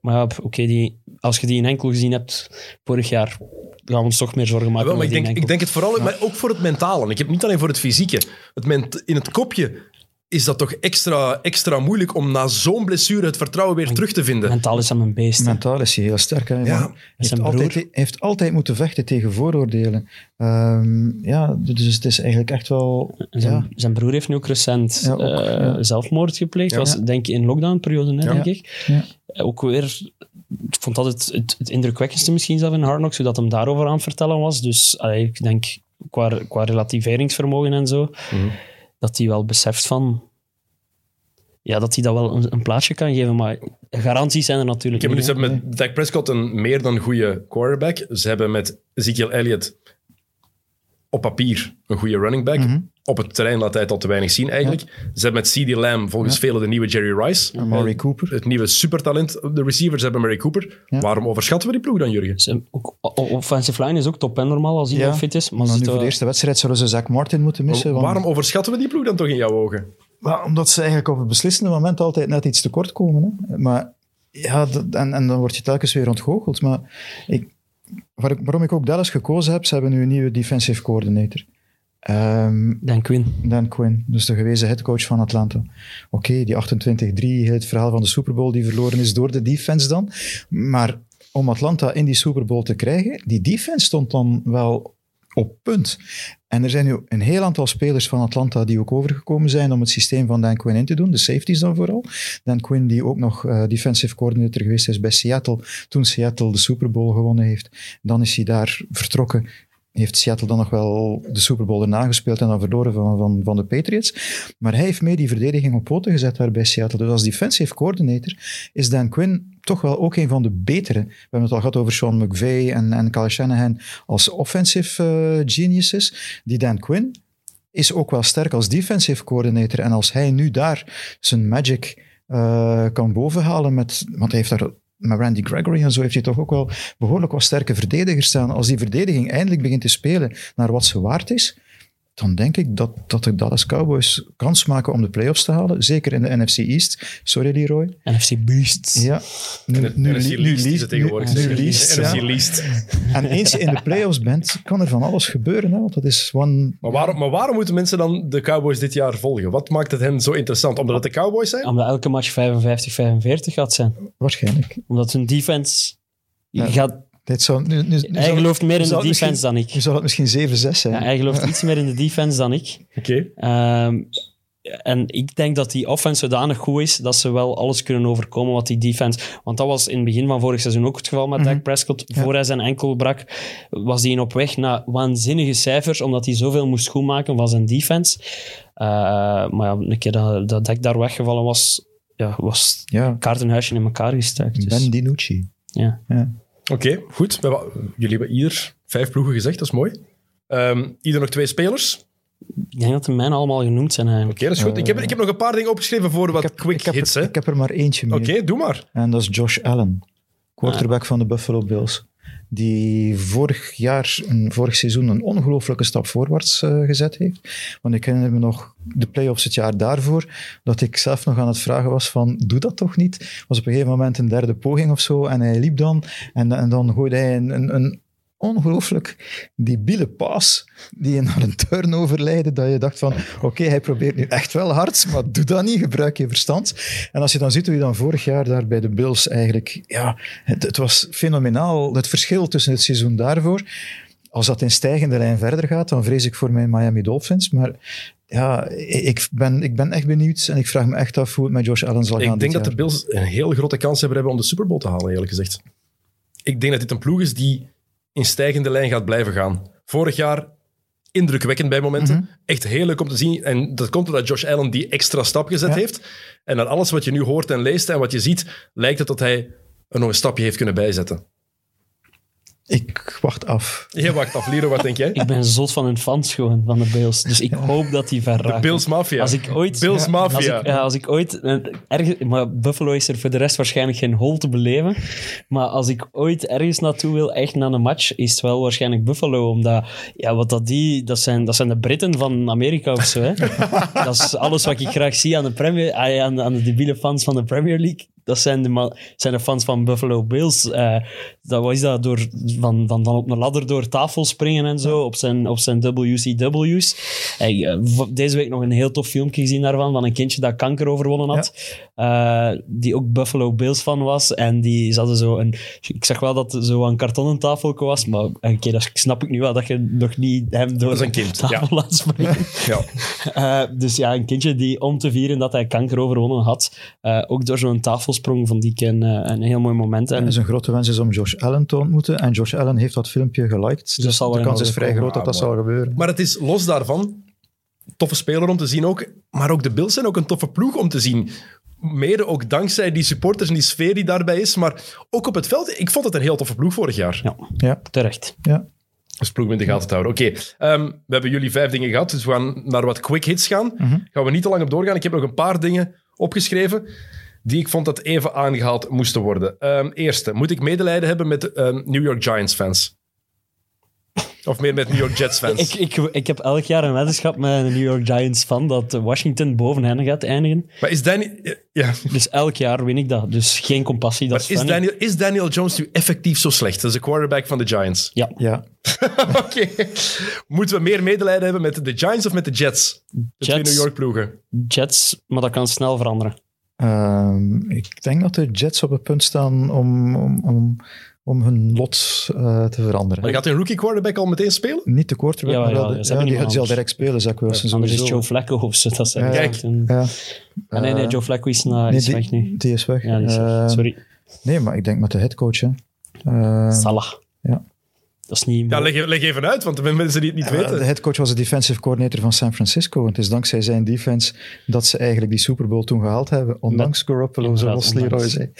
Maar ja, oké, die als je die in enkel gezien hebt vorig jaar, gaan we ons toch meer zorgen maken Wel, maar over ik die denk, ik denk het vooral, maar ook voor het mentale. Ik heb niet alleen voor het fysieke. Het ment, in het kopje is dat toch extra, extra moeilijk om na zo'n blessure het vertrouwen weer terug te vinden. Mentaal is hem een beest. hè. Mentaal is hij heel sterk. Hè? Ja. Hij, heeft Zijn altijd, heeft altijd moeten vechten tegen vooroordelen. Ehm, ja, dus het is eigenlijk echt wel... Zijn, Ja, zijn broer heeft nu ook recent Ja, ook, eh, ja. zelfmoord gepleegd. Ja. was denk ik in lockdownperiode, hè, Ja. denk ik. Ja. Eh, Ook weer, ik vond dat het, het, het indrukwekkendste misschien zelf in Hard Knocks, hoe dat hem daarover aan het vertellen was. Dus allee, ik denk, qua, qua relativeringsvermogen en zo, Mhm. Dat hij wel beseft van... Ja, dat hij dat wel een, een plaatsje kan geven, maar garanties zijn er natuurlijk Ik heb, niet. ze hebben met Dak Prescott een meer dan goede quarterback. Ze hebben met Ezekiel Elliott op papier een goede running back. Mhm. Op het terrein laat hij het al te weinig zien eigenlijk. Ze hebben met CD Lamb volgens velen de nieuwe Jerry Rice. Amari Eh, Cooper. Het nieuwe supertalent. De receivers hebben Mary Cooper. Ja. Waarom overschatten we die ploeg dan, Jurgen? Ze- ook- o- offensive line is ook top, hè, normaal, als hij Ja. nog fit is. Maar nu voor de eerste wedstrijd zouden ze Zach Martin moeten missen. want- Waarom overschatten we die ploeg dan toch in jouw ogen? Maar omdat ze eigenlijk op het beslissende moment altijd net iets tekort komen. Hè. Maar ja, dat- en, en dan word je telkens weer ontgoocheld. Maar ik, waar ik- waarom ik ook Dallas gekozen heb, ze hebben nu een nieuwe defensive coordinator. Ehm, Dan Quinn. Dan Quinn, dus de gewezen headcoach van Atlanta. Oké, die 28-3, het verhaal van de Super Bowl die verloren is door de defense dan. Maar om Atlanta in die Super Bowl te krijgen, die defense stond dan wel op punt. En er zijn nu een heel aantal spelers van Atlanta die ook overgekomen zijn om het systeem van Dan Quinn in te doen, de safeties dan vooral. Dan Quinn die ook nog eh, defensive coordinator geweest is bij Seattle, toen Seattle de Super Bowl gewonnen heeft. Dan is hij daar vertrokken heeft Seattle dan nog wel de Super Bowl erna gespeeld en dan verloren van, van, van de Patriots. Maar hij heeft mee die verdediging op poten gezet daar bij Seattle. Dus als defensive coordinator is Dan Quinn toch wel ook een van de betere. We hebben het al gehad over Sean McVay en, en Kyle Shanahan als offensive eh, geniuses. Die Dan Quinn is ook wel sterk als defensive coordinator. En als hij nu daar zijn magic eh, kan bovenhalen met... Want hij heeft daar met Randy Gregory en zo heeft hij toch ook wel behoorlijk wat sterke verdedigers staan. Als die verdediging eindelijk begint te spelen naar wat ze waard is, dan denk ik dat, dat de Dallas Cowboys kans maken om de playoffs te halen. Zeker in de NFC East. Sorry, Leroy. NFC Beasts. Ja. Nu, NFC nu, Least nu, is het least- tegenwoordig. nu, least, NFC. Least. En eens je in de playoffs bent, kan er van alles gebeuren. Hè? Want dat is one... Maar waarom, maar waarom moeten mensen dan de Cowboys dit jaar volgen? Wat maakt het hen zo interessant? Omdat het de Cowboys zijn? Omdat elke match 55-45 gaat zijn. Waarschijnlijk. Omdat hun defense... Ja. gaat, Dit zou, nu, nu, nu hij zou- gelooft meer in de defense dan ik. Nu zou het misschien 7-6 zijn. Ja, hij gelooft iets meer in de defense dan ik. Oké. Ehm, en ik denk dat die offense zodanig goed is dat ze wel alles kunnen overkomen wat die defense... Want dat was in het begin van vorig seizoen ook het geval met Dak Prescott. Voor hij zijn enkel brak, was hij op weg naar waanzinnige cijfers, omdat hij zoveel moest goedmaken van zijn defense. Eh, maar ja, een keer dat, dat Dak daar weggevallen was, ja, was Ja, het kaartenhuisje in elkaar gestuikt. Dus, Ben DiNucci. ja. Oké, goed. We hebben- jullie hebben ieder vijf ploegen gezegd, dat is mooi. Ehm, ieder nog twee spelers. Oké, Ik denk dat de mijne allemaal genoemd zijn eigenlijk. dat is goed. ik, heb, ik heb nog een paar dingen opgeschreven voor wat quick ik, heb hits. er, hè. ik heb er maar eentje mee. Oké, doe maar. En dat is Josh Allen, quarterback van de Buffalo Bills. Die vorig jaar, een, vorig seizoen, een ongelooflijke stap voorwaarts eh, gezet heeft. Want ik herinner me nog de playoffs het jaar daarvoor, dat ik zelf nog aan het vragen was van, doe dat toch niet? was op een gegeven moment een derde poging of zo, en hij liep dan, en, en dan gooide hij een, een, een ongelooflijk debiele paas, die je naar een turnover leidde, dat je dacht van, oké, hij probeert nu echt wel hard, maar doe dat niet, gebruik je verstand. En als je dan ziet hoe je dan vorig jaar daar bij de Bills eigenlijk, ja, het, het was fenomenaal, het verschil tussen het seizoen daarvoor, als dat in stijgende lijn verder gaat, dan vrees ik voor mijn Miami Dolphins, maar ja, ik ben, ik ben echt benieuwd en ik vraag me echt af hoe het met Josh Allen zal gaan Ik denk dat de. Bills een heel grote kans hebben, hebben om de Super Bowl te halen, eerlijk gezegd. Ik denk dat dit een ploeg is die in stijgende lijn gaat blijven gaan. Vorig jaar indrukwekkend bij momenten. Mhm. Echt heel leuk om te zien. En dat komt doordat Josh Allen die extra stap gezet Ja. heeft. En dat alles wat je nu hoort en leest en wat je ziet, lijkt het dat hij er nog een stapje heeft kunnen bijzetten. Ik wacht af. Je wacht af, Liro, wat denk jij? Ik ben zot van hun fans gewoon, van de Bills. Dus ik hoop dat die ver De. Bills Mafia. Als ik ooit... Bills Als Mafia. ik, ja, als ik ooit... Ergens, maar Buffalo is er voor de rest waarschijnlijk geen hol te beleven. Maar als ik ooit ergens naartoe wil, echt naar een match, is het wel waarschijnlijk Buffalo. Omdat, ja, wat dat die... Dat zijn, dat zijn de Britten van Amerika of zo, hè. dat is alles wat ik graag zie aan de, Premier, ah, aan, aan de debiele fans van de Premier League. Dat zijn de, zijn de fans van Buffalo Bills. Eh, dat was dat door van, van, van op een ladder door tafel springen en zo op zijn, op zijn WCW's. Hey, eh, deze week nog een heel tof filmpje gezien daarvan van een kindje dat kanker overwonnen had. Eh, die ook Buffalo Bills fan was. En die hadden zo een. Ik zag wel dat er zo een kartonnen tafeltje was. Maar oké, dat snap ik nu wel dat je nog niet hem door een kind, tafel ja. laat springen. Ja. Dus ja, een kindje die om te vieren dat hij kanker overwonnen had, ook door zo'n tafelsprong vond ik een, eh, een heel mooi moment. En En zijn grote wens is om Josh Allen te ontmoeten. En Josh Allen heeft dat filmpje geliked. Dus, zal de kans is vrij komen. groot dat dat Ah, zal gebeuren. Maar het is los daarvan, toffe speler om te zien ook. Maar ook de Bills zijn ook een toffe ploeg om te zien. Mede ook dankzij die supporters en die sfeer die daarbij is. Maar ook op het veld, ik vond het een heel toffe ploeg vorig jaar. ja, Ja, terecht. ja. Dus ploeg in de gaten te houden. Oké, ehm, we hebben jullie vijf dingen gehad, dus we gaan naar wat quick hits gaan. Gaan we niet te lang op doorgaan. Ik heb nog een paar dingen opgeschreven die ik vond dat even aangehaald moesten worden. Ehm, eerste, moet ik medelijden hebben met ehm, New York Giants fans? Of meer met New York Jets fans? Ik, ik, ik heb elk jaar een weddenschap met een New York Giants fan dat Washington boven hen gaat eindigen. Maar is Danny... Ja, Dus elk jaar win ik dat. Dus geen compassie. Dat maar is. Daniel, is Daniel Jones nu effectief zo slecht? Dat is de quarterback van de Giants. Ja, ja. Oké. Moeten we meer medelijden hebben met de Giants of met de Jets? De twee. New York ploegen. Jets, maar dat kan snel veranderen. Ehm, ik denk dat de Jets op het punt staan om, om, om, om hun lot eh, te veranderen. Maar gaat een rookie quarterback al meteen spelen? Niet de quarterback, Ja, maar ja, wel de- ze ja, hebben die gaat anders. direct spelen, Zach Wilson Anders is. Joe Flacco of zo. Dat zijn Ja. Kijk. Ja. Ah, nee, nee, Eh, Joe Flacco is, naar, nee, is die, weg nu. die is weg. Ja, die is weg. Eh, Sorry. Nee, maar ik denk met de headcoach. Hè. Eh, Salah. ja. Dat is niet... Ja, leg, even- leg even uit, want de mensen die het niet Ja, weten. De headcoach was de defensive coordinator van San Francisco. En het is dankzij zijn defense dat ze eigenlijk die Super Bowl toen gehaald hebben. Ondanks Garoppolo, Inderdaad, zoals Leroy zei.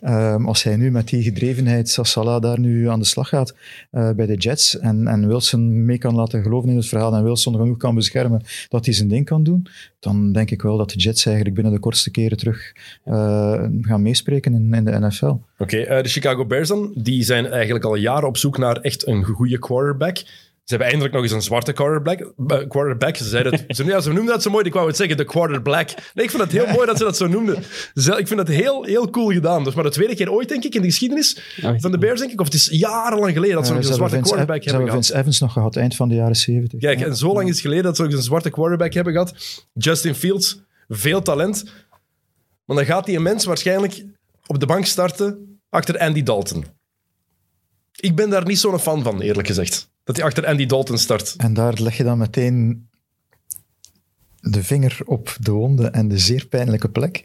Ehm, als hij nu met die gedrevenheid, als Salah daar nu aan de slag gaat eh, bij de Jets en, en Wilson mee kan laten geloven in het verhaal en Wilson genoeg kan beschermen dat hij zijn ding kan doen, dan denk ik wel dat de Jets eigenlijk binnen de kortste keren terug eh, gaan meespreken in, in de NFL. Oké, eh, de Chicago Bears dan, die zijn eigenlijk al jaren op zoek naar echt een goede quarterback. Ze hebben eindelijk nog eens een zwarte quarterback. eh, quarterback. Ze, zeiden het, ze, ja, ze noemden dat zo mooi, ik wou het zeggen, de quarter black. Nee, ik vind het heel mooi dat ze dat zo noemden. Ze- Ik vind dat heel, heel cool gedaan. Dus maar de tweede keer ooit, denk ik, in de geschiedenis van de Bears, denk ik. Of het is jarenlang geleden dat ze nog eens ze een zwarte Vince, quarterback ze hebben hebben gehad. Vince Evans nog gehad, eind van de jaren 70. Kijk, en zo lang is het geleden dat ze ook eens een zwarte quarterback hebben gehad. Justin Fields, veel talent. Maar dan gaat die een mens waarschijnlijk op de bank starten achter Andy Dalton. Ik ben daar niet zo'n fan van, eerlijk gezegd. Dat hij achter Andy Dalton start. En daar leg je dan meteen de vinger op de wonde en de zeer pijnlijke plek.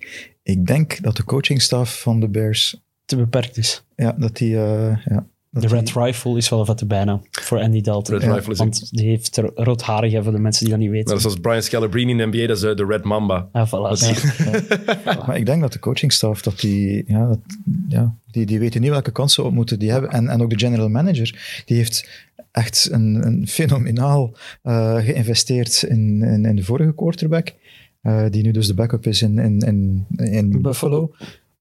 Ik denk dat de coachingstaf van de Bears, te beperkt is. ja, dat die... eh, ja, De die- Red Rifle is wel een vette bijnaam voor Andy Dalton. Red Ja, Rifle is Want die heeft er roodharige voor de mensen die dat niet weten. Dat is zoals Brian Scalabrine in de NBA, dat is eh, de Red Mamba. Ah, voilà. Ja. Maar ik denk dat de coachingstaf, dat die, ja, dat, ja, die, die weten niet welke kansen op moeten die hebben. En, en ook de general manager, die heeft echt een, een fenomenaal eh, geïnvesteerd in, in, in de vorige quarterback, eh, die nu dus de backup is in, in, in, in Buffalo.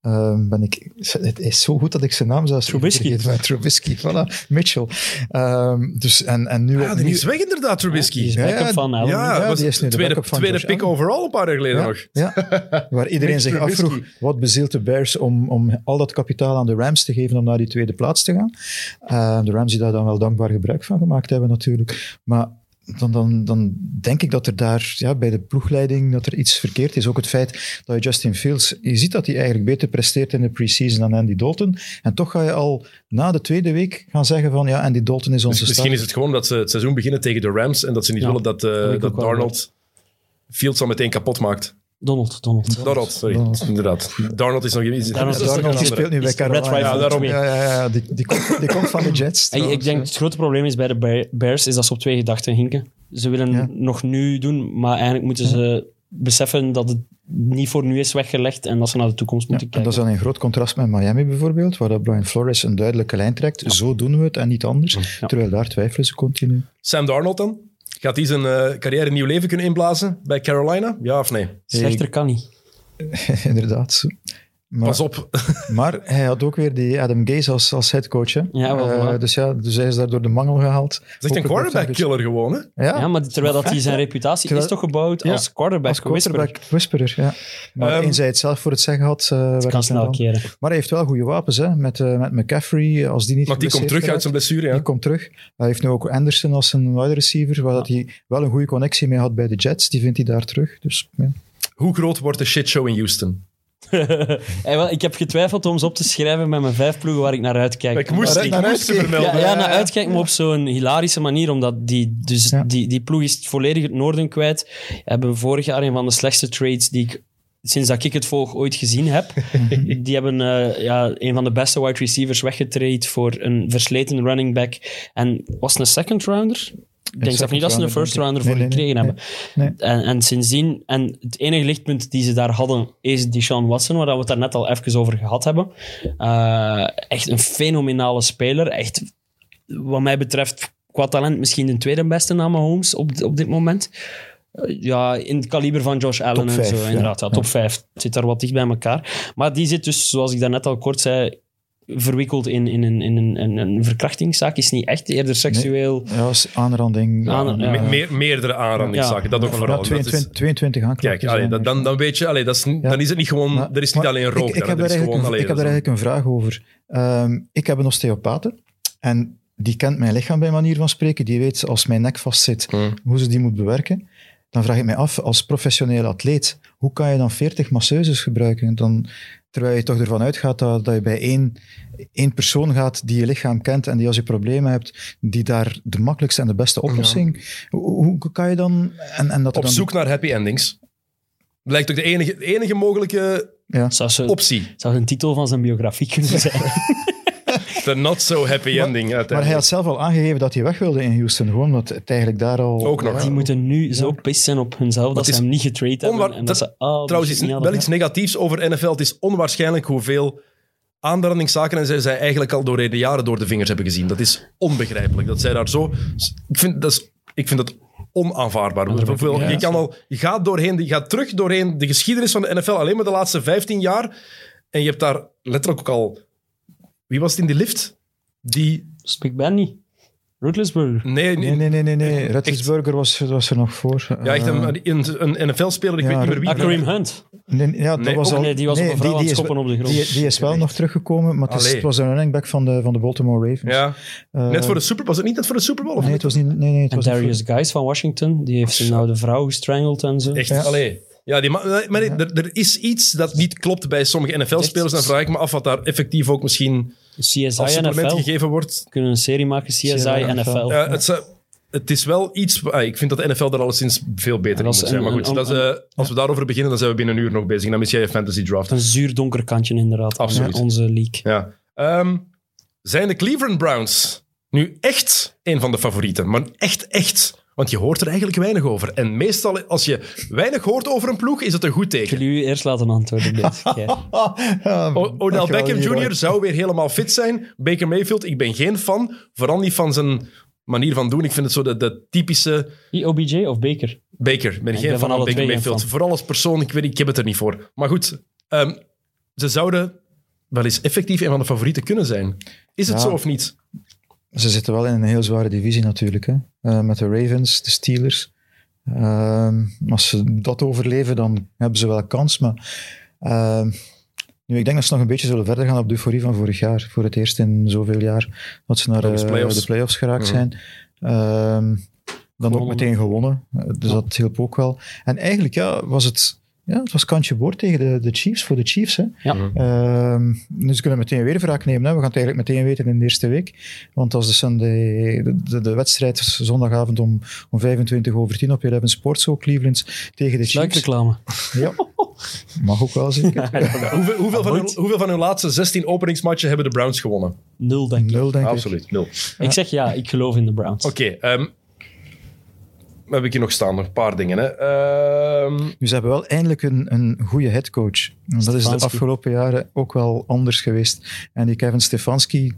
Ehm, ben ik, het is zo goed dat ik zijn naam zelfs Trubisky. ben. Trubisky, voilà. Mitchell. Ehm, dus, en, en nu Ja, die opnieuw- is weg inderdaad, Trubisky. Die is Ja, backup ja, van Allen. ja, was die is nu de tweede, backup van tweede Josh pick Allen. overall een paar jaar geleden Ja, nog. ja. Waar iedereen zich Trubisky. afvroeg, wat bezielt de Bears om, om al dat kapitaal aan de Rams te geven om naar die tweede plaats te gaan. Eh, de Rams die daar dan wel dankbaar gebruik van gemaakt hebben natuurlijk. Maar dan, dan, dan denk ik dat er daar ja, bij de ploegleiding dat er iets verkeerd is. Ook het feit dat je Justin Fields, je ziet dat hij eigenlijk beter presteert in de preseason dan Andy Dalton. En toch ga je al na de tweede week gaan zeggen van ja, Andy Dalton is onze Dus misschien is het gewoon dat ze het seizoen beginnen tegen de Rams en dat ze niet Ja, willen dat, eh, ik dat Darnold Fields al meteen kapot maakt. Donald, Donald. Sorry. Darnold. Inderdaad. Darnold is nog iets. Een die speelt nu bij Carolina. Ja, daarom. Ja, ja, ja, die, die, komt, die komt van de Jets. Hey, ik denk het grote probleem is bij de Bear- Bears is dat ze op twee gedachten hinken. Ze willen Ja. nog nu doen, maar eigenlijk moeten ze beseffen dat het niet voor nu is weggelegd en dat ze naar de toekomst Ja, moeten en dat kijken. is dan in groot contrast met Miami bijvoorbeeld, waar dat Brian Flores een duidelijke lijn trekt. Zo doen we het en niet anders. Ja. Terwijl daar twijfelen ze continu. Sam Darnold dan? Gaat hij zijn eh, carrière een nieuw leven kunnen inblazen bij Carolina? Ja of nee? Slechter kan niet. Inderdaad. Maar, Pas op. maar hij had ook weer die Adam Gaze als, als headcoach. Hè? Ja, wel, Eh, dus ja, dus hij is daar door de mangel gehaald. Dat is echt een het quarterback-killer gewoon, hè? Ja, Ja, maar terwijl dat hij zijn reputatie Terwijl- is toch gebouwd Ja, als quarterback. als quarterback whisperer. Ja. Maar Ehm, eens hij het zelf voor het zeggen had... eh, Dat kan het snel keren. Maar hij heeft wel goede wapens, hè? Met, eh, met McCaffrey, als die niet Want die komt terug uit zijn blessure, ja. Die komt terug. Hij heeft nu ook Anderson als een wide receiver, waar dat hij wel een goede connectie mee had bij de Jets. Die vindt hij daar terug. Dus, ja. Hoe groot wordt de shitshow in Houston? Ik heb getwijfeld om ze op te schrijven met mijn vijf ploegen waar ik naar uitkijk. Ik moest, ik naar moest ze uitkijken. vermelden. Ja, ja, naar uitkijken, maar op zo'n hilarische manier, omdat die, dus Ja. die, die ploeg is volledig het noorden kwijt. Hebben vorig jaar een van de slechtste trades die ik sinds dat ik het volg ooit gezien heb. die hebben eh, ja, een van de beste wide receivers weggetraind voor een versleten running back. En was het een second rounder? Ik denk zelf niet dat ze een first rounder voor Nee, gekregen nee, hebben. En, en sindsdien, en het enige lichtpunt die ze daar hadden, is Deshaun Watson, waar we het daar net al even over gehad hebben. Eh, echt een fenomenale speler. Echt, wat mij betreft, qua talent misschien de tweede beste na Mahomes op, op dit moment. Eh, ja, in het kaliber van Josh Allen en vijf, zo, inderdaad. Ja, top Ja. 5. Het zit daar wat dicht bij elkaar. Maar die zit dus, zoals ik daarnet al kort zei, verwikkeld in, in, een, in een, een, een verkrachtingszaak. Is niet echt eerder seksueel. Ja, aanranding. Aan- ja. Me- meer- meerdere aanrandingszaken, dat ook Ja, vooral. Dat is- 22, 22 aanklachten. Kijk, allee, zijn dat- er. dan, dan weet je, allee, dat is, dan is het niet gewoon, Maar- er is niet maar alleen rook ik, heb er daar is eigenlijk, gewoon, een, ik heb daar is eigenlijk een vraag over. Ehm, ik heb een osteopaat en die kent mijn lichaam bij manier van spreken. Die weet als mijn nek vastzit Hmm. hoe ze die moet bewerken. Dan vraag ik mij af, als professioneel atleet, hoe kan je dan 40 masseuses gebruiken? Dan, terwijl je toch ervan uitgaat dat, dat je bij één, één persoon gaat die je lichaam kent en die als je problemen hebt, die daar de makkelijkste en de beste oplossing... Hoe, hoe kan je dan... En, en dat er op dan zoek naar happy endings. Lijkt ook de enige, enige mogelijke Ja. Zou, ze, optie. zou een titel van zijn biografie kunnen zijn. De not so happy ending Maar hij had zelf al aangegeven dat hij weg wilde in Houston, gewoon omdat het eigenlijk daar al... Ook nog. Ja, Die moeten nu zo pist zijn op hunzelf dat ze hem niet getraind hebben. en dat ze, oh, Trouwens, wel iets negatiefs over NFL. Het is onwaarschijnlijk hoeveel aanrandingszaken en zij, zij eigenlijk al door de jaren door de vingers hebben gezien. Dat is onbegrijpelijk. Dat zij daar zo... Ik vind dat, is, ik vind dat ik- Hoeveel- ja. je, kan al, je gaat doorheen, je gaat terug doorheen de geschiedenis van de NFL alleen maar de laatste 15 jaar. En je hebt daar letterlijk ook al... Wie was het in die lift? Die... Spreek Ben niet. Ruthlessburger. Nee, Nee, nee, nee, nee. nee. Was, was er nog voor. Ja, echt Eh, een, een, een NFL-speler, ik Ja, weet niet meer wie. Ah, Kareem Hunt. nee, ja, dat Nee, was ook- al, nee, die was op een vrouw aan het is op de grond. Die, die is wel nog teruggekomen, maar het, is, Allee. het was een running back van de, van de Baltimore Ravens. Ja, Eh, net voor de Super Was het niet net voor de Super Bowl? Of Nee, niet? het was niet... Nee, nee, het En was Darius Guys van Washington, die heeft zijn oude vrouw gestrangeld en zo. Echt, Ja. allee. Ja, die ma- maar nee, er, er is iets dat niet klopt bij sommige NFL-spelers. Dan vraag ik me af wat daar effectief ook misschien CSI als supplement NFL. gegeven wordt. We kunnen een serie maken, CSI CSI NFL. Ja, het, zou- het is wel iets... ah, ik vind dat de NFL daar alleszins veel beter in moet is zijn. Maar goed, een- dat is, eh, als we daarover beginnen, dan zijn we binnen een uur nog bezig. Dan mis jij je fantasy draft. Een zuur donker kantje inderdaad. aan Absoluut. Onze league. Ja. Ehm, zijn de Cleveland Browns nu echt een van de favorieten? Maar echt, echt. Want je hoort er eigenlijk weinig over. En meestal, als je weinig hoort over een ploeg, is het een goed Ik teken. wil u eerst laten antwoorden. Ja, O- Odell Beckham. Jr. zou weer helemaal fit zijn. Baker Mayfield, ik ben geen fan. Vooral niet van zijn manier van doen. Ik vind het zo de, de typische Wie, OBJ of Baker? Baker. Ik ben Ik geen ben fan van Baker Mayfield. Vooral als persoon, ik weet niet, ik heb het er niet voor. Maar goed, ehm, ze zouden wel eens effectief een van de favorieten kunnen zijn. Is het Ja. zo of niet? Ze zitten wel in een heel zware divisie natuurlijk. Hè? Eh, met de Ravens, de Steelers. Ehm, als ze dat overleven, dan hebben ze wel kans. Maar ehm, nu, ik denk dat ze nog een beetje zullen verder gaan op de euforie van vorig jaar. Voor het eerst in zoveel jaar dat ze naar eh, playoffs. de playoffs geraakt Mhm. zijn. Ehm, dan ook meteen gewonnen. Eh, Dus dat hielp ook wel. En eigenlijk ja, was het... Ja, het was kantje boord tegen de, de Chiefs, voor de Chiefs. Hè. Ja. Ehm, dus we kunnen meteen weer wraak nemen. Hè. We gaan het eigenlijk meteen weten in de eerste week. Want als de, Sunday, de, de, de wedstrijd zondagavond om, om 25 over 10 op Eleven Sports, zo Cleveland tegen de Chiefs. Sluikreclame. Ja, mag ook wel zeker. Hoeveel, hoeveel, van hun, hoeveel van hun laatste 16 openingsmatchen hebben de Browns gewonnen? Nul, denk ik. Nul, denk ik. Absoluut, nul. Ik zeg ja, ik geloof in de Browns. Oké, ehm, heb ik hier nog staan? Nog een paar dingen. Hè. Ehm, Dus ze hebben wel eindelijk een, een goede headcoach. Dat is de afgelopen jaren ook wel anders geweest. En die Kevin Stefanski,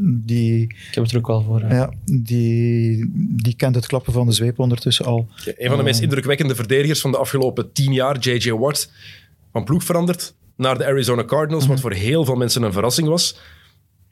die, Ik heb het er ook wel voor. hè. ja, die, die kent het klappen van de zweep ondertussen al. een van de meest indrukwekkende verdedigers van de afgelopen tien jaar, J.J. Watt, van ploeg veranderd. naar de Arizona Cardinals, wat voor heel veel mensen een verrassing was.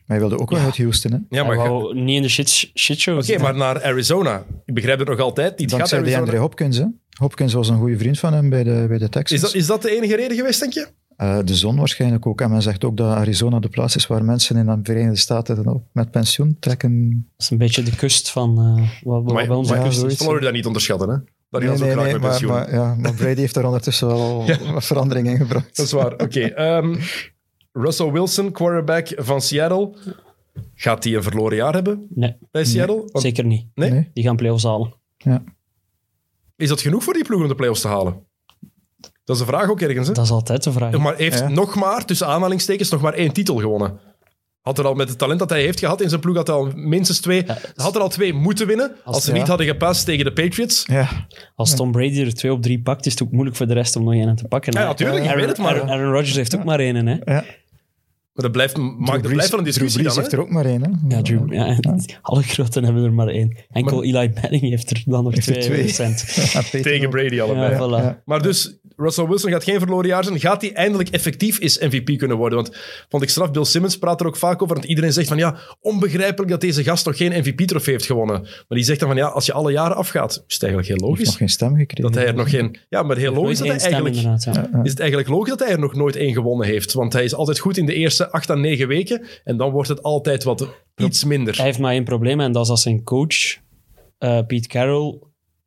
Maar hij wilde ook wel uit Houston, hè? Ja, maar wou niet in de shit, shitshow Oké, maar naar Arizona. Ik begrijp het nog altijd niet. Gaat Dankzij Arizona... DeAndre Hopkins, hè? Hopkins was een goede vriend van hem bij de, bij de Texans. Is dat, is dat de enige reden geweest, denk je? Eh, de zon waarschijnlijk ook. En men zegt ook dat Arizona de plaats is waar mensen in de Verenigde Staten dan ook met pensioen trekken. Dat is een beetje de kust van uh, wat, wat Maar- bij maar ja, kust. Florida niet onderschatten, hè? Ze ook graag met maar, pensioen. maar, ja, maar Brady heeft daar ondertussen wel wat verandering in gebracht. Dat is waar. Oké. ehm, Russell Wilson, quarterback van Seattle. Gaat hij een verloren jaar hebben Nee, bij Seattle? Want- zeker niet. Nee? Nee. Die gaan play-offs halen. Is dat genoeg voor die ploeg om de playoffs te halen? Dat is de vraag ook ergens. Hè? Dat is altijd de vraag. Maar heeft Ja. nog maar, tussen aanhalingstekens, nog maar één titel gewonnen. Had er al met het talent dat hij heeft gehad in zijn ploeg, had hij al minstens twee, had er al twee moeten winnen. Als, ze ja. niet hadden gepast tegen de Patriots. Ja, Als Tom Brady er twee op drie pakt, is het ook moeilijk voor de rest om nog één te pakken. Ja, hè. natuurlijk, ik Aaron, weet het maar. Aaron, Aaron Rodgers heeft ook maar één, hè? ja. Maar dat blijft, dat wel een discussie Drew dan. Brees hè? heeft er ook maar één. Hè? Ja, Drew, ja, alle groten hebben er maar één. Enkel Maar- Eli Manning heeft er dan nog twee, twee. Tegen. Brady allebei. Ja, voilà. ja. Maar dus, Russell Wilson gaat geen verloren jaar zijn. Gaat hij eindelijk effectief eens MVP kunnen worden? Want vond ik straf, Bill Simmons praat er ook vaak over. Want iedereen zegt van ja, onbegrijpelijk dat deze gast nog geen MVP-trofee heeft gewonnen. Maar die zegt dan van ja, als je alle jaren afgaat, is het eigenlijk heel Hij heeft nog logisch. geen stem gekregen. Dat hij er nog geen... Ja, maar heel logisch dat hij stem, eigenlijk... ja. Is het eigenlijk logisch dat hij er nog nooit één gewonnen heeft? Want hij is altijd goed in de eerste acht à negen weken. En dan wordt het altijd wat iets minder. Hij heeft maar één probleem en dat is als zijn coach, eh Pete Carroll,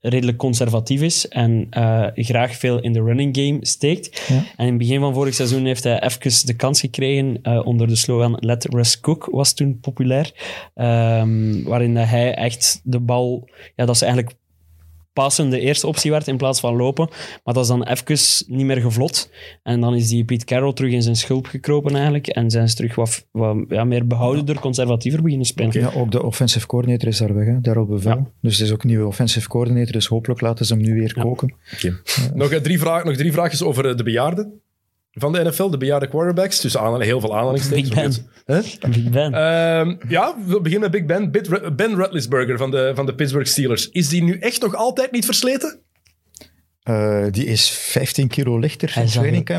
redelijk conservatief is en eh, graag veel in de running game steekt. Ja. En in het begin van vorig seizoen heeft hij even de kans gekregen eh, onder de slogan Let Russ Cook, was toen populair. Ehm, waarin dat hij echt de bal, ja, dat is eigenlijk passen de eerste optie werd in plaats van lopen. Maar dat is dan even niet meer gevlot. En dan is die Pete Carroll terug in zijn schulp gekropen eigenlijk. En zijn ze terug wat, wat ja, meer behoudender, conservatiever beginnen spelen. Ja, ook de offensive coordinator is daar weg, hè? Daryl Bevel. Ja. Dus het is ook een nieuwe offensive coordinator, dus hopelijk laten ze hem nu weer Ja. koken. Nog, eh, drie vraag, nog drie vraagjes over eh, de bejaarden van de NFL. De bejaarde quarterbacks. Dus aanhal- heel veel aanhalingstekens. Big Ben. Big Ben. Ehm, ja, we beginnen met Big Ben. Ben Roethlisberger van de, van de Pittsburgh Steelers. Is die nu echt nog altijd niet versleten? Eh, die is 15 kilo lichter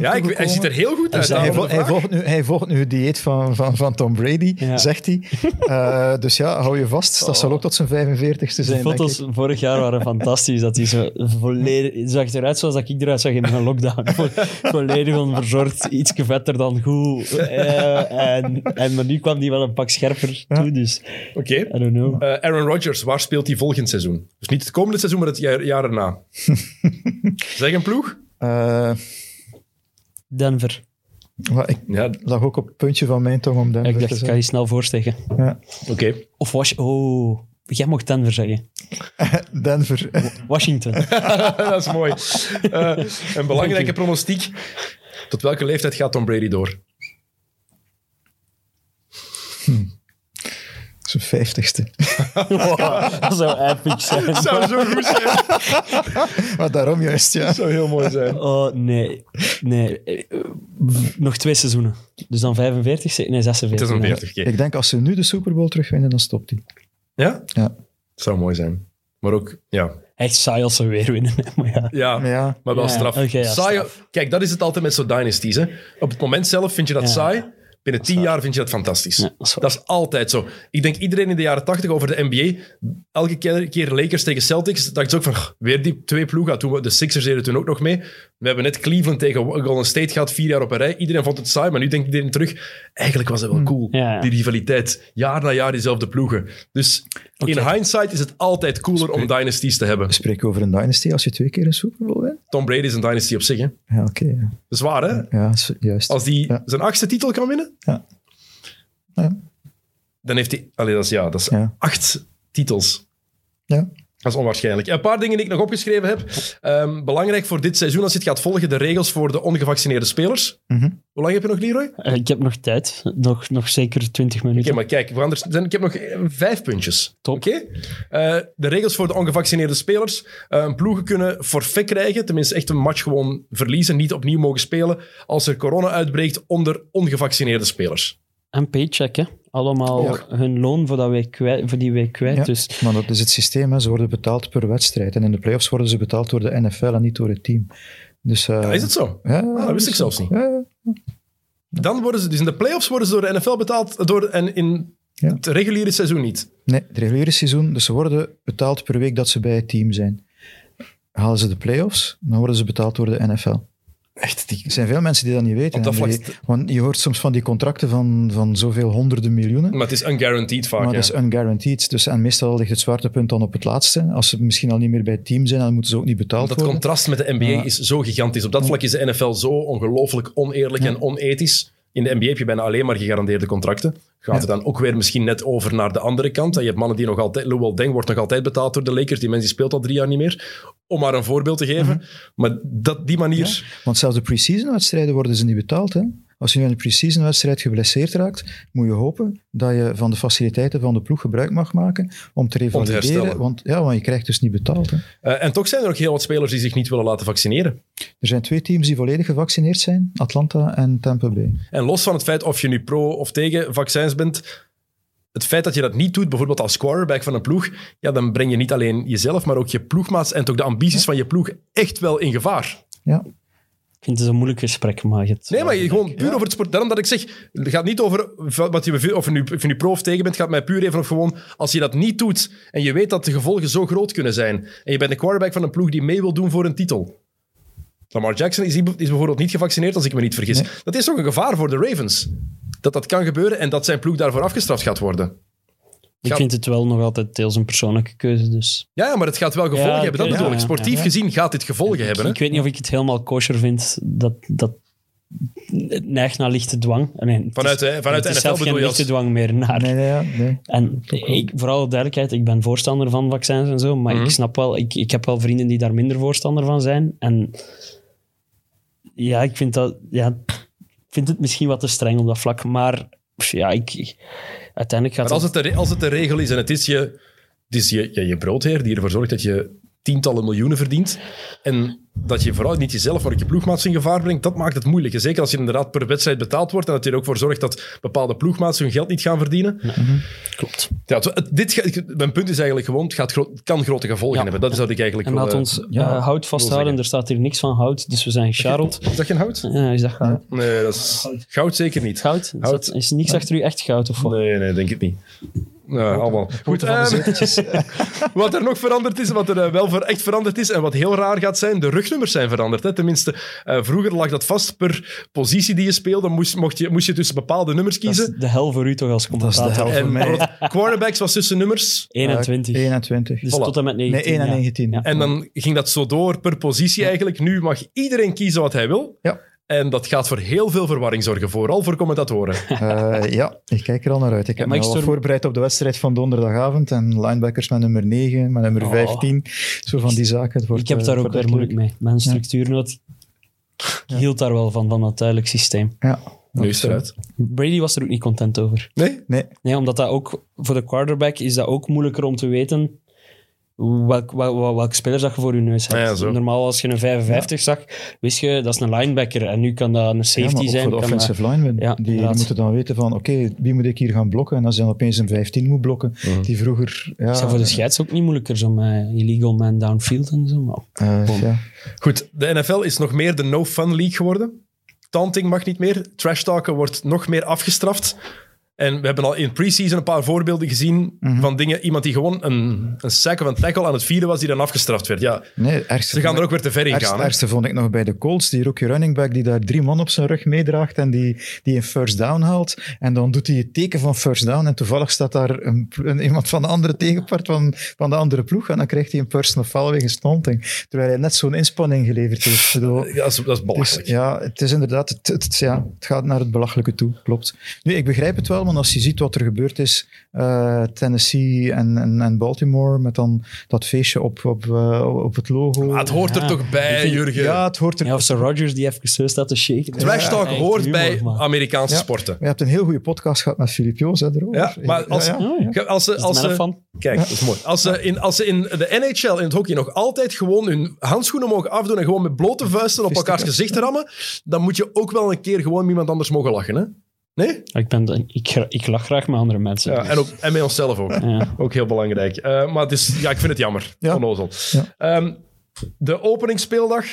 Ja, ik, hij ziet er heel goed uit. Hij, de volgt nu, hij volgt nu het dieet van, van, van Tom Brady, Ja. zegt hij. Eh, dus ja, hou je vast. Dat zal ook tot zijn 45ste de zijn, denk foto's ik. vorig jaar waren fantastisch. Dat hij zo volledig... Zag eruit zoals dat ik eruit zag in mijn lockdown. Vo- volledig onverzorgd, iets vetter dan goed. Eh, en, en, maar nu kwam hij wel een pak scherper toe, dus Oké. I don't know. Eh, Aaron Rodgers, waar speelt hij volgend seizoen? Dus niet het komende seizoen, maar het jaar, jaar erna. zeg een ploeg? Eh, Denver. ik Ja, lag ook op het puntje van mijn tong om Denver ik te dacht, ik kan je snel voorsteken. zeggen. Ja. oké. Of was Oh, jij mocht Denver zeggen. Denver. Washington. dat is mooi. Eh, een belangrijke pronostiek. Tot welke leeftijd gaat Tom Brady door? Zijn vijftigste. dat zou epic zijn. zou zo goed zijn. Maar daarom juist, ja. zou heel mooi zijn. Oh, nee. Nee. Nog twee seizoenen. Dus dan 45, nee, Het 46. is een ja. 40 keer. Ik denk als ze nu de Super Bowl terugwinnen, dan stopt hij. Ja? Ja. Zou mooi zijn. Maar ook, ja. Echt saai als ze weer winnen. Maar ja. Ja, Maar ja, maar wel Ja, straf. oké, ja, Saai- straf. Kijk, dat is het altijd met zo'n dynasties. Hè. Op het moment zelf vind je dat Ja. saai. Binnen tien jaar vind je dat fantastisch. Ja, dat is dat altijd zo. Ik denk iedereen in de jaren tachtig over de NBA, elke keer, Lakers tegen Celtics, dacht je ook van, "Ugh, weer die twee ploegen. Toen we, de Sixers deden toen ook nog mee. We hebben net Cleveland tegen Golden State gehad, vier jaar op een rij. Iedereen vond het saai, maar nu denkt iedereen terug, eigenlijk was het wel cool. Ja, ja. Die rivaliteit, jaar na jaar diezelfde ploegen. Dus in hindsight is het altijd cooler om dynasties te hebben. we spreken over een dynasty als je twee keer een Super Bowl wint. Tom Brady is een dynasty op zich. Hè. Dat Ja, oké. ja. is waar, hè? Ja, is- juist. Als die zijn achtste titel kan winnen, Ja. Ja. dan heeft hij... Allee, dat is, ja, dat is acht titels. Ja. Dat is onwaarschijnlijk. Een paar dingen die ik nog opgeschreven heb. Ehm, belangrijk voor dit seizoen, als je het gaat volgen, de regels voor de ongevaccineerde spelers. Mhm. Hoe lang heb je nog, Leroy? Oké, Eh, Ik heb nog tijd. Nog, nog zeker 20 minuten. maar kijk, er- zijn- ik heb nog eh, vijf puntjes. Top. Oké? Eh, de regels voor de ongevaccineerde spelers. Ploegen kunnen forfait krijgen, tenminste echt een match gewoon verliezen, niet opnieuw mogen spelen, als er corona uitbreekt onder ongevaccineerde spelers. En paycheck, hè. Allemaal hun loon voor, dat week kwijt, voor die week kwijt. Ja. Dus Maar dat is het systeem, hè. ze worden betaald per wedstrijd. En in de playoffs worden ze betaald door de NFL en niet door het team. Dus, eh, Ja, is het zo? Ja, Ah, dat wist ik zelfs niet. Dan worden ze, dus in de playoffs worden ze door de NFL betaald door, en in Ja. het reguliere seizoen niet. Nee, het reguliere seizoen, dus ze worden betaald per week dat ze bij het team zijn. Halen ze de playoffs, dan worden ze betaald door de NFL. Echt, die, Er zijn veel mensen die dat niet weten. Dat vlak- die- want je hoort soms van die contracten van, van zoveel honderden miljoenen. maar het is unguaranteed vaak. Maar ja. dat is unguaranteed. Dus, en meestal ligt het zwaartepunt dan op het laatste. Als ze misschien al niet meer bij het team zijn, dan moeten ze ook niet betaald Dat worden. contrast met de NBA Ja. is zo gigantisch. Op dat vlak is de NFL zo ongelooflijk oneerlijk en onethisch. In de NBA heb je bijna alleen maar gegarandeerde contracten. Gaat Ja. het dan ook weer misschien net over naar de andere kant? Je hebt mannen die nog altijd... Luol Deng wordt nog altijd betaald door de Lakers. Die mens die speelt al drie jaar niet meer. Om maar een voorbeeld te geven. Mhm. Maar dat, die manier... Want zelfs de pre-season wedstrijden worden ze niet betaald. Hè? Als je nu in een pre-season wedstrijd geblesseerd raakt, moet je hopen dat je van de faciliteiten van de ploeg gebruik mag maken om te revalideren. want, ja, want je krijgt dus niet betaald. Hè? Eh, en toch zijn er nog heel wat spelers die zich niet willen laten vaccineren. Er zijn twee teams die volledig gevaccineerd zijn, Atlanta en Tampa Bay. En los van het feit of je nu pro of tegen vaccins bent, het feit dat je dat niet doet, bijvoorbeeld als quarterback van een ploeg, ja, dan breng je niet alleen jezelf, maar ook je ploegmaats en toch de ambities van je ploeg echt wel in gevaar. Ja, Ik vind het een moeilijk gesprek, maar het... Nee, maar je, gewoon puur over het sport. Daarom dat ik zeg, het gaat niet over wat je, of je, nu, of je nu pro of tegen bent, het gaat mij puur even of gewoon, als je dat niet doet en je weet dat de gevolgen zo groot kunnen zijn, en je bent een quarterback van een ploeg die mee wil doen voor een titel. Lamar Jackson is, is bijvoorbeeld niet gevaccineerd, als ik me niet vergis. Dat is toch een gevaar voor de Ravens. Dat dat kan gebeuren en dat zijn ploeg daarvoor afgestraft gaat worden. Ik vind het wel nog altijd deels een persoonlijke keuze, dus... Ja, ja, maar het gaat wel gevolgen Ja, hebben. Dat bedoel ja, ik. Sportief ja. gezien gaat dit gevolgen hebben. Hè? Ik weet niet of ik het helemaal kosher vind dat... dat het neigt naar lichte dwang. Nee, het is- Vanuit de- vanuit het is zelf geen lichte dwang meer naar... nee, nee, ja, nee. En ik, vooral de duidelijkheid, ik ben voorstander van vaccins en zo, maar Mhm. ik snap wel, ik, ik heb wel vrienden die daar minder voorstander van zijn. En ja, ik vind dat, ja, vind het misschien wat te streng op dat vlak, maar ja, ik, ik- uiteindelijk gaat Maar als het, de, als het de regel is en het is je, het is je, ja, je broodheer die ervoor zorgt dat je tientallen miljoenen verdient en dat je vooral niet jezelf, maar ook je ploegmaats in gevaar brengt, dat maakt het moeilijk. Zeker als je inderdaad per wedstrijd betaald wordt en dat je er ook voor zorgt dat bepaalde ploegmaats hun geld niet gaan verdienen. klopt. Ja, het, dit, mijn punt is eigenlijk gewoon, het, gaat gro- het kan grote gevolgen Ja. hebben. Dat is wat ik eigenlijk En wil, laat eh, ons ja, eh, hout vasthouden, er staat hier niks van hout, dus we zijn gecharreld. Is dat geen hout? Ja, is dat goud? Nee, dat is goud zeker niet. Goud? Is, Hout. dat- is niks achter u echt goud of wat? Nee, nee, denk ik niet. Ja, allemaal. Goed, zeteltjes. wat er nog veranderd is, wat er eh, wel voor echt veranderd is en wat heel raar gaat zijn, de rugnummers zijn veranderd. Hè. Tenminste, eh, vroeger lag dat vast per positie die je speelde. Moest, mocht je, moest je tussen bepaalde nummers Dat is kiezen. de hel voor u toch als is de commentator. hel. voor En mij. quarterbacks was tussen nummers. 21. Eh, 21. dus Voilà. tot en met 19. Nee, 1 en ja. 19. Ja. En dan ging dat zo door per positie eigenlijk. Nu mag iedereen kiezen wat hij wil. Ja. En dat gaat voor heel veel verwarring zorgen, vooral voor commentatoren. Eh, ja, ik kijk er al naar uit. Ik heb me ik al storm- voorbereid op de wedstrijd van donderdagavond. En linebackers met nummer 9, met nummer Oh. 15. Zo van die zaken. Wordt, Ik heb eh, daar ook weer moeilijk mee. Mijn structuurnoot ik hield daar wel van, van dat duidelijk systeem. Ja. Nu is het eruit. Brady was er ook niet content over. Nee? Nee, Nee, omdat dat ook voor de quarterback is dat ook moeilijker om te weten welk, wel, wel- welke spelers dat je voor je neus hebt. Ah ja. Normaal als je een 55 zag, wist je dat is een linebacker en nu kan dat een ja, safety maar ook zijn. voor de kan dat- offensive linemen. Ja, die inderdaad. moeten dan weten van, oké, wie moet ik hier gaan blokken? En als je dan opeens een 15 moet blokken, Mhm. die vroeger... Ja, is dat voor de scheids ook niet moeilijker, zo met illegal man downfield en zo. Maar eh, ja. Goed, de NFL is nog meer de no-fun league geworden. Taunting mag niet meer. Trash talken wordt nog meer afgestraft. En we hebben al in pre-season een paar voorbeelden gezien Mhm. van dingen. Iemand die gewoon een, een sack of een tackle aan het vieren was, die dan afgestraft werd. Ja, Nee, ergste ze gaan er ook weer te ver in Ergste, gaan. hè. ergste vond ik nog bij de Colts, die rookie running back die daar drie man op zijn rug meedraagt en die, die een first down haalt. En dan doet hij het teken van first down en toevallig staat daar een, een- iemand van de andere tegenpart van, van de andere ploeg en dan krijgt hij een personal foul wegens stonting. Terwijl hij net zo'n inspanning geleverd heeft. Bedoel, Ja, dat is, dat is het is, belachelijk. ja, het is inderdaad, het, het, ja, het gaat naar het belachelijke toe, klopt. Nu, ik begrijp het wel, want als je ziet wat er gebeurd is, eh, Tennessee en, en, en Baltimore, met dan dat feestje op, op, eh, op het logo. Maar het hoort er toch bij, vind- Jurgen. ja, het hoort er ja, of Rodgers die even zo staat te shaken. Trash talk hoort humor, bij man. Amerikaanse Ja. sporten. Je hebt een heel goede podcast gehad met Filip Joos, hè, erover. Ja, maar als, Ja, ja. Oh, als ze, als ze? Kijk, dat is mooi. Als ze, in, als ze in de NHL, in het hockey, nog altijd gewoon hun handschoenen mogen afdoen en gewoon met blote vuisten op elkaars gezicht rammen, dan moet je ook wel een keer gewoon iemand anders mogen lachen, hè? Nee? Ik, ben, ik, ik lach graag met andere mensen. Ja, dus- en, ook, en met onszelf ook. Ja. Ook heel belangrijk. Eh, maar het is, ja, ik vind het jammer. Ja. Onnozel. Ja. Ehm, de openingsspeeldag,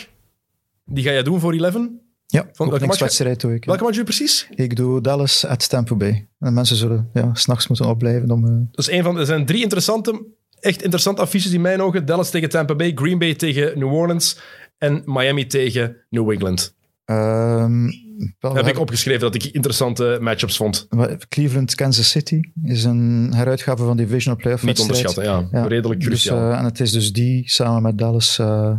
die ga jij doen voor 11. Ja, welke match- openingswedstrijd doe ik. Welke match doe je precies? Ik doe Dallas at Tampa Bay. En mensen zullen ja, s'nachts moeten opblijven om... eh, Dat is een van, er zijn drie interessante, echt interessante affiches in mijn ogen. Dallas tegen Tampa Bay, Green Bay tegen New Orleans en Miami tegen New England. ehm, wel, Heb ik opgeschreven dat ik interessante matchups vond. Cleveland, Kansas City is een heruitgave van Divisional Playoff Niet onderschatten, ja. Ja, Redelijk Dus, cruciaal. eh, en het is dus die samen met Dallas, eh,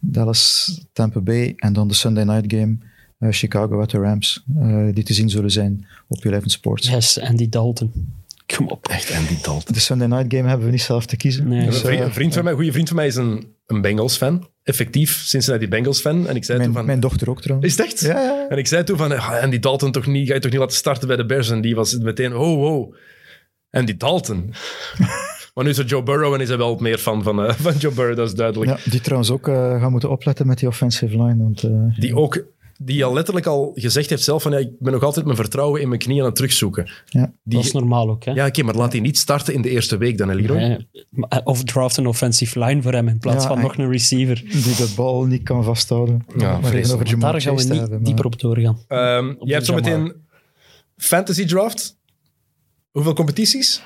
Dallas, Tampa Bay en dan de Sunday night game eh, Chicago at the Rams, eh, die te zien zullen zijn op Eleven Sports. Yes, Andy Dalton. Kom op. Echt Andy Dalton. De Sunday night game hebben we niet zelf te kiezen. Nee. Een Dus, vriend, een vriend van mij, een goede vriend van mij, is een, een Bengals-fan. Effectief, Cincinnati Bengals-fan. En ik zei toen van... mijn dochter ook trouwens. Is het echt? Ja, ja. En ik zei toen van, ah, Andy Dalton toch niet, ga je toch niet laten starten bij de Bears? En die was meteen, oh, wow, Andy Dalton. maar nu is er Joe Burrow en is hij wel meer fan van, eh, van Joe Burrow, dat is duidelijk. Ja, die trouwens ook eh, gaan moeten opletten met die offensive line. Want, eh, Die ook, die al letterlijk al gezegd heeft zelf van, ja, ik ben nog altijd mijn vertrouwen in mijn knieën aan het terugzoeken. ja. Die, Dat is normaal ook, hè? ja, oké, maar laat hij niet starten in de eerste week dan, Leroy? Nee, maar- Of draft een offensive line voor hem in plaats Ja, van nog een receiver. die de bal niet kan vasthouden. Ja, maar Jamar Daar gaan we niet hebben, dieper op doorgaan. Ehm, Op jij hebt zo meteen fantasy draft. Hoeveel competities?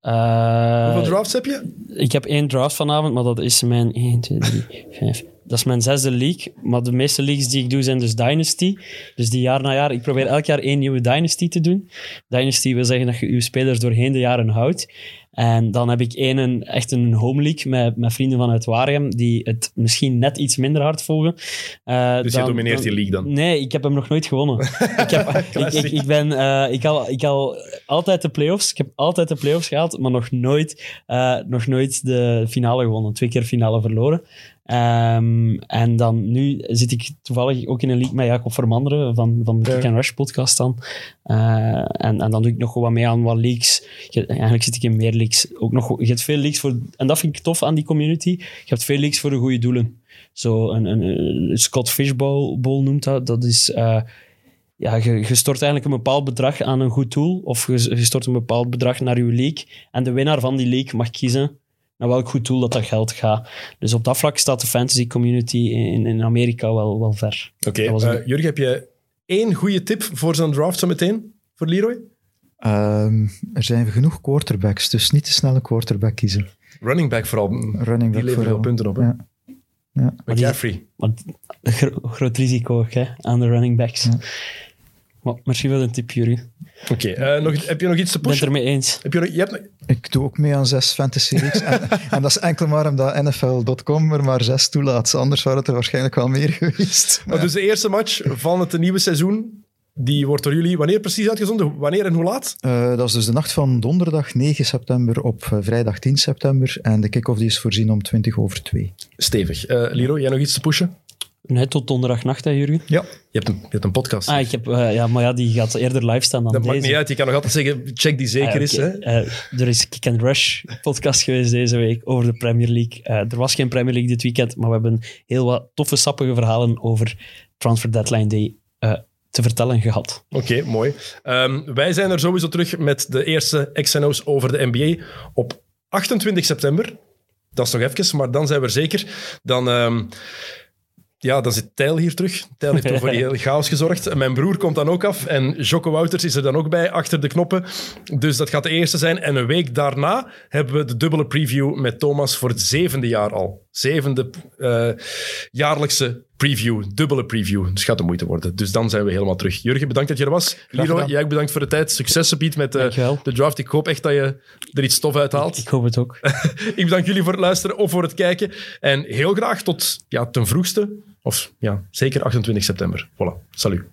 Eh, Hoeveel drafts heb je? Ik heb één draft vanavond, maar dat is mijn 1, 2, 3, 5. Dat is mijn zesde league. Maar de meeste leagues die ik doe zijn dus Dynasty. Dus die jaar na jaar. Ik probeer elk jaar één nieuwe Dynasty te doen. Dynasty wil zeggen dat je je spelers doorheen de jaren houdt. En dan heb ik één, een, echt een home league met, met vrienden vanuit Waregem die het misschien net iets minder hard volgen. Eh, Dus je dan- domineert die league dan? Nee, ik heb hem nog nooit gewonnen. ik, heb, ik, ik, ik ben, eh, ik, al, ik al altijd de playoffs. Ik heb altijd de playoffs gehaald, maar nog nooit, eh, nog nooit de finale gewonnen. Twee keer finale verloren. Ehm, en dan nu zit ik toevallig ook in een league met Jacob Vermanderen van, van de Kick and Rush podcast dan. Eh, en, en dan doe ik nog wat mee aan wat. Je- eigenlijk zit ik in meer leagues. Ook nog, je hebt veel leagues voor, en dat vind ik tof aan die community. Je hebt veel leagues voor de goede doelen. Zo een, een, een Scott Fishbowl Bowl noemt dat. Dat is... eh, ja, je, je stort eigenlijk een bepaald bedrag aan een goed tool, of je, je stort een bepaald bedrag naar je league, en de winnaar van die league mag kiezen naar welk goed tool dat, dat geld gaat. Dus op dat vlak staat de fantasy community in, in Amerika wel, wel ver. Oké, eh, een- Jurgen, heb je één goede tip voor zo'n draft zo meteen? Voor Leroy? Ehm, er zijn genoeg quarterbacks, dus niet te snel een quarterback kiezen. Running back vooral. Running Die back leveren veel punten op. Hè? Ja. Ja. McCaffrey. Maar gro- groot risico ook, hè, aan de running backs. Ja. Maar merci voor de tip, Jurgen. Oké, eh, nog, heb je nog iets te Ik ben het pushen? ermee eens. Heb je, nog, je hebt, nog- Ik doe ook mee aan zes fantasy leagues. en, en dat is enkel maar omdat NFL.com er maar zes toelaat. Anders waren het er waarschijnlijk wel meer geweest. maar dus de eerste match van het nieuwe seizoen, die wordt door jullie wanneer precies uitgezonden? Wanneer en hoe laat? Eh, dat is dus de nacht van donderdag 9 september op eh, vrijdag 10 september. En de kick-off die is voorzien om 20 over 2. Stevig. Eh Leroy, jij nog iets te pushen? Nee, tot donderdagnacht, hè, Jurgen? Ja, Je hebt een, je hebt een podcast. Ah, ik heb, eh, ja, maar ja, die gaat eerder live staan dan dat deze. maakt niet uit. Je kan nog altijd zeggen, check die zeker Ah, is. Hè? Eh, er is Kick and Rush podcast geweest deze week over de Premier League. Eh, er was geen Premier League dit weekend, maar we hebben heel wat toffe, sappige verhalen over Transfer Deadline Day eh, te vertellen gehad. Oké, mooi. Ehm, wij zijn er sowieso terug met de eerste XNO's over de NBA op 28 september. Dat is nog even, maar dan zijn we er zeker. Dan, ehm, ja, dan zit Tijl hier terug. Tijl heeft voor die hele chaos gezorgd. En Mijn broer komt dan ook af en Jocke Wouters is er dan ook bij, achter de knoppen. Dus dat gaat de eerste zijn. En een week daarna hebben we de dubbele preview met Thomas voor het zevende jaar al. Zevende eh, jaarlijkse preview, dubbele preview. Dus het gaat de moeite worden. Dus dan zijn we helemaal terug. Jurgen, bedankt dat je er was. Gedaan. jij ook bedankt voor de tijd. Succes Piet met eh, de draft. Ik hoop echt dat je er iets tof uit haalt. Ik hoop het ook. Ik bedank jullie voor het luisteren of voor het kijken. En heel graag tot ja, ten vroegste, of ja, zeker 28 september. Voilà, salut.